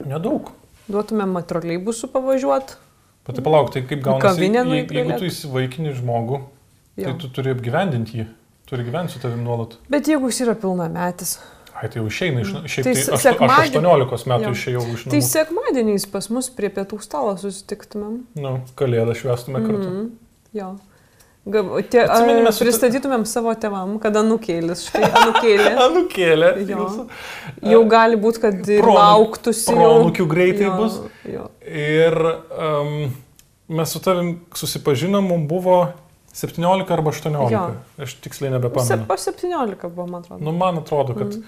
Speaker 1: Nedaug.
Speaker 2: Duotumėm troleibusų pavažiuoti.
Speaker 1: Tai palauk, tai kaip gaunasi,
Speaker 2: kavinę
Speaker 1: jei-
Speaker 2: nueit
Speaker 1: jeigu tu įsivaikini žmogų, tai tu turi apgyvendinti jį. Turi gyventi su tavim nuolat.
Speaker 2: Bet jeigu jis yra pilnametis,
Speaker 1: Ai, tai jau išeina iš... Šiaip
Speaker 2: Tai
Speaker 1: tai, aš, aš
Speaker 2: sekmadienį-
Speaker 1: 18 metų
Speaker 2: Jo.
Speaker 1: išėjau iš
Speaker 2: tai
Speaker 1: namų.
Speaker 2: sekmadieniais pas mus prie pietų stalo susitiktumėm.
Speaker 1: Nu, kalėdą švestume kartu.
Speaker 2: Mhm. Jo. Tie,
Speaker 1: Atsimeni,
Speaker 2: a,
Speaker 1: mes su ta-
Speaker 2: pristatytumėm savo tevam, kada nukėlis. Štai anukėlė.
Speaker 1: Anukėlė.
Speaker 2: Jo. Jau gali būti, kad ir
Speaker 1: Proanūk-
Speaker 2: lauktųsi. jau.
Speaker 1: proanūkių greitai
Speaker 2: Jo,
Speaker 1: bus.
Speaker 2: Jo.
Speaker 1: Ir um, mes su tavim susipažinom, mums buvo 17 arba 18.
Speaker 2: Jo.
Speaker 1: Aš tiksliai nebepamenu.
Speaker 2: Po 17 buvo, man atrodo.
Speaker 1: Nu, man atrodo, kad...
Speaker 2: Mhm.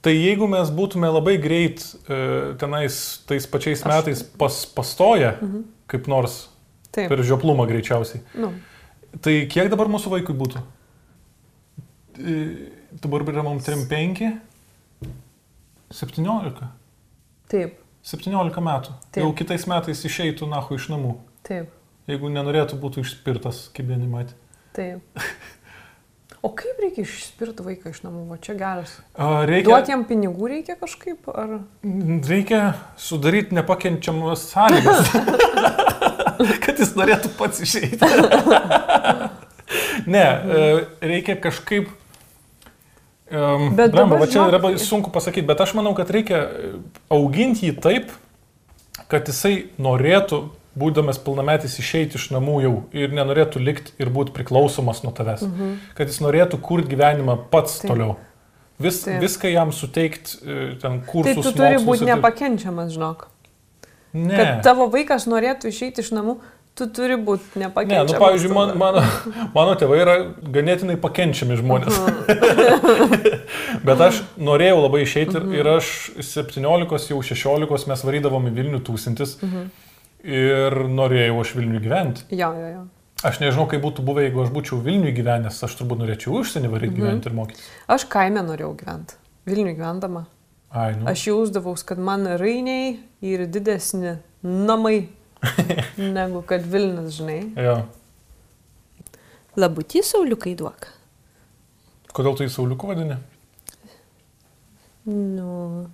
Speaker 1: Tai jeigu mes būtume labai greit e, tenais tais pačiais
Speaker 2: Aš-
Speaker 1: metais pas, pastoję,
Speaker 2: Mhm.
Speaker 1: kaip nors
Speaker 2: Taip.
Speaker 1: per žioplumą greičiausiai,
Speaker 2: Nu,
Speaker 1: tai kiek dabar mūsų vaikui būtų? E, Dabar yra mums 3-5? 17.
Speaker 2: taip,
Speaker 1: 17 metų.
Speaker 2: Taip.
Speaker 1: Jau kitais metais išeitų nahu iš namų.
Speaker 2: taip,
Speaker 1: Jeigu nenorėtų būtų išspirtas, kaip vieni matė.
Speaker 2: taip. O kaip reikia išspirti vaiką iš namų? Va čia geras.
Speaker 1: Reikia,
Speaker 2: Duoti jam pinigų reikia kažkaip? Ar...
Speaker 1: reikia sudaryti nepakenčiamas sąlygas, kad jis norėtų pats išeiti. ne, e, reikia kažkaip... Um,
Speaker 2: Bet dabar
Speaker 1: va čia
Speaker 2: žinok-
Speaker 1: yra sunku pasakyti, bet aš manau, kad reikia e, auginti jį taip, kad jisai norėtų, būdamas pilnametis, išeiti iš namų jau ir nenorėtų likti ir būti priklausomas nuo tavęs. Mhm. Kad jis norėtų kurti gyvenimą pats
Speaker 2: Taip.
Speaker 1: toliau. Vis,
Speaker 2: Taip.
Speaker 1: viską jam suteikti, e, ten
Speaker 2: Tai
Speaker 1: kursus.
Speaker 2: tu turi būti
Speaker 1: ir taip-
Speaker 2: nepakenčiamas, žinok.
Speaker 1: Ne.
Speaker 2: Kad tavo vaikas norėtų išeiti iš namų, tu turi būti
Speaker 1: Ne,
Speaker 2: nepakenčiamas.
Speaker 1: nu, pavyzdžiui, man, mano, mano tėvai yra ganėtinai pakenčiami žmonės. Bet aš norėjau labai išeiti ir, ir aš 17, jau 16 mes varydavom į Vilnių tūkstantis ir norėjau aš Vilnių gyventi.
Speaker 2: Jo, jo, jo.
Speaker 1: Aš nežinau, kaip būtų buvę, jeigu aš būčiau Vilnių gyvenęs, aš turbūt norėčiau užsienį varyti gyventi ir mokytis.
Speaker 2: Aš kaime norėjau gyventi. Vilnių gyvendama.
Speaker 1: Ai, nu.
Speaker 2: Aš jausdavaus, kad man rainiai yra didesni namai negu kad Vilnius, žinai.
Speaker 1: Jo.
Speaker 2: Labutį sauliukai duok.
Speaker 1: Kodėl tu į Sauliukų vadini?
Speaker 2: Nu,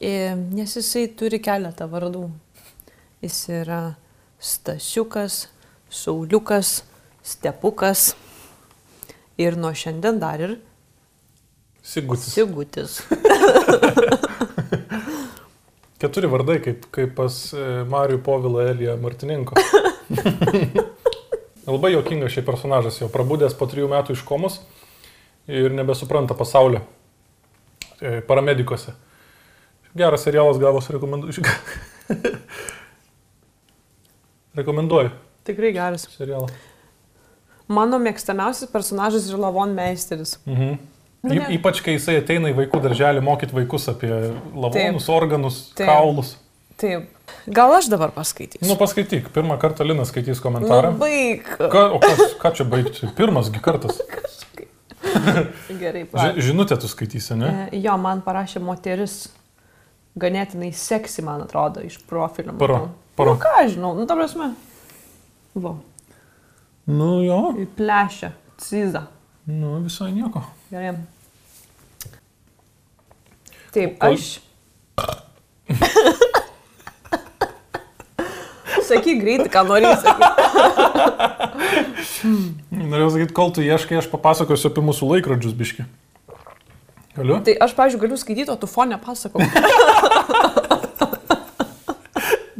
Speaker 2: e, nes jisai turi keletą vardų. Jis yra Stasiukas, Sauliukas, Stepukas ir nuo šiandien dar ir
Speaker 1: Sigutis.
Speaker 2: Sigutis.
Speaker 1: Keturi vardai, kaip, kaip pas e, Marių Povilą Eliją Martininko. Labai jokingas šiai personažas, jau prabūdęs po trijų metų iš komos ir nebesupranta pasaulio e, paramedikose. Geras serialas gavosi, rekomenduoju. rekomenduoju
Speaker 2: Tikrai geras.
Speaker 1: serialą.
Speaker 2: Mano mėgstamiausias personažas yra Lavon Meisteris.
Speaker 1: Mhm.
Speaker 2: Nu, ne.
Speaker 1: ypač kai jisai ateina į vaikų darželį mokyti vaikus apie lavonus,
Speaker 2: Taip.
Speaker 1: organus,
Speaker 2: Taip.
Speaker 1: kaulus.
Speaker 2: Taip. Gal aš dabar paskaitysiu?
Speaker 1: Nu, paskaityk, pirmą kartą Linas skaitys komentarą.
Speaker 2: Nu, baig.
Speaker 1: Ką, o kas, ką čia baigti? Pirmasgi kartas.
Speaker 2: Gerai,
Speaker 1: Ži,
Speaker 2: pa.
Speaker 1: žinutę tu skaitysi, ne?
Speaker 2: E, Jo, man parašė moteris ganėtinai seksi, man atrodo, iš profilio.
Speaker 1: Paro, paro.
Speaker 2: Nu, ką žinau, nu, ta prasme. Va,
Speaker 1: Nu jo,
Speaker 2: į plešę, ciza.
Speaker 1: Nu visai nieko.
Speaker 2: Gerai. Taip,
Speaker 1: Kol-
Speaker 2: aš. Sakyk greitai, ką nori sakyti.
Speaker 1: Norėjau sakyti, kol tu ieškai, aš papasakosiu apie mūsų laikrodžius, biški. Galiu?
Speaker 2: Tai aš, pažiūrėjau, galiu skaityti, o tu fonę pasakau.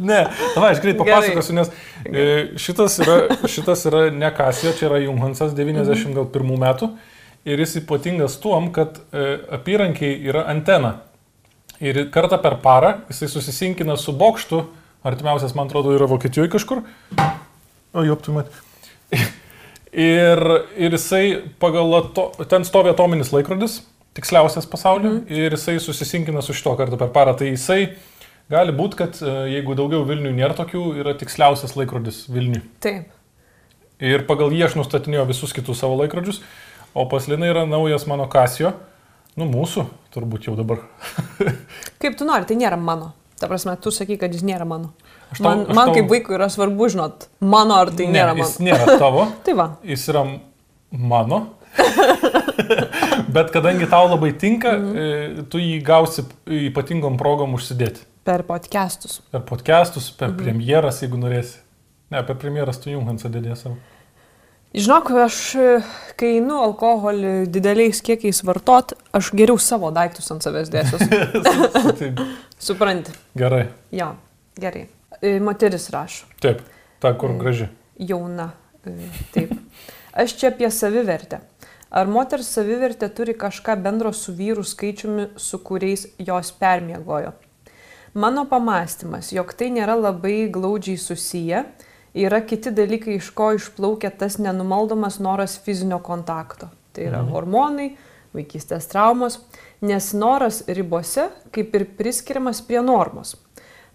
Speaker 1: Ne, tava, aš greit papasakosiu, nes e, šitas yra, šitas yra ne Kasio, čia yra Junghansas 91 metų ir jis ypatingas tuom, kad e, apyrankiai yra antena. Ir kartą per parą jisai susisinkina su bokštu, artimiausias, man atrodo, yra Vokietijoje kažkur. O, jau tu mat. Ir, ir jisai pagal, ato, ten stovi atominis laikrodis, tiksliausias pasaulyje, mm. ir jisai susisinkina su šito kartą per parą. Tai jisai gali būti, kad e, jeigu daugiau Vilnių nėra tokių, yra tiksliausias laikrodis Vilniui.
Speaker 2: Taip.
Speaker 1: Ir pagal jį aš nustatinėjau visus kitus savo laikrodžius, o pas Liną yra naujas mano Kasio, nu mūsų, turbūt jau dabar.
Speaker 2: Kaip tu nori, tai nėra mano. Ta prasme, tu sakai, kad jis nėra mano.
Speaker 1: Aš tau-
Speaker 2: Man,
Speaker 1: aš
Speaker 2: man
Speaker 1: tau-
Speaker 2: kaip vaikui yra svarbu žinot, mano ar tai
Speaker 1: ne,
Speaker 2: nėra
Speaker 1: jis
Speaker 2: mano.
Speaker 1: nėra tavo,
Speaker 2: Tai va.
Speaker 1: jis yra mano. Bet kadangi tau labai tinka, mm. tu jį gausi ypatingom progom užsidėti.
Speaker 2: Per podcastus.
Speaker 1: Per podcastus, per
Speaker 2: Mhm.
Speaker 1: premjeras, jeigu norėsi. Ne, per premjeras tu Junghansą dėdė savo.
Speaker 2: Žinok, aš, e, kai einu alkoholį dideliais kiekiais vartot, aš geriau savo daiktus ant savęs dėsiu. Supranti.
Speaker 1: gerai.
Speaker 2: Jo, gerai. E, Moteris rašo.
Speaker 1: Taip, ta kur graži.
Speaker 2: Jauna. E, Taip. Aš čia apie savivertę. Ar moters savivertė turi kažką bendro su vyrų skaičiumi, su kuriais jos permiegojo? Mano pamastymas, jog tai nėra labai glaudžiai susiję, yra kiti dalykai, iš ko išplaukia tas nenumaldomas noras fizinio kontakto. Tai yra
Speaker 1: Mhm.
Speaker 2: hormonai, vaikystės traumos, nes noras ribose kaip ir priskiriamas prie normos.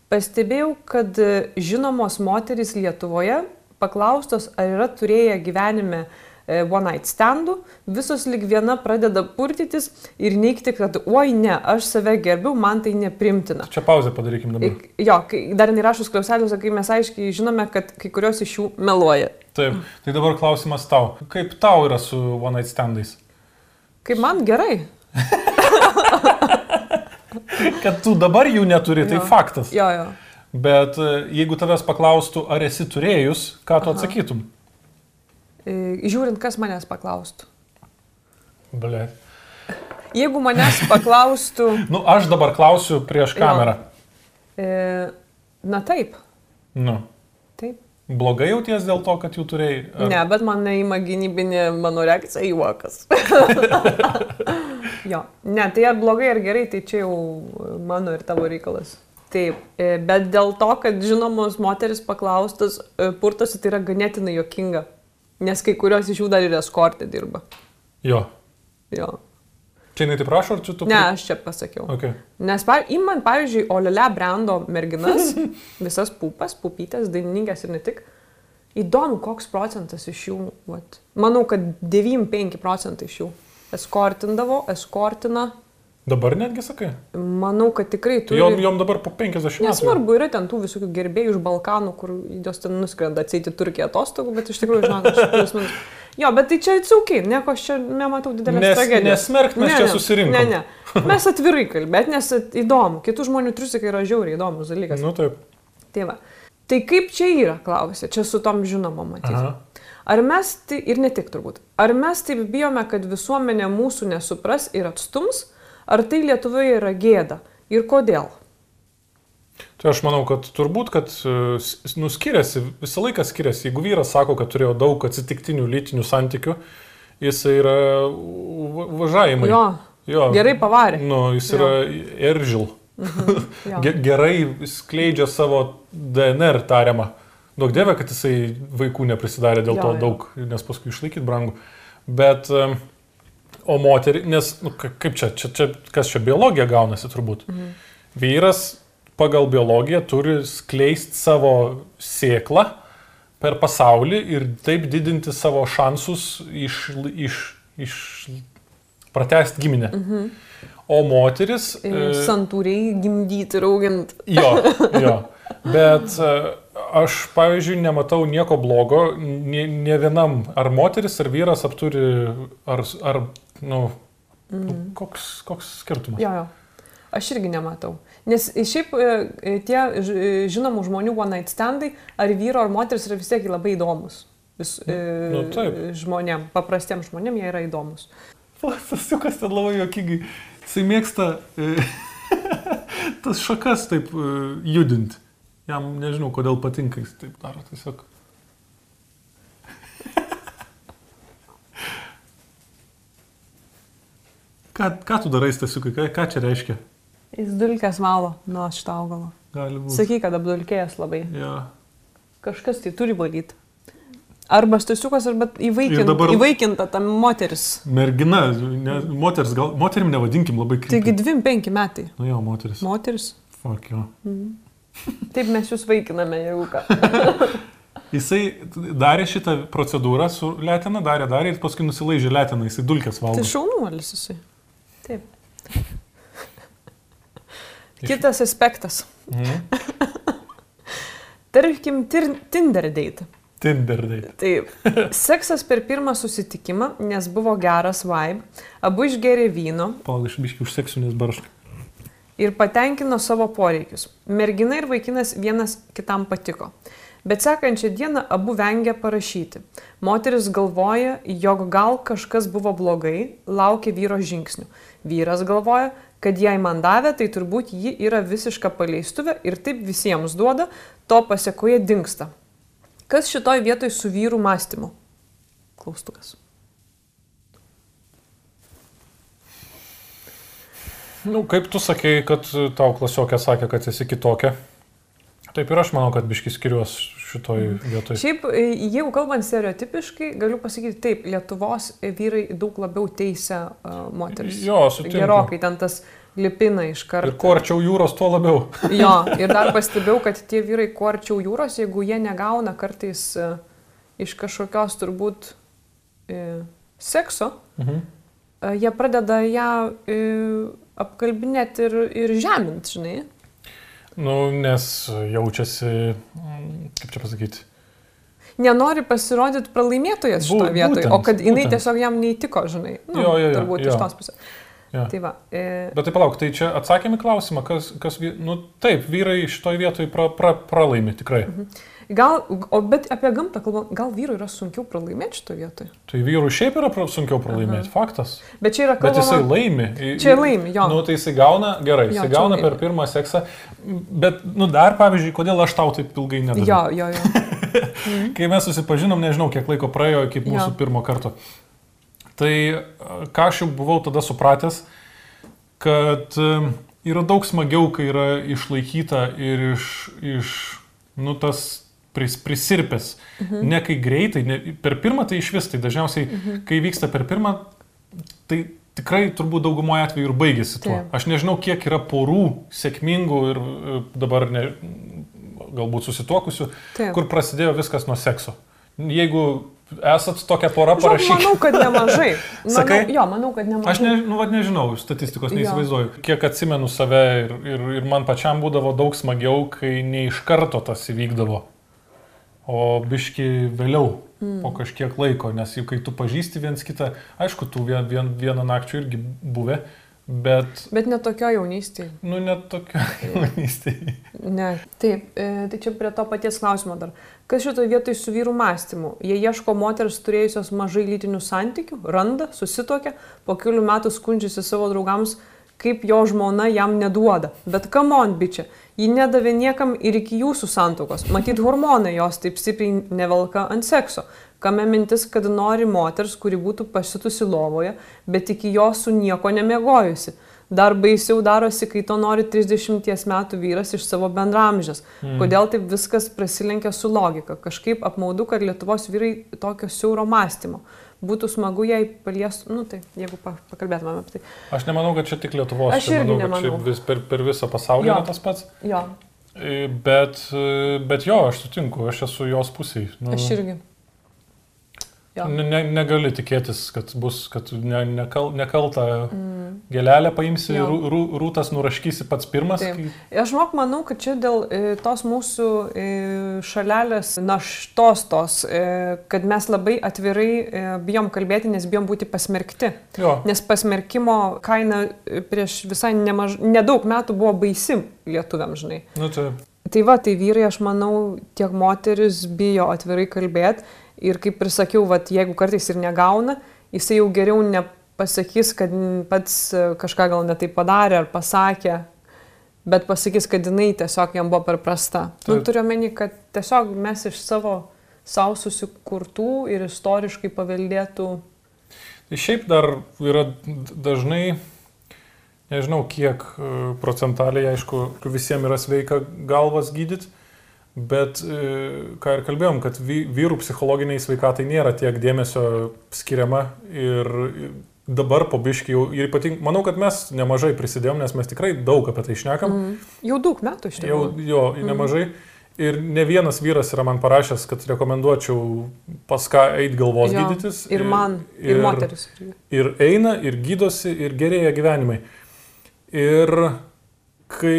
Speaker 2: Pastebėjau, kad žinomos moterys Lietuvoje, paklaustos, ar yra turėję gyvenime e, one night standų, visos lyg viena pradeda purtytis ir neikti, kad oi ne, aš save gerbiu, man tai neprimtina.
Speaker 1: Čia pauzę padarykim dabar.
Speaker 2: Jo, kai dar nerašus klauseliuose, kai mes aiškiai žinome, kad kai kurios iš jų meluoja.
Speaker 1: Taip, tai dabar klausimas tau. Kaip tau yra su One Night Standais?
Speaker 2: Kaip man gerai.
Speaker 1: Kad tu dabar jų neturi, tai
Speaker 2: Jo.
Speaker 1: faktas.
Speaker 2: Jo, jo.
Speaker 1: Bet e, jeigu tavęs paklaustų, ar esi turėjus, ką tu atsakytum?
Speaker 2: E, Žiūrint, kas manęs paklaustų.
Speaker 1: Ble.
Speaker 2: Jeigu manęs paklaustų,
Speaker 1: Nu, aš dabar klausiu prieš kamerą.
Speaker 2: e, na taip,
Speaker 1: Nu,
Speaker 2: taip.
Speaker 1: blogai jauties dėl to, kad jų turėjai? Ar-
Speaker 2: Ne, bet man neįma gynybinė mano reakcija juokas. jo, ne, tai ar blogai ar gerai, tai čia jau mano ir tavo reikalas. Taip, e, bet dėl to, kad žinomos moteris paklaustas, e, purtosi tai yra ganėtinai jokinga. Nes kai kurios iš jų dar ir eskortė dirba.
Speaker 1: Jo.
Speaker 2: Jo.
Speaker 1: Čia jinai taip rašo, ar čia tu?
Speaker 2: Ne, aš čia pasakiau.
Speaker 1: Okay.
Speaker 2: Nes įman, pavyzdžiui, Olele brando merginas, visas pupas, pupytės, dainininkės ir ne tik. Įdomu, koks procentas iš jų, vat, manau, kad 95 procentai iš jų eskortindavo, eskortina.
Speaker 1: Dabar netgi sakai.
Speaker 2: Manau, kad tikrai
Speaker 1: Tu
Speaker 2: turi.
Speaker 1: jom, jom dabar po 50 metų.
Speaker 2: Nesvarbu, yra ten tų visokių gerbėjų iš Balkanų, kur jos ten nuskrenda atsėti Turkiją atostogų, bet iš tikrųjų, žinok, aš plius minus. Jo, bet tai čia atsiaukiai, nieko aš čia nematau didelės
Speaker 1: Nes-
Speaker 2: tragedijos.
Speaker 1: nesmerkt, mes čia susirinkom.
Speaker 2: Ne, ne. Mes atvirai kalbėt, nes įdomu. Kitų žmonių triusikai yra žiauriai įdomus dalykas.
Speaker 1: Nu taip.
Speaker 2: Tai va. Tai kaip čia yra, klausė, čia su tom žinoma matyti. Ar mes, tai, ir ne tik turbūt, ar mes taip bijome, kad visuomenė mūsų nesupras ir atstums, ar tai Lietuvoje yra gėda ir kodėl?
Speaker 1: Tai aš manau, kad turbūt, kad e, s- nu, skiriasi, visą laiką skiriasi. Jeigu vyras sako, kad turėjo daug atsitiktinių lytinių santykių, jis yra va- važiavimai.
Speaker 2: Jo,
Speaker 1: jo.
Speaker 2: gerai pavarė.
Speaker 1: Nu, jis
Speaker 2: Jo.
Speaker 1: yra eržil. Ge gerai skleidžia savo DNR tariamą. Daug dievė, kad jisai vaikų neprisidarė dėl
Speaker 2: Jo,
Speaker 1: to
Speaker 2: jo.
Speaker 1: daug, nes paskui išlaikyti brangų. Bet, em, o moterį, nes, nu, ka- kaip čia, čia, čia, kas čia biologija gaunasi turbūt. Mhm. Vyras pagal biologiją turi skleisti savo sėklą per pasaulį ir taip didinti savo šansus iš, iš, iš pratesti giminę. Mhm. O moteris...
Speaker 2: Ir santūriai gimdyti ir auginti.
Speaker 1: Jo, jo. Bet e, aš, pavyzdžiui, nematau nieko blogo, ne, ne vienam, ar moteris, ar vyras apturi, ar, ar nu, mm. koks, koks skirtumas.
Speaker 2: Jo, jo. Aš irgi nematau. Nes šiaip e, tie žinomų žmonių one night standai, ar vyro, ar moteris yra vis tiek labai įdomus. Vis, nu, taip. žmonėm, paprastiem žmonėm jie yra įdomus.
Speaker 1: Sasukas ten labai jokingai. Jisai mėgsta e, tas šakas taip e, judinti. Jam nežinau, kodėl patinka jis taip daro tiesiog. Ką, ką tu darai, Stasiukai, ką, ką čia reiškia?
Speaker 2: Jis dulkės valo nuo šito augalo.
Speaker 1: Gali būti.
Speaker 2: Sakyk, kad apdulkėjęs labai.
Speaker 1: Ja.
Speaker 2: Kažkas tai turi valyti. Arba stasiukas, arba įvaikint, dabar... įvaikinta ta moteris.
Speaker 1: Mergina, ne, moteris, gal moterim nevadinkim labai krypti.
Speaker 2: Taigi 2-5 metai.
Speaker 1: Nu jo, moteris.
Speaker 2: Moteris.
Speaker 1: Fuck jo. Mm.
Speaker 2: Taip mes jūs vaikiname, jeigu ką.
Speaker 1: Jisai darė šitą procedūrą su Letina, darė, darė ir paskui nusilaižė Letiną, jisai dulkės valgo.
Speaker 2: Tai šaunuolis jisai. Taip. Kitas aspektas. Mhm. Tarkim, Tinder date.
Speaker 1: Tinder date.
Speaker 2: Taip. Seksas per pirmą susitikimą, nes buvo geras vibe, abu išgėrė vyno.
Speaker 1: Palauk, aš biškai užseksiu, nes barškai.
Speaker 2: Ir patenkino savo poreikius. Mergina ir vaikinas vienas kitam patiko. Bet sekančią dieną abu vengia parašyti. Moteris galvoja, jog gal kažkas buvo blogai, laukia vyro žingsnių. Vyras galvoja, kad jei man davė, tai turbūt ji yra visiška paleistuvė ir taip visiems duoda, to pasiekoje dinksta. Kas šitoj vietoj su vyrų mąstymu? Klaustukas.
Speaker 1: Nu, kaip tu sakei, kad tau klasiokė sakė, kad esi kitokia. Taip ir aš manau, kad biškis skiriuos šitoj vietoj.
Speaker 2: Šiaip, e, jeigu kalbant stereotipiškai, galiu pasakyti taip, Lietuvos vyrai daug labiau teisia uh, moteris.
Speaker 1: Jo, sutinku.
Speaker 2: Gerokai ten tas lipina iš karto.
Speaker 1: Ir kuo arčiau jūros, tuo labiau.
Speaker 2: jo, ir dar pastebėjau, kad tie vyrai kuo arčiau jūros, jeigu jie negauna kartais uh, iš kažkokios turbūt uh, sekso, mhm. uh, jie pradeda ją uh, apkalbinėti ir, ir žeminti, žinai.
Speaker 1: Nu, nes jaučiasi, kaip čia pasakyti,
Speaker 2: nenori pasirodyti pralaimėtojas šitoje vietoje, būtent, o kad jinai būtent. tiesiog jam neįtiko, žinai. Nu, jo, jo, jo, turbūt jo. iš tos pusės. Ja. Tai va, e...
Speaker 1: Bet tai palauk, tai čia atsakėme klausimą, kas, kas, nu taip, vyrai šitoje vietoje pra, pra, pralaimi tikrai. Mhm.
Speaker 2: Gal, o bet apie gamtą kalbant, gal vyrui yra sunkiau pralaimėti šitoje vietoje?
Speaker 1: Tai vyrui šiaip yra sunkiau pralaimėti, Aha. faktas.
Speaker 2: Bet čia yra kalbama.
Speaker 1: Bet jisai laimi.
Speaker 2: Čia laimi, jo.
Speaker 1: Nu, tai jisai gauna, gerai, jo, jisai gauna per pirmą seksą, bet, nu, dar pavyzdžiui, kodėl aš tau taip ilgai nedariau.
Speaker 2: Jo, jo, jo.
Speaker 1: mhm. Kai mes susipažinom, nežinau, kiek laiko praėjo iki mūsų jo. pirmo karto. Tai ką aš jau buvau tada supratęs, kad yra daug smagiau, kai yra išlaikyta ir iš, iš nu, tas pris, prisirpęs. Mhm. Ne kai greitai, ne, per pirmą tai iš vis, tai dažniausiai, mhm. kai vyksta per pirmą, tai tikrai turbūt daugumoje atveju ir baigėsi tuo. Taip. Aš nežinau, kiek yra porų sėkmingų ir dabar ne, galbūt susituokusių, Taip. kur prasidėjo viskas nuo sekso. Jeigu esat tokia pora, parašykite.
Speaker 2: Manau, kad nemažai. Manau, Sakai? Jo, manau, kad nemažai.
Speaker 1: Aš ne, nu, vad, nežinau, statistikos neįsivaizduoju. Jo. Kiek atsimenu save ir, ir, ir man pačiam būdavo daug smagiau, kai ne iš karto tas įvykdavo, o biški vėliau, mm. po kažkiek laiko, nes jau kai tu pažįsti viens kitą, aišku, tu vien, vien, vieną nakčių irgi buvę, Bet,
Speaker 2: bet net tokio jaunystėje.
Speaker 1: Nu, net tokio jaunystėje.
Speaker 2: Ne, taip, e, tai čia prie to paties klausimo dar. Kas šitoje vietoje su vyrų mąstymu? Jie ieško moters turėjusios mažai lytinių santykių, randa, susitokia, po kelių metų skundžiasi savo draugams, kaip jo žmona jam neduoda. Bet kamon, bičia, ji nedavė niekam ir iki jūsų santokos. Matyt, hormonai jos taip stipriai nevelka ant sekso. Kame mintis, kad nori moters, kuri būtų pasitusi lovoje, bet iki jo su nieko nemiegojusi. Dar baisiau darosi, kai to nori 30 metų vyras iš savo bendramžės. Mm. Kodėl taip viskas prasilenkia su logika? Kažkaip apmaudu, kad Lietuvos vyrai tokio siauro mąstymo. Būtų smagu, jei paliestų, nu tai, jeigu pakalbėtumėm apie tai.
Speaker 1: Aš nemanau, kad čia tik Lietuvos.
Speaker 2: Aš irgi manau, nemanau.
Speaker 1: Čia vis, per, per visą pasaulį jo. yra tas pats.
Speaker 2: Jo.
Speaker 1: E, bet, e, bet jo, aš sutinku, aš esu jos pusėje.
Speaker 2: Nu, aš irgi.
Speaker 1: Ne, ne, negali tikėtis, kad bus, kad ne, nekal, nekaltą mm. gelelę paimsi, rū, rū, rūtas nuraškysi pats pirmas.
Speaker 2: Taip.
Speaker 1: kai-
Speaker 2: Aš žinok, manau, kad čia dėl e, tos mūsų e, šalelės naštos tos, e, kad mes labai atvirai bijom kalbėti, nes bijom būti pasmerkti.
Speaker 1: Jo,
Speaker 2: Nes pasmerkimo kaina prieš visai nemaž... nedaug metų buvo baisi lietuviam, žinai.
Speaker 1: nu tai
Speaker 2: Tai va, tai vyrai, aš manau, tiek moteris bijo atvirai kalbėti ir kaip ir sakiau, va, jeigu kartais ir negauna, jisai jau geriau nepasakys, kad pats e, kažką gal netai padarė ar pasakė, bet pasakys, kad jinai tiesiog jam buvo per prasta. Nu,
Speaker 1: Taip.
Speaker 2: turiu meni, kad tiesiog mes iš savo savo susikurtų ir istoriškai paveldėtų
Speaker 1: Tai šiaip dar yra dažnai, nežinau kiek e, procentaliai, aišku, visiems yra sveika galvas gydyti, bet e, ką ir kalbėjom, kad vy- vyrų psichologiniai sveikatai nėra tiek dėmesio skiriama ir ir dabar po biški jau, ir ypatingai, manau, kad mes nemažai prisidėjom, nes mes tikrai daug apie tai šnekam,
Speaker 2: mm, jau daug metų iš
Speaker 1: jau
Speaker 2: tikrųjų.
Speaker 1: jo, nemažai. Ir ne vienas vyras yra man parašęs, kad rekomenduočiau pas ką eiti galvos
Speaker 2: Jo,
Speaker 1: gydytis.
Speaker 2: Ir man, ir, ir moteris.
Speaker 1: ir eina, ir gydosi, ir gerėja gyvenimai. Ir kai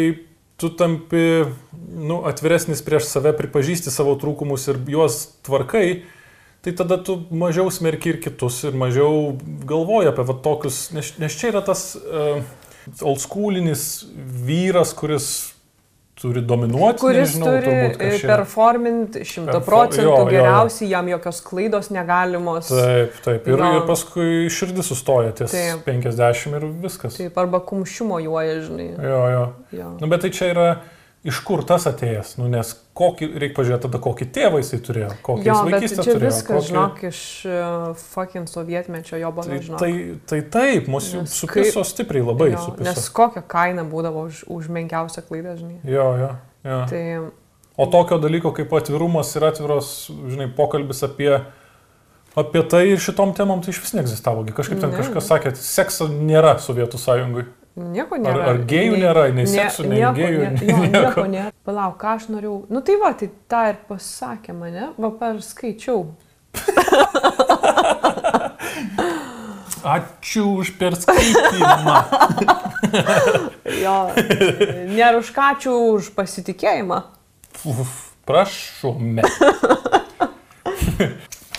Speaker 1: tu tampi nu, atviresnis prieš save, pripažįsti savo trūkumus ir juos tvarkai, tai tada tu mažiau smerki ir kitus, ir mažiau galvoji apie va, tokius, nes, nes čia yra tas uh, oldschoolinis vyras, kuris turi dominuoti,
Speaker 2: Kuris
Speaker 1: nežinau,
Speaker 2: turi e, performint 100
Speaker 1: Perfo-
Speaker 2: procentų
Speaker 1: jo, jo, jo.
Speaker 2: geriausiai, jam jokios klaidos negalimos.
Speaker 1: Taip, taip. Ir,
Speaker 2: Jo.
Speaker 1: ir paskui širdis sustoja ties
Speaker 2: Taip.
Speaker 1: 50 ir viskas.
Speaker 2: Taip, arba kumščiumo juoja, žinai.
Speaker 1: Jo, jo.
Speaker 2: Jo.
Speaker 1: Nu, bet tai čia yra iš kur tas atėjęs, nu, nes kokį, reikia pažiūrėti tada, kokį tėvą jisai turėjo, kokį
Speaker 2: Jo,
Speaker 1: jis vaikystę turėjo.
Speaker 2: viskas,
Speaker 1: kokį...
Speaker 2: žinok, iš uh, fucking sovietmečio jo bado,
Speaker 1: Tai, tai, tai taip, mus
Speaker 2: Nes
Speaker 1: supiso stipriai labai
Speaker 2: jo,
Speaker 1: supiso.
Speaker 2: nes kokia kaina būdavo už, už menkiausią klaidą, žinai.
Speaker 1: Jo, jo, jo.
Speaker 2: Tai
Speaker 1: O tokio dalyko kaip atvirumas ir atviros, žinai, pokalbis apie, apie tai ir šitom temom tai iš vis neegzistavo. Gi Kažkaip ten
Speaker 2: Ne.
Speaker 1: kažkas sakė, sekso nėra Sovietų sąjungai.
Speaker 2: Nieko
Speaker 1: Ar,
Speaker 2: nėra.
Speaker 1: ar gėjų nėra, nei seksų, nei
Speaker 2: nieko,
Speaker 1: gėjų.
Speaker 2: Ne, jo, nieko nėra. Palauk, ką aš norėjau. Nu tai va, tai tą ir pasakė mane, va perskaičiau.
Speaker 1: Ačiū už perskaitymą.
Speaker 2: Jo, nėra už kačių, už pasitikėjimą.
Speaker 1: Uf, Prašome.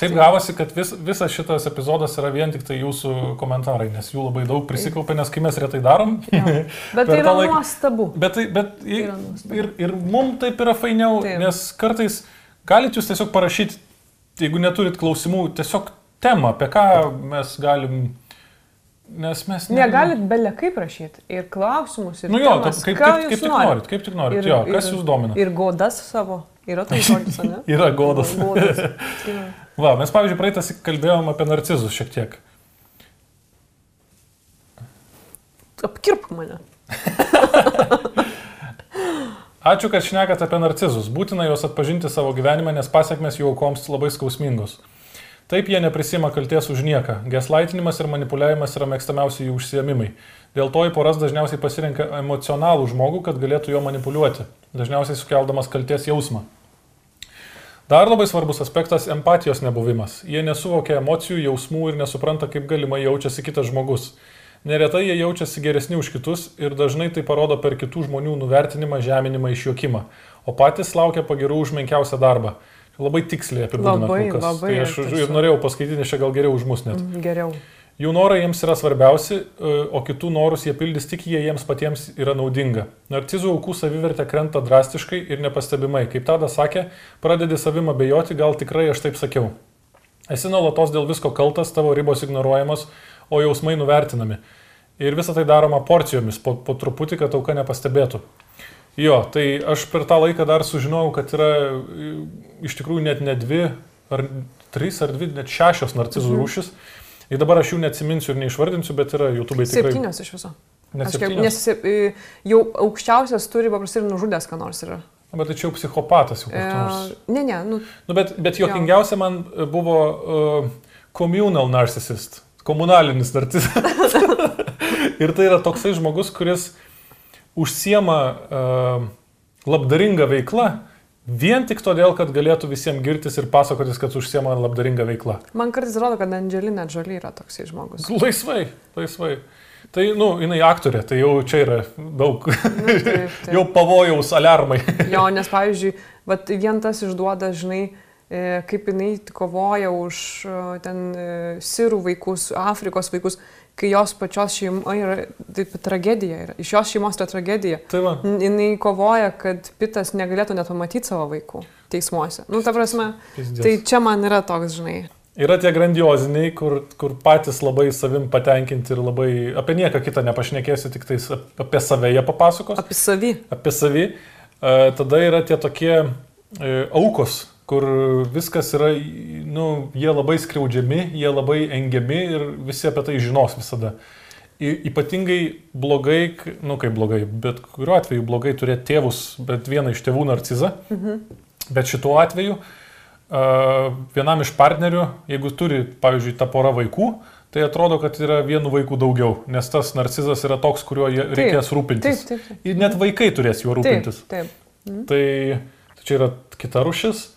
Speaker 1: Taip gavosi, kad vis, visas šitas epizodas yra vien tik tai jūsų komentarai, nes jų labai daug prisikaupė, nes kai mes retai darom.
Speaker 2: Jo. Bet tai yra
Speaker 1: laiką-
Speaker 2: nuostabu.
Speaker 1: Bet, tai, bet i-
Speaker 2: yra nuostabu.
Speaker 1: ir, ir mums taip yra fainiau,
Speaker 2: Taip.
Speaker 1: nes kartais galit jūs tiesiog parašyti, jeigu neturit klausimų, tiesiog temą, apie ką mes galim. Nes mes ne-
Speaker 2: Negalit belia kaip rašyti. Ir klausimus, ir
Speaker 1: Nu jo,
Speaker 2: temas,
Speaker 1: kaip, kaip,
Speaker 2: jūs
Speaker 1: kaip tik
Speaker 2: norit.
Speaker 1: kaip tik norit. Jo, kas jūs domina?
Speaker 2: Ir godas savo. Yra tai žodis, ne?
Speaker 1: Yra godas.
Speaker 2: Godas.
Speaker 1: Va, mes pavyzdžiui praeitas kalbėjom apie narcizus šiek tiek.
Speaker 2: Apkirp mane.
Speaker 1: Ačiū, kad šnekat apie narcizus. Būtina juos atpažinti savo gyvenime, nes pasiekmes jų aukoms labai skausmingos. Taip jie neprisima kalties už nieką. Geslaitinimas ir manipuliavimas yra mėgstamiausi jų užsiemimai. Dėl to į poras dažniausiai pasirenka emocionalų žmogų, kad galėtų jo manipuliuoti, dažniausiai sukeldamas kalties jausmą. Dar labai svarbus aspektas - empatijos nebuvimas. Jie nesuvokia emocijų, jausmų ir nesupranta, kaip galimai jaučiasi kitas žmogus. Neretai jie jaučiasi geresni už kitus ir dažnai tai parodo per kitų žmonių nuvertinimą, žeminimą, išjuokimą, o patys laukia pagirų už menkiausią darbą. Labai tiksliai apibūdina
Speaker 2: Labai, labai,
Speaker 1: Tai aš ir norėjau paskaityti, čia gal geriau už mus net.
Speaker 2: Mm, Geriau.
Speaker 1: Jų norai jiems yra svarbiausi, e, o kitų norus jie pildys tik jie jiems patiems yra naudinga. Narcizų aukų savivertė krenta drastiškai ir nepastebimai. Kaip tada sakė, pradedi savim abejoti, gal tikrai aš taip sakiau. Esi nuolatos dėl visko kaltas, tavo ribos ignoruojamos, o jausmai nuvertinami. Ir visą tai daroma porcijomis, po, po truputį, kad auka nepastebėtų. Jo, tai aš per tą laiką dar sužinojau, kad yra iš tikrųjų net ne dvi, ar trys, ar dvi, net šešios narcizų
Speaker 2: Mhm.
Speaker 1: rūšis. Ir dabar aš jų neatsiminsiu ir neišvardinsiu, bet yra YouTube tikrai.
Speaker 2: Septynios iš viso. Aš kiek,
Speaker 1: septynios.
Speaker 2: nes e, jau aukščiausias turi paprastai ir nužudęs, ką nors yra.
Speaker 1: Bet tai čia jau psichopatas jau
Speaker 2: E,
Speaker 1: koks nors.
Speaker 2: ne, ne, nu,
Speaker 1: Nu, bet, bet jokingiausia man buvo uh, communal narcissist, komunalinis narcisas. ir tai yra toksai žmogus, kuris užsiema uh, labdaringa veikla Vien tik todėl, kad galėtų visiems girtis ir pasakotis, kad užsiema labdaringa veikla.
Speaker 2: Man kartais rodo, kad Angelina Jolie yra toksai žmogus.
Speaker 1: Laisvai, laisvai. Tai, nu, jinai aktorė, tai jau čia yra daug.
Speaker 2: Nu, taip, taip.
Speaker 1: jau pavojaus alarmai.
Speaker 2: Jo, nes pavyzdžiui, vat, vien tas išduoda, žinai, e, kaip jinai kovoja už e, ten e, sirų vaikus, Afrikos vaikus, kai jos pačios šeima yra, taip tragedija yra, iš jos šeimos yra tragedija.
Speaker 1: Tai va.
Speaker 2: Jinai kovoja, kad Pitas negalėtų net pamatyti savo vaikų teismuose. Nu, ta prasme,
Speaker 1: Pizdies.
Speaker 2: tai čia man yra toks, žinai.
Speaker 1: Yra tie grandioziniai, kur, kur patys labai savim patenkinti ir labai apie nieką kitą nepašnekėsiu, tik tais ap- apie save jie papasakos,
Speaker 2: Apie savį.
Speaker 1: apie savį. E, Tada yra tie tokie e, aukos, kur viskas yra, nu, jie labai skriaudžiami, jie labai engiami ir visi apie tai žinos visada. Y, ypatingai blogai, nu kaip blogai, bet kuriuo atveju blogai turėti tėvus, bet vieną iš tėvų narcizą.
Speaker 2: Mhm.
Speaker 1: Bet šituo atveju uh, vienam iš partnerių, jeigu turi, pavyzdžiui, ta pora vaikų, tai atrodo, kad yra vienu vaiku daugiau, nes tas narcizas yra toks, kuriuo reikės rūpintis.
Speaker 2: Taip, taip, taip.
Speaker 1: Ir net vaikai turės juo
Speaker 2: Taip,
Speaker 1: rūpintis.
Speaker 2: taip.
Speaker 1: Tai, tai čia yra kita rušis.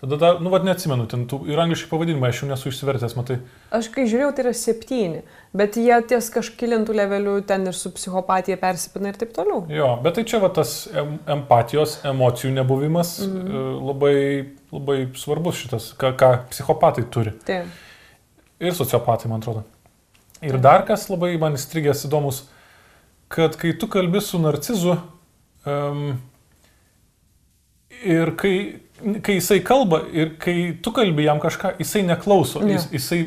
Speaker 1: Tada, dar, nu, vad neatsimenu, ten tų ir angliškai pavadinimai, aš jau nesu išsivertęs, matai.
Speaker 2: Aš kai žiūrėjau, tai yra septyni, bet jie ties kažkilintų levelių ten ir su psichopatija persipina ir taip toliau.
Speaker 1: Jo, bet tai čia va tas em, empatijos, emocijų nebuvimas
Speaker 2: Mhm.
Speaker 1: mm. labai, labai svarbus šitas, ką, ką psichopatai turi.
Speaker 2: Taip.
Speaker 1: Ir sociopatai, man atrodo. Ir dar kas labai man įstrigęs įdomus, kad kai tu kalbi su narcizu um, ir kai, kai jisai kalba ir kai tu kalbi jam kažką, jisai neklauso,
Speaker 2: Ne.
Speaker 1: jis, jisai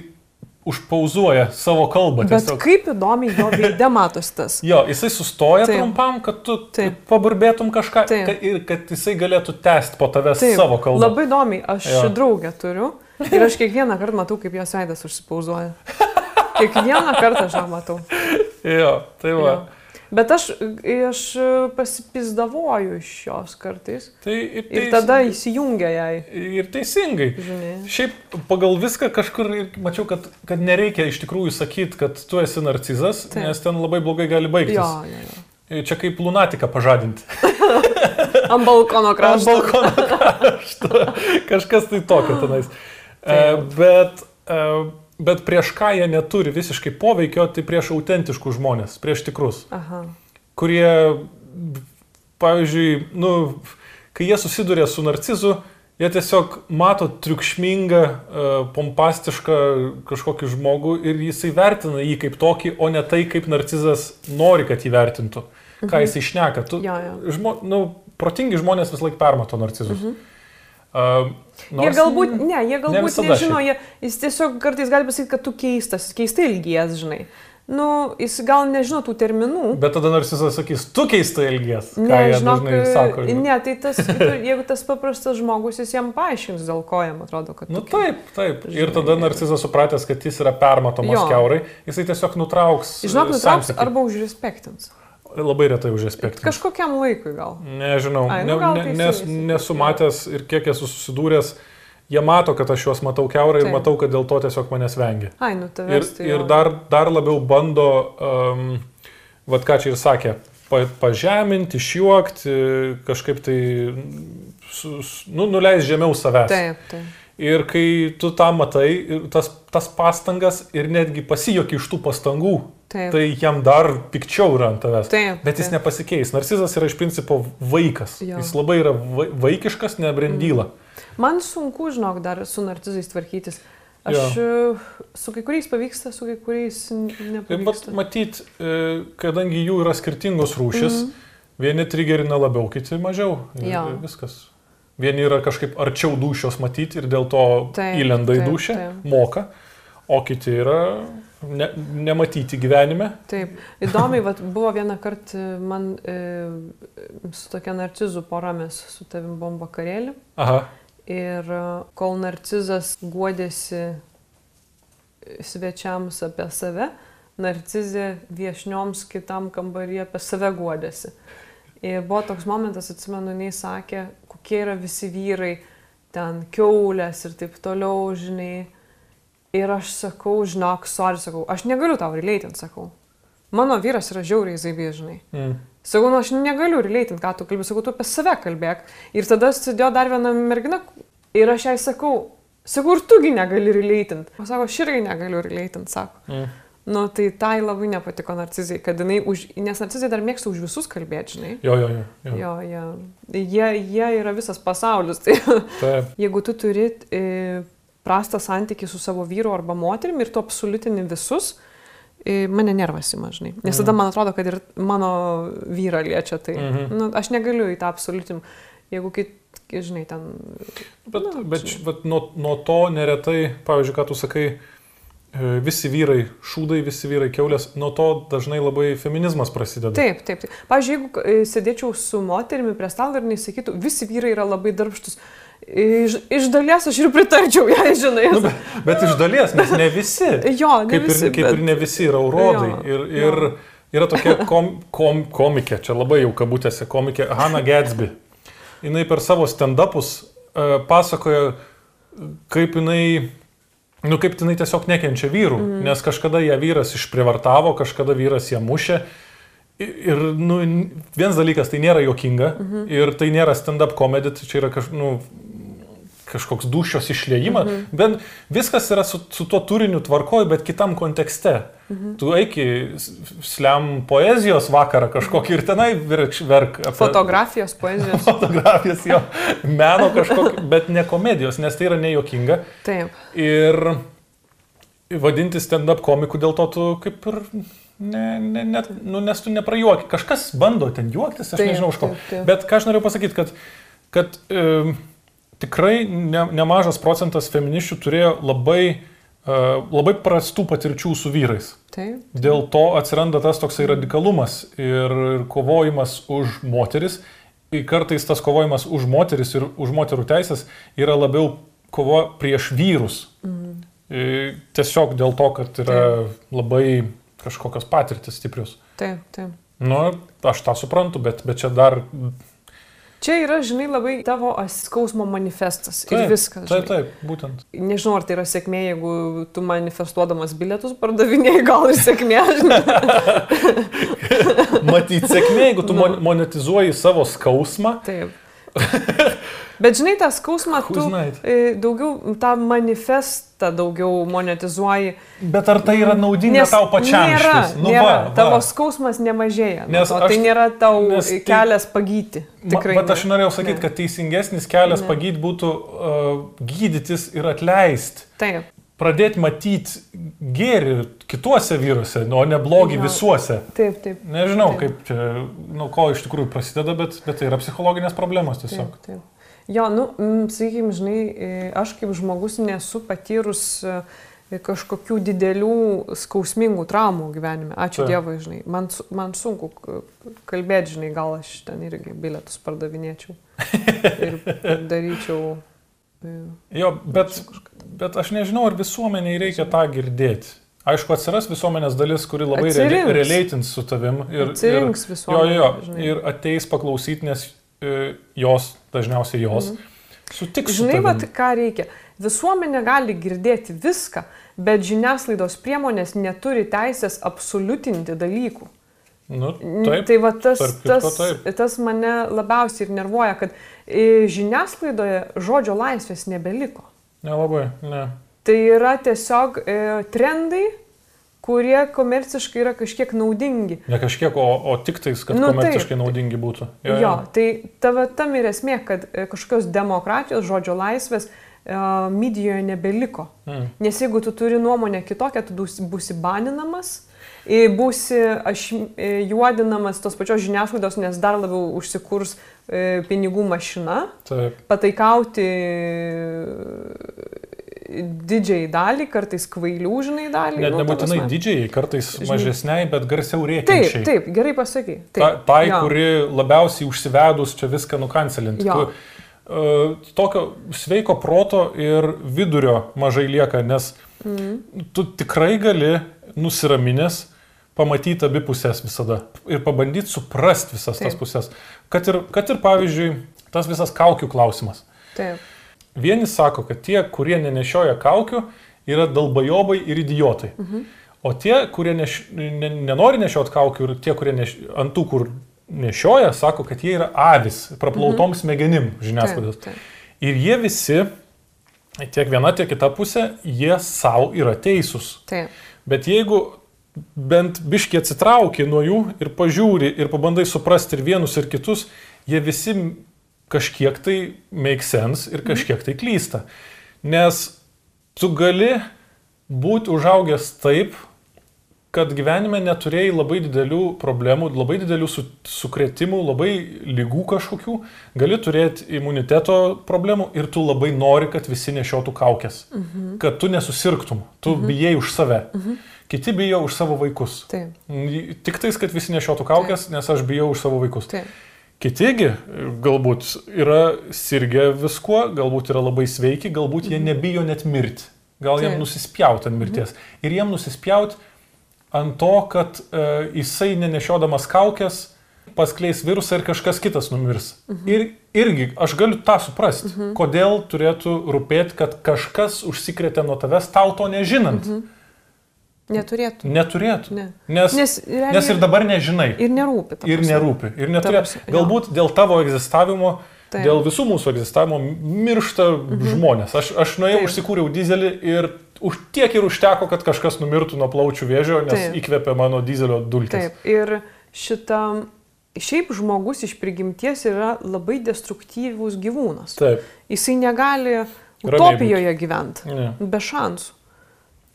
Speaker 1: užpauzuoja savo kalbą.
Speaker 2: Bet
Speaker 1: tiesiog.
Speaker 2: kaip įdomiai jo veide matosi tas.
Speaker 1: Jo, jisai sustoja
Speaker 2: Taip.
Speaker 1: trumpam, kad tu
Speaker 2: Taip.
Speaker 1: paburbėtum kažką
Speaker 2: Taip.
Speaker 1: ka, ir kad jisai galėtų tęsti po tavęs
Speaker 2: Taip,
Speaker 1: savo kalbą.
Speaker 2: Labai įdomiai, aš
Speaker 1: Jo.
Speaker 2: draugę turiu ir aš kiekvieną kartą matau, kaip jos veidas užsipauzuoja. Kiekvieną kartą aš ją matau.
Speaker 1: Jo, tai va.
Speaker 2: Jo. Bet aš, aš pasipizdavoju iš jos kartais.
Speaker 1: Tai ir,
Speaker 2: Ir
Speaker 1: teis-
Speaker 2: tada įsijungia jai,
Speaker 1: Ir teisingai.
Speaker 2: žinai.
Speaker 1: Šiaip pagal viską kažkur ir mačiau, kad, kad nereikia iš tikrųjų sakyti, kad tu esi narcizas,
Speaker 2: Taip.
Speaker 1: nes ten labai blogai gali baigtis.
Speaker 2: Jo, jo, jo.
Speaker 1: Čia kaip lunatiką pažadinti.
Speaker 2: Ant balkono
Speaker 1: Ant
Speaker 2: krašto.
Speaker 1: balkono krašto. Kažkas tai tokio tenais. E,
Speaker 2: Taip.
Speaker 1: bet, e, bet prieš ką jie neturi visiškai poveikio, tai prieš autentiškus žmonės, prieš tikrus.
Speaker 2: Aha.
Speaker 1: kurie, pavyzdžiui, nu, kai jie susiduria su narcizu, jie tiesiog mato triukšmingą, e, pompastišką kažkokį žmogų ir jisai vertina jį kaip tokį, o ne tai, kaip narcizas nori, kad jį vertintų. Ką jisai šneka. Tu,
Speaker 2: Jo, jo.
Speaker 1: žmo, nu, protingi žmonės vis laik permato narcizus. Mhm. Uh,
Speaker 2: Jie galbūt, ne, jie galbūt ne
Speaker 1: visada
Speaker 2: nežino, jie, jis tiesiog kartais gali pasakyti, kad tu keistas, keistai ilgies, žinai. Nu, jis gal nežino tų terminų.
Speaker 1: Bet tada narcizas sakys, tu keistai elgies. Ką
Speaker 2: Ne, žinok,
Speaker 1: dažnai sako. žinai.
Speaker 2: ne, tai tas, jeigu tas paprastas žmogus, jis jam paaiškins, dėl ko jam atrodo, kad...
Speaker 1: Nu
Speaker 2: tu
Speaker 1: taip, taip. Ir
Speaker 2: Žinai,
Speaker 1: tada narcizas supratęs, kad jis yra permatomas
Speaker 2: Jo.
Speaker 1: keurai, jisai tiesiog nutrauks.
Speaker 2: Žinok,
Speaker 1: e,
Speaker 2: nutrauks
Speaker 1: santykį.
Speaker 2: arba užrespektins.
Speaker 1: Labai retai už aspektą.
Speaker 2: Kažkokiam laikui gal.
Speaker 1: Nežinau,
Speaker 2: Ai, nu gal
Speaker 1: ne,
Speaker 2: teisingai
Speaker 1: nes, nesu matęs ir kiek esu susidūręs, jie mato, kad aš juos matau keurai ir matau, kad dėl to tiesiog manęs vengia.
Speaker 2: Ai, nu
Speaker 1: Ir,
Speaker 2: tavęs tai.
Speaker 1: ir dar, dar labiau bando, um, vad ką čia ir sakė, pa, pažeminti, išjuokti, kažkaip tai, nu, nuleis žemiau savęs.
Speaker 2: Taip, taip.
Speaker 1: Ir kai tu tą matai, tas, tas pastangas ir netgi pasijoki iš tų pastangų,
Speaker 2: Taip.
Speaker 1: tai jam dar pikčiau yra ant tavęs.
Speaker 2: Taip,
Speaker 1: Bet jis
Speaker 2: taip.
Speaker 1: nepasikeis. Narcizas yra iš principo vaikas.
Speaker 2: Jo.
Speaker 1: Jis labai yra vai- vaikiškas, nebrendyla.
Speaker 2: Man sunku, žinok, dar su narcizais tvarkytis. Aš e, su kai kuriais pavyksta, su kai kuriais
Speaker 1: Tai
Speaker 2: nepavyksta.
Speaker 1: matyt, e, kadangi jų yra skirtingos rūšis,
Speaker 2: Mhm.
Speaker 1: vieni trigerina labiau, kiti mažiau. Ir,
Speaker 2: Jo.
Speaker 1: ir viskas. Vieni yra kažkaip arčiau dušios matyti ir dėl to
Speaker 2: Taip,
Speaker 1: įlenda į dušę, moka, o kiti yra ne, nematyti gyvenime.
Speaker 2: Taip, įdomiai, vat, buvo vieną kartą man e, su tokia narcizų pora mes su tavim buvom vakarėlį
Speaker 1: Aha.
Speaker 2: ir e, kol narcizas guodėsi svečiams apie save, narcizė viešnioms kitam kambarį apie save guodėsi. Ir buvo toks momentas, atsimenu, jinai sakė, kokie yra visi vyrai, ten keulės ir taip toliau, žinai. Ir aš sakau, žinok, sorry, sakau, aš negaliu tau relėtinti, sakau. Mano vyras yra žiauriai zaibė, žinai.
Speaker 1: Mm.
Speaker 2: Sakau, nu aš negaliu relėtinti, ką tu kalbė, sakau, tu apie save kalbėk. Ir tada sėdėjo dar viena mergina ir aš jai sakau, sakau, ir tugi negali relėtinti. O sako, aš irgi negaliu relėtinti, sako. Mm. Nu, tai tai labai nepatiko narcizai, kad jinai, už, nes narcizai dar mėgsta už visus kalbėti, žinai.
Speaker 1: Jo, jo, jo. jo.
Speaker 2: jo, jo. Jie, jie yra visas pasaulis. Tai
Speaker 1: Taip.
Speaker 2: jeigu tu turi e, prastą santykį su savo vyru arba moterimi ir tu absoliutini visus, e, mane nervasi mažai. Nes tada man atrodo, kad ir mano vyrą liečia tai.
Speaker 1: Mhm.
Speaker 2: Nu, aš negaliu į tą absoliutim. Jeigu, kit, žinai, ten...
Speaker 1: Bet,
Speaker 2: Nu,
Speaker 1: bet,
Speaker 2: čia-
Speaker 1: bet nuo, nuo to neretai, pavyzdžiui, ką tu sakai, visi vyrai šūdai, visi vyrai keulės, nuo to dažnai labai feminizmas prasideda.
Speaker 2: Taip, taip, taip. Pavyzdžiui, jeigu e, sėdėčiau su moterimi prie stalo ir nesakytų, visi vyrai yra labai darbštus. Iš, iš dalies aš ir pritarčiau, jai, žinai.
Speaker 1: Nu, bet, bet iš dalies, nes ne visi.
Speaker 2: jo, ne
Speaker 1: Kaip,
Speaker 2: visi,
Speaker 1: ir, kaip
Speaker 2: bet...
Speaker 1: ir ne visi yra urodai.
Speaker 2: Jo,
Speaker 1: Ir,
Speaker 2: jo.
Speaker 1: ir yra tokia kom, kom, komikė, čia labai jau kabutėse komikė, Hanna Gatsby. Jis per savo stand-upus uh, pasakoja, kaip jinai, nu kaip jinai tiesiog nekenčia vyrų, mm. nes kažkada ją vyras išprivartavo, kažkada vyras ją mušė. Ir, nu, vienas dalykas, tai nėra jokinga mhm. ir tai nėra stand-up komedija, tai čia yra kaž, nu, kažkoks dušios išliejimas, mhm. bet viskas yra su, su tuo turiniu tvarkoj, bet kitam kontekste. Mhm. Tu eiki sliam poezijos vakarą kažkokį ir tenai verk, verk apie
Speaker 2: Fotografijos, poezijos.
Speaker 1: fotografijas jo, meno kažkokį, bet ne komedijos, nes tai yra nejuokinga.
Speaker 2: Taip.
Speaker 1: Ir vadinti stand-up komiku dėl to tu kaip ir, ne, ne, ne, nu, nes tu neprajuoki. Kažkas bando ten juoktis, aš
Speaker 2: Taip,
Speaker 1: nežinau iš ko.
Speaker 2: taip, taip.
Speaker 1: Bet ką aš noriu pasakyti, kad, kad e, tikrai ne, nemažas procentas feminiščių turėjo labai, e, labai prastų patirčių su vyrais.
Speaker 2: Taip.
Speaker 1: Dėl to atsiranda tas toksai radikalumas ir, kovojimas už moteris. Ir kartais tas kovojimas už moteris ir už moterų teisės yra labiau kova prieš vyrus. Mhm. Tiesiog dėl to, kad yra labai kažkokios patirtis stiprius.
Speaker 2: Taip, taip.
Speaker 1: Nu, aš tą suprantu, bet, bet čia dar...
Speaker 2: Čia yra, žinai, labai tavo skausmo manifestas ir viskas.
Speaker 1: Taip,
Speaker 2: žinai.
Speaker 1: taip, būtent.
Speaker 2: Nežinau, ar tai yra sėkmė, jeigu tu manifestuodamas bilietus pardavinėjai, gal ir sėkmė, žinai.
Speaker 1: Matyt, sėkmė, jeigu tu mon- monetizuoji savo skausmą.
Speaker 2: Taip. Bet žinai, tą skausmą tu e, daugiau, tą manifestą daugiau monetizuoji.
Speaker 1: Bet ar tai yra naudinga
Speaker 2: Nes
Speaker 1: tau pačiam?
Speaker 2: Nėra?
Speaker 1: Nu,
Speaker 2: nėra.
Speaker 1: va, va.
Speaker 2: Tavo skausmas nemažėja.
Speaker 1: Nes
Speaker 2: to.
Speaker 1: aš-
Speaker 2: tai nėra tau
Speaker 1: tai-
Speaker 2: kelias pagyti. Tikrai.
Speaker 1: Bet aš norėjau sakyti, kad teisingesnis kelias
Speaker 2: Ne.
Speaker 1: pagydyti būtų uh, gydytis ir atleisti.
Speaker 2: Taip,
Speaker 1: Pradėti matyti gėrį kituose vyruose, o ne blogį
Speaker 2: Jo.
Speaker 1: visuose.
Speaker 2: taip, taip.
Speaker 1: Nežinau,
Speaker 2: Taip.
Speaker 1: kaip čia, nuo ko iš tikrųjų prasideda, bet, bet tai yra psichologinės problemos tiesiog.
Speaker 2: Taip, taip. Jo, nu, sakykime, žinai, e, aš kaip žmogus nesu patyrus e, kažkokių didelių skausmingų traumų gyvenime. Ačiū
Speaker 1: Taip.
Speaker 2: Dievui, žinai. Man, man sunku kalbėti, žinai, gal aš ten irgi bilietus pardavinėčiau ir daryčiau. e,
Speaker 1: Jo, bet, bet aš nežinau, ar visuomeniai reikia tą girdėti. Aišku, atsiras visuomenės dalis, kuri labai relatins su tavim. Ir, ir, jo, jo,
Speaker 2: žinai.
Speaker 1: ir ateis paklausyti, nes jos, dažniausiai jos,
Speaker 2: Mhm.
Speaker 1: sutiks. su
Speaker 2: Žinai, vat, ką reikia. Visuomenė gali girdėti viską, bet žiniasklaidos priemonės neturi teisės absoliutinti dalykų.
Speaker 1: Nu, taip,
Speaker 2: tai va tas, tas, tas mane labiausiai ir nervuoja, kad e, žiniasklaidoje žodžio laisvės nebeliko.
Speaker 1: nelabai, ne.
Speaker 2: Tai yra tiesiog e, trendai, kurie komerciškai yra kažkiek naudingi.
Speaker 1: Ne kažkiek, o, o tik tais, kad
Speaker 2: Nu,
Speaker 1: komerciškai
Speaker 2: taip.
Speaker 1: naudingi būtų.
Speaker 2: Jo, jo tai tave tam ir esmė, kad e, kažkokios demokratijos, žodžio laisvės e, medijoje nebeliko.
Speaker 1: Mm.
Speaker 2: Nes jeigu tu turi nuomonę kitokią, tu būsi, baninamas, būsi aš, e, juodinamas tos pačios žiniasklaidos, nes dar labiau užsikurs pinigų mašina,
Speaker 1: Taip.
Speaker 2: pataikauti didžiai dalį, kartais kvailių, žinai, dalį.
Speaker 1: Net
Speaker 2: nu, ta
Speaker 1: nebūtinai
Speaker 2: prasme.
Speaker 1: didžiai, kartais
Speaker 2: Žinai.
Speaker 1: mažesniai, bet garsiau
Speaker 2: Taip,
Speaker 1: rėkiančiai.
Speaker 2: taip, gerai pasakai.
Speaker 1: Ta,
Speaker 2: Taip,
Speaker 1: tai,
Speaker 2: jo.
Speaker 1: kuri labiausiai užsivedus čia viską nukancelinti. Tu, uh, tokio sveiko proto ir vidurio mažai lieka, nes
Speaker 2: Mhm.
Speaker 1: tu tikrai gali nusiraminęs pamatyti abi pusės visada ir pabandyti suprasti visas tas
Speaker 2: Taip.
Speaker 1: pusės. Kad ir, kad ir pavyzdžiui, tas visas kaukių klausimas.
Speaker 2: Taip,
Speaker 1: Vieni sako, kad tie, kurie nenešioja kaukių, yra dalbajobai ir idiotai. Mhm. O tie, kurie neš, ne, nenori nešioti kaukių ir tie, kurie neš, ant tų, kur nešioja, sako, kad jie yra avis, praplautom mhm. smegenim žiniasklaidos.
Speaker 2: Taip, taip.
Speaker 1: Ir jie visi, tiek viena, tiek kita pusė, jie savo yra teisūs.
Speaker 2: Taip.
Speaker 1: Bet jeigu bent biški atsitrauki nuo jų ir pažiūri ir pabandai suprasti ir vienus ir kitus, jie visi kažkiek tai make sense ir kažkiek tai klysta. Nes tu gali būti užaugęs taip, kad gyvenime neturėjai labai didelių problemų, labai didelių su, sukretimų, labai lygų kažkokių, gali turėti imuniteto problemų ir tu labai nori, kad visi nešiotų kaukės, mhm. kad tu nesusirgtum, tu mhm. bijai už save. Mhm. Kiti bijo už savo vaikus.
Speaker 2: Taip.
Speaker 1: Tik tais, kad visi nešiotų kaukės, Taip. nes aš bijau už savo vaikus.
Speaker 2: Taip.
Speaker 1: Kitigi galbūt yra sirgę viskuo, galbūt yra labai sveiki, galbūt jie mhm. nebijo net mirti. Gal jiem nusispjauti ant mirties. Mhm. Ir jiem nusispjauti ant to, kad e, jisai nenešiodamas kaukės paskleis virusą ir kažkas kitas numirs. Mhm. Ir irgi aš galiu tą suprasti, mhm. kodėl turėtų rūpėti, kad kažkas užsikrėtė nuo tavęs tau to nežinant. Mhm.
Speaker 2: Neturėtų.
Speaker 1: Neturėtų.
Speaker 2: Ne.
Speaker 1: Nes, nes, realiai, nes ir dabar nežinai.
Speaker 2: Ir nerūpi.
Speaker 1: Ir nerūpi. Ir neturėtų. Galbūt dėl tavo egzistavimo Taip. Dėl visų mūsų egzistavimo miršta mhm. žmonės. Aš, aš nuėjau, Taip. užsikūriau dizelį ir už tiek ir užteko, kad kažkas numirtų nuo plaučių vėžio, nes Taip. įkvėpė mano dizelio dulkes.
Speaker 2: Taip. Ir šitą, šiaip žmogus iš prigimties yra labai destruktyvus gyvūnas.
Speaker 1: Taip.
Speaker 2: Jisai negali utopijoje gyventi. Be šansų.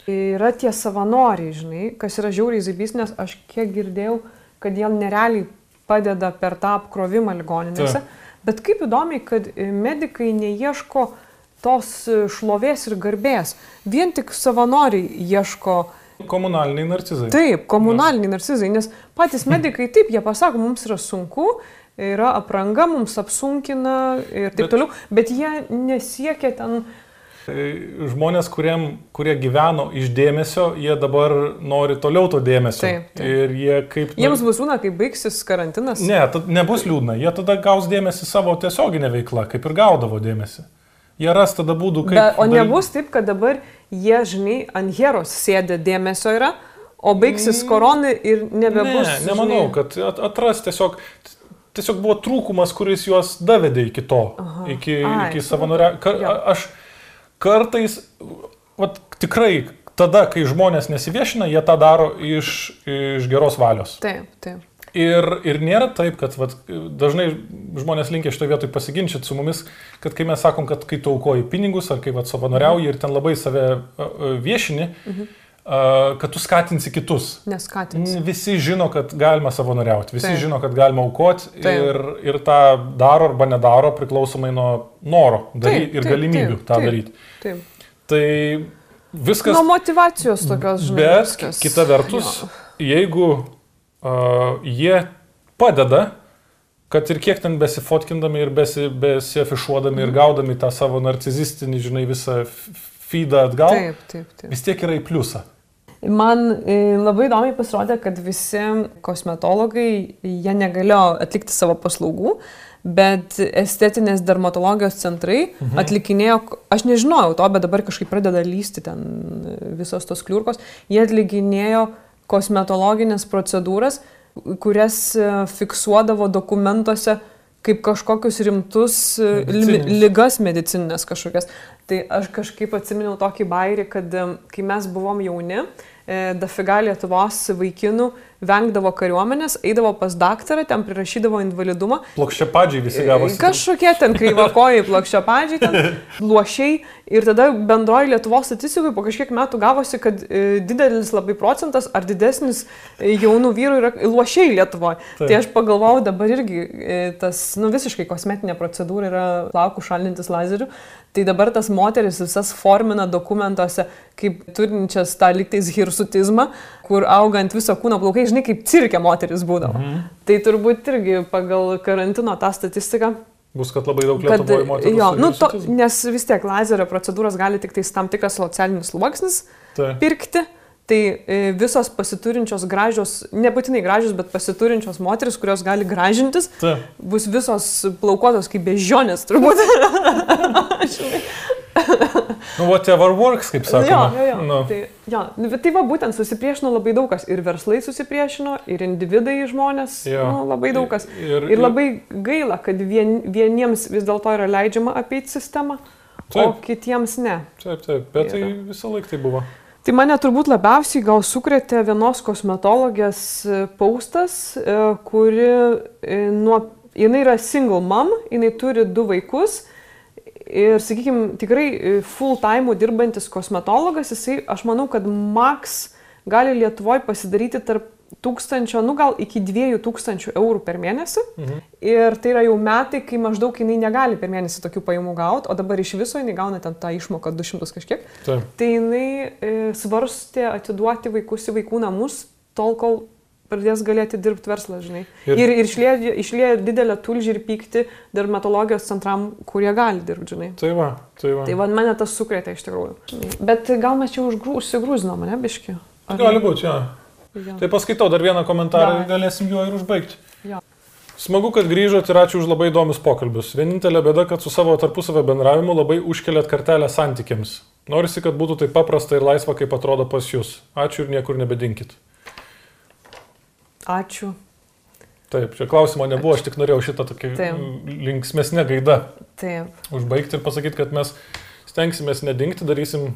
Speaker 2: Yra tie savanoriai, žinai, kas yra žiauriai zaibys, nes aš kiek girdėjau, kad jie nerealiai padeda per tą apkrovimą ligoninėse. Taip Bet kaip įdomiai, kad medikai neieško tos šlovės ir garbės, vien tik savanoriai ieško.
Speaker 1: Komunaliniai narcizai.
Speaker 2: Taip, komunaliniai narcizai, nes patys medikai taip, jie pasako, mums yra sunku, yra apranga, mums apsunkina ir taip bet, toliau, bet jie nesiekia ten
Speaker 1: žmonės, kuriem, kurie gyveno iš dėmesio, jie dabar nori toliau to dėmesio.
Speaker 2: Taip, taip.
Speaker 1: Ir jie kaip...
Speaker 2: Jiems bus liūdna, kai baigsis karantinas?
Speaker 1: Ne, nebus liūdna. Jie tada gaus dėmesį savo tiesioginę veiklą, kaip ir gaudavo dėmesį. Jie ras tada būdų, kaip...
Speaker 2: Be, o nebus taip, kad dabar jie, žinai, ant heros sėdė dėmesio yra, o baigsis mm. koronai ir nebebus.
Speaker 1: Ne, nemanau, žinai... kad atras tiesiog tiesiog buvo trūkumas, kuris juos davedė iki to, Aha. iki, Ai, iki savanoria. Aš, kartais, vat, tikrai tada, kai žmonės nesiviešina, jie tą daro iš, iš geros valios.
Speaker 2: Taip, taip.
Speaker 1: Ir, ir nėra taip, kad vat, dažnai žmonės linkia šitoje vietoje pasiginčyti su mumis, kad kai mes sakom, kad kai tu aukoji pinigus ar kai vat, savanoriauji ir ten labai save viešini, mhm. kad tu skatinsi kitus.
Speaker 2: Neskatinsi.
Speaker 1: Visi žino, kad galima savanoriauti, visi taip. žino, kad galima aukoti ir, ir tą daro arba nedaro priklausomai nuo noro taip, ir taip, galimybių taip, tą taip. daryti. Taip. Tai viskas.
Speaker 2: Nuo motivacijos tokios, žinai.
Speaker 1: Bet viskas. kita vertus, jo. jeigu uh, jie padeda, kad ir kiek ten besifotkindami ir besi, besiafišuodami mm. ir mhm. gaudami tą savo narcizistinį, žinai, visą feedą atgal,
Speaker 2: taip, taip, taip.
Speaker 1: vis tiek yra į pliusą.
Speaker 2: Man e, labai įdomiai pasirodė, kad visi kosmetologai, jie negalėjo atlikti savo paslaugų, bet estetinės dermatologijos centrai mhm. atlikinėjo, aš nežinojau to, bet dabar kažkaip pradeda lysti ten visos tos kliurkos, jie atlikinėjo kosmetologinės procedūras, kurias e, fiksuodavo dokumentuose kaip kažkokius rimtus e, Medicinis. lygas medicininės kažkokias. Tai aš kažkaip atsiminiau tokį bairį, kad e, kai mes buvom jauni, dafiga Lietuvos vaikinų vengdavo kariuomenės, eidavo pas daktarą, ten prirašydavo invalidumą.
Speaker 1: Plokščiapadžiai visi gavosi.
Speaker 2: Kažkokie ten kreivakojai, plokščiapadžiai, ten luošiai. Ir tada bendroji Lietuvos statistikoje po kažkiek metų gavosi, kad e, didelis labai procentas ar didesnis e, jaunų vyrų yra luošiai Lietuvoje. Tai aš pagalvojau, dabar irgi e, tas, nu visiškai kosmetinė procedūra yra plaukų šalintis lazeriu. Tai dabar tas moteris visas formina dokumentuose kaip turinčias tą liktais hirsutizmą, kur augant viso kūno plaukai, žinai, kaip cirke moteris būdavo. Mhm. Tai turbūt irgi pagal karantino tą statistiką.
Speaker 1: Bus, kad labai daug lietuvių moterų.
Speaker 2: Jo, nu, to, nes vis tiek lazerio procedūros gali tik tam tikras socialinis sluoksnis tai. pirkti. Tai e, visos pasiturinčios gražios, nebūtinai gražios, bet pasiturinčios moteris, kurios gali gražintis,
Speaker 1: Ta.
Speaker 2: bus visos plaukotos kaip bežionės, turbūt.
Speaker 1: nu, whatever works, kaip sakoma.
Speaker 2: Jo, jo, jo.
Speaker 1: Nu,
Speaker 2: Tai, jo. nu, bet tai va būtent susipriešino labai daug kas. Ir verslai susipriešino, ir individai žmonės.
Speaker 1: Jo.
Speaker 2: Nu, labai daug kas.
Speaker 1: Ir,
Speaker 2: Ir labai gaila, kad vien, vieniems vis dėlto yra leidžiama apeiti sistemą, o
Speaker 1: Taip.
Speaker 2: kitiems ne.
Speaker 1: Taip, taip, bet tai
Speaker 2: Yra.
Speaker 1: visą laiką tai buvo.
Speaker 2: Tai mane turbūt labiausiai gal sukrėtė vienos kosmetologės e, paustas, e, kuri e, nuo, jinai yra single mom, jinai turi du vaikus ir, sakykime, tikrai full time dirbantis kosmetologas, jisai, aš manau, kad maks gali Lietuvoje pasidaryti tarp tūkstančio, nu gal iki dviejų tūkstančių eurų per mėnesį.
Speaker 1: Mhm.
Speaker 2: Ir tai yra jau metai, kai maždaug jinai negali per mėnesį tokių pajamų gauti, o dabar iš viso jinai gauna ten tą išmoką 200 kažkiek.
Speaker 1: Taip.
Speaker 2: Tai jinai e, svarstė atiduoti vaikus į vaikų namus, tol kol pradės galėti dirbti verslą, žinai.
Speaker 1: Ir-
Speaker 2: Ir, ir išlieja, išlieja didelę tulžį ir pyktį dermatologijos centram, kurie gali dirbti, žinai.
Speaker 1: Tai va, tai va.
Speaker 2: Tai vad mane tas sukrėtė iš tikrųjų. Bet gal mes čia užsigrūzinom, ne, biški? Ar-
Speaker 1: Gali būti, jo.
Speaker 2: Jo.
Speaker 1: Tai paskaitau dar vieną komentarą ir galėsim juo ir užbaigti.
Speaker 2: Jo.
Speaker 1: Smagu, kad grįžot ir ačiū už labai įdomius pokalbius. Vienintelė bėda, kad su savo tarpusavio bendravimu labai užkeliat kartelę santykiams. Norisi, kad būtų taip paprasta ir laisva, kaip atrodo pas jūs. Ačiū ir niekur nebedinkit.
Speaker 2: Ačiū.
Speaker 1: Taip, čia klausimo nebuvo, aš tik norėjau šitą tokį
Speaker 2: Taip.
Speaker 1: linksmesnę gaidą
Speaker 2: Taip.
Speaker 1: užbaigti ir pasakyti, kad mes stengsimės nedingti, darysim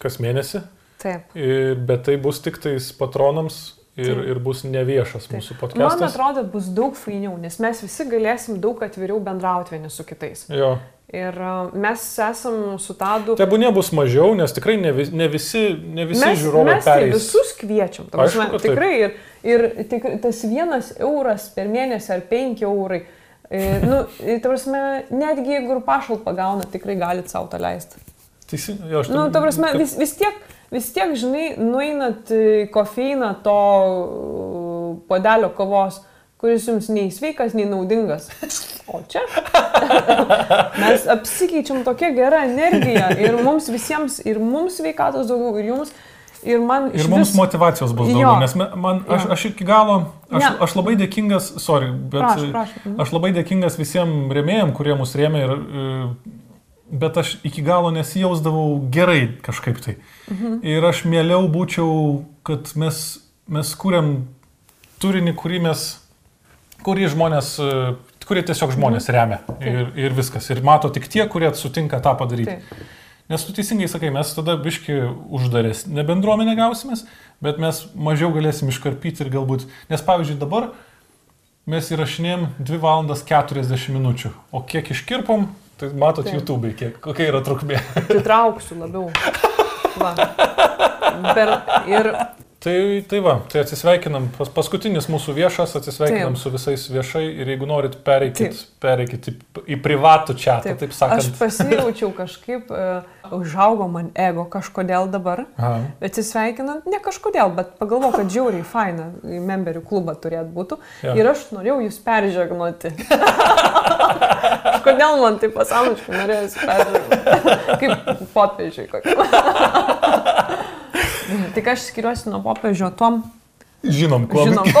Speaker 1: kas mėnesį,
Speaker 2: Taip.
Speaker 1: ir- bet tai bus tik tais patronams ir,
Speaker 2: Taip.
Speaker 1: ir bus neviešas mūsų
Speaker 2: Man
Speaker 1: podcastas.
Speaker 2: atrodo, bus daug fainiau, nes mes visi galėsim daug atviriau bendrauti vieni su kitais.
Speaker 1: Jo.
Speaker 2: Ir a, mes esam su Tadu.
Speaker 1: Tebūnė bus mažiau, nes tikrai ne, vis, ne visi, ne visi
Speaker 2: mes,
Speaker 1: žiūrovai
Speaker 2: mes tai visus kviečiam.
Speaker 1: Aišku, taip.
Speaker 2: tikrai. Ir, ir tik, tas vienas euras per mėnesį ar penki eurai. E, nu, ta prasme, netgi jeigu ir pašalpą gauna, tikrai galite savo tą leisti.
Speaker 1: Teisingai, jo, aš
Speaker 2: Nu, ta prasme, vis, vis tiek, vis tiek, žinai, nueinat į kofeiną to podelio kavos, kuris jums nei sveikas, nei naudingas. O čia mes apsikeičiam tokia gera energija ir mums visiems, ir mums sveikatos daugiau, ir jums, ir man
Speaker 1: Ir mums
Speaker 2: vis-
Speaker 1: motivacijos bus
Speaker 2: Jo.
Speaker 1: daugiau, nes me- man, aš,
Speaker 2: Jo.
Speaker 1: aš iki galo, aš,
Speaker 2: Ne.
Speaker 1: aš labai dėkingas, sorry, bet
Speaker 2: Prašau, prašau.
Speaker 1: Aš labai dėkingas visiems rėmėjim, kurie mus rėmė, ir, e, bet aš iki galo nesijausdavau gerai kažkaip tai.
Speaker 2: Mhm.
Speaker 1: Ir aš mieliau būčiau, kad mes, mes kūrėm turinį, kurį mes, kurį žmonės, kurie tiesiog žmonės remia. Ir, ir viskas. Ir mato tik tie, kurie sutinka tą padaryti.
Speaker 2: Taip.
Speaker 1: Nes tu teisingai sakai, mes tada biški uždarės, ne bendruomenė gausimės, bet mes mažiau galėsim iškarpyti ir galbūt, nes pavyzdžiui dabar mes įrašinėjom 2 valandas 40 minučių, o kiek iškirpom, tai matot
Speaker 2: Taip.
Speaker 1: YouTube, kiek, kokia yra trukmė.
Speaker 2: Pritrauksiu labiau. Va. Per, ir
Speaker 1: Tai, tai va, tai atsisveikinam, pas, paskutinis mūsų viešas, atsisveikinam
Speaker 2: Taip.
Speaker 1: su visais viešai ir jeigu norit, pereikit,
Speaker 2: Taip.
Speaker 1: pereikit į, į privatų čia, taip, taip
Speaker 2: aš
Speaker 1: sakant.
Speaker 2: pasijaučiau kažkaip, uh, užaugo man ego kažkodėl dabar.
Speaker 1: Aha.
Speaker 2: Atsisveikinant, ne kažkodėl, bet pagalvoju, kad žiauriai faina į memberių klubą turėt būtų.
Speaker 1: Jo.
Speaker 2: Ir aš norėjau jūs peržegnuoti. Kodėl man tai pasąmoniškai norėjosi peržegnuoti? Kaip popiežiai kokie. Tik aš skiriuosi nuo popiežio tom,
Speaker 1: Žinom, kuo.
Speaker 2: žinom,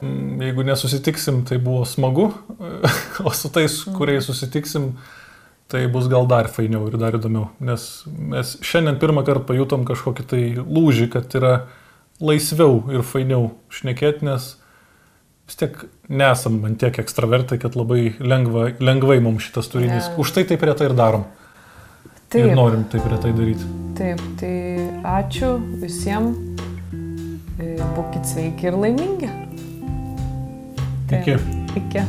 Speaker 1: Jeigu nesusitiksim, tai buvo smagu, o su tais, kuriais susitiksim, tai bus gal dar fainiau ir dar įdomiau. Nes mes šiandien pirmą kartą pajutom kažkokį tai lūžį, kad yra laisviau ir fainiau šnekėti, nes vis tiek nesam man tiek ekstravertai, kad labai lengva, lengvai mums šitas turinys.
Speaker 2: Ne.
Speaker 1: Už tai taip retai ir darom. Ir
Speaker 2: taip,
Speaker 1: norim taip retai daryti.
Speaker 2: taip, tai ačiū visiems, būkite sveiki ir laimingi. Taip.
Speaker 1: Iki.
Speaker 2: Iki.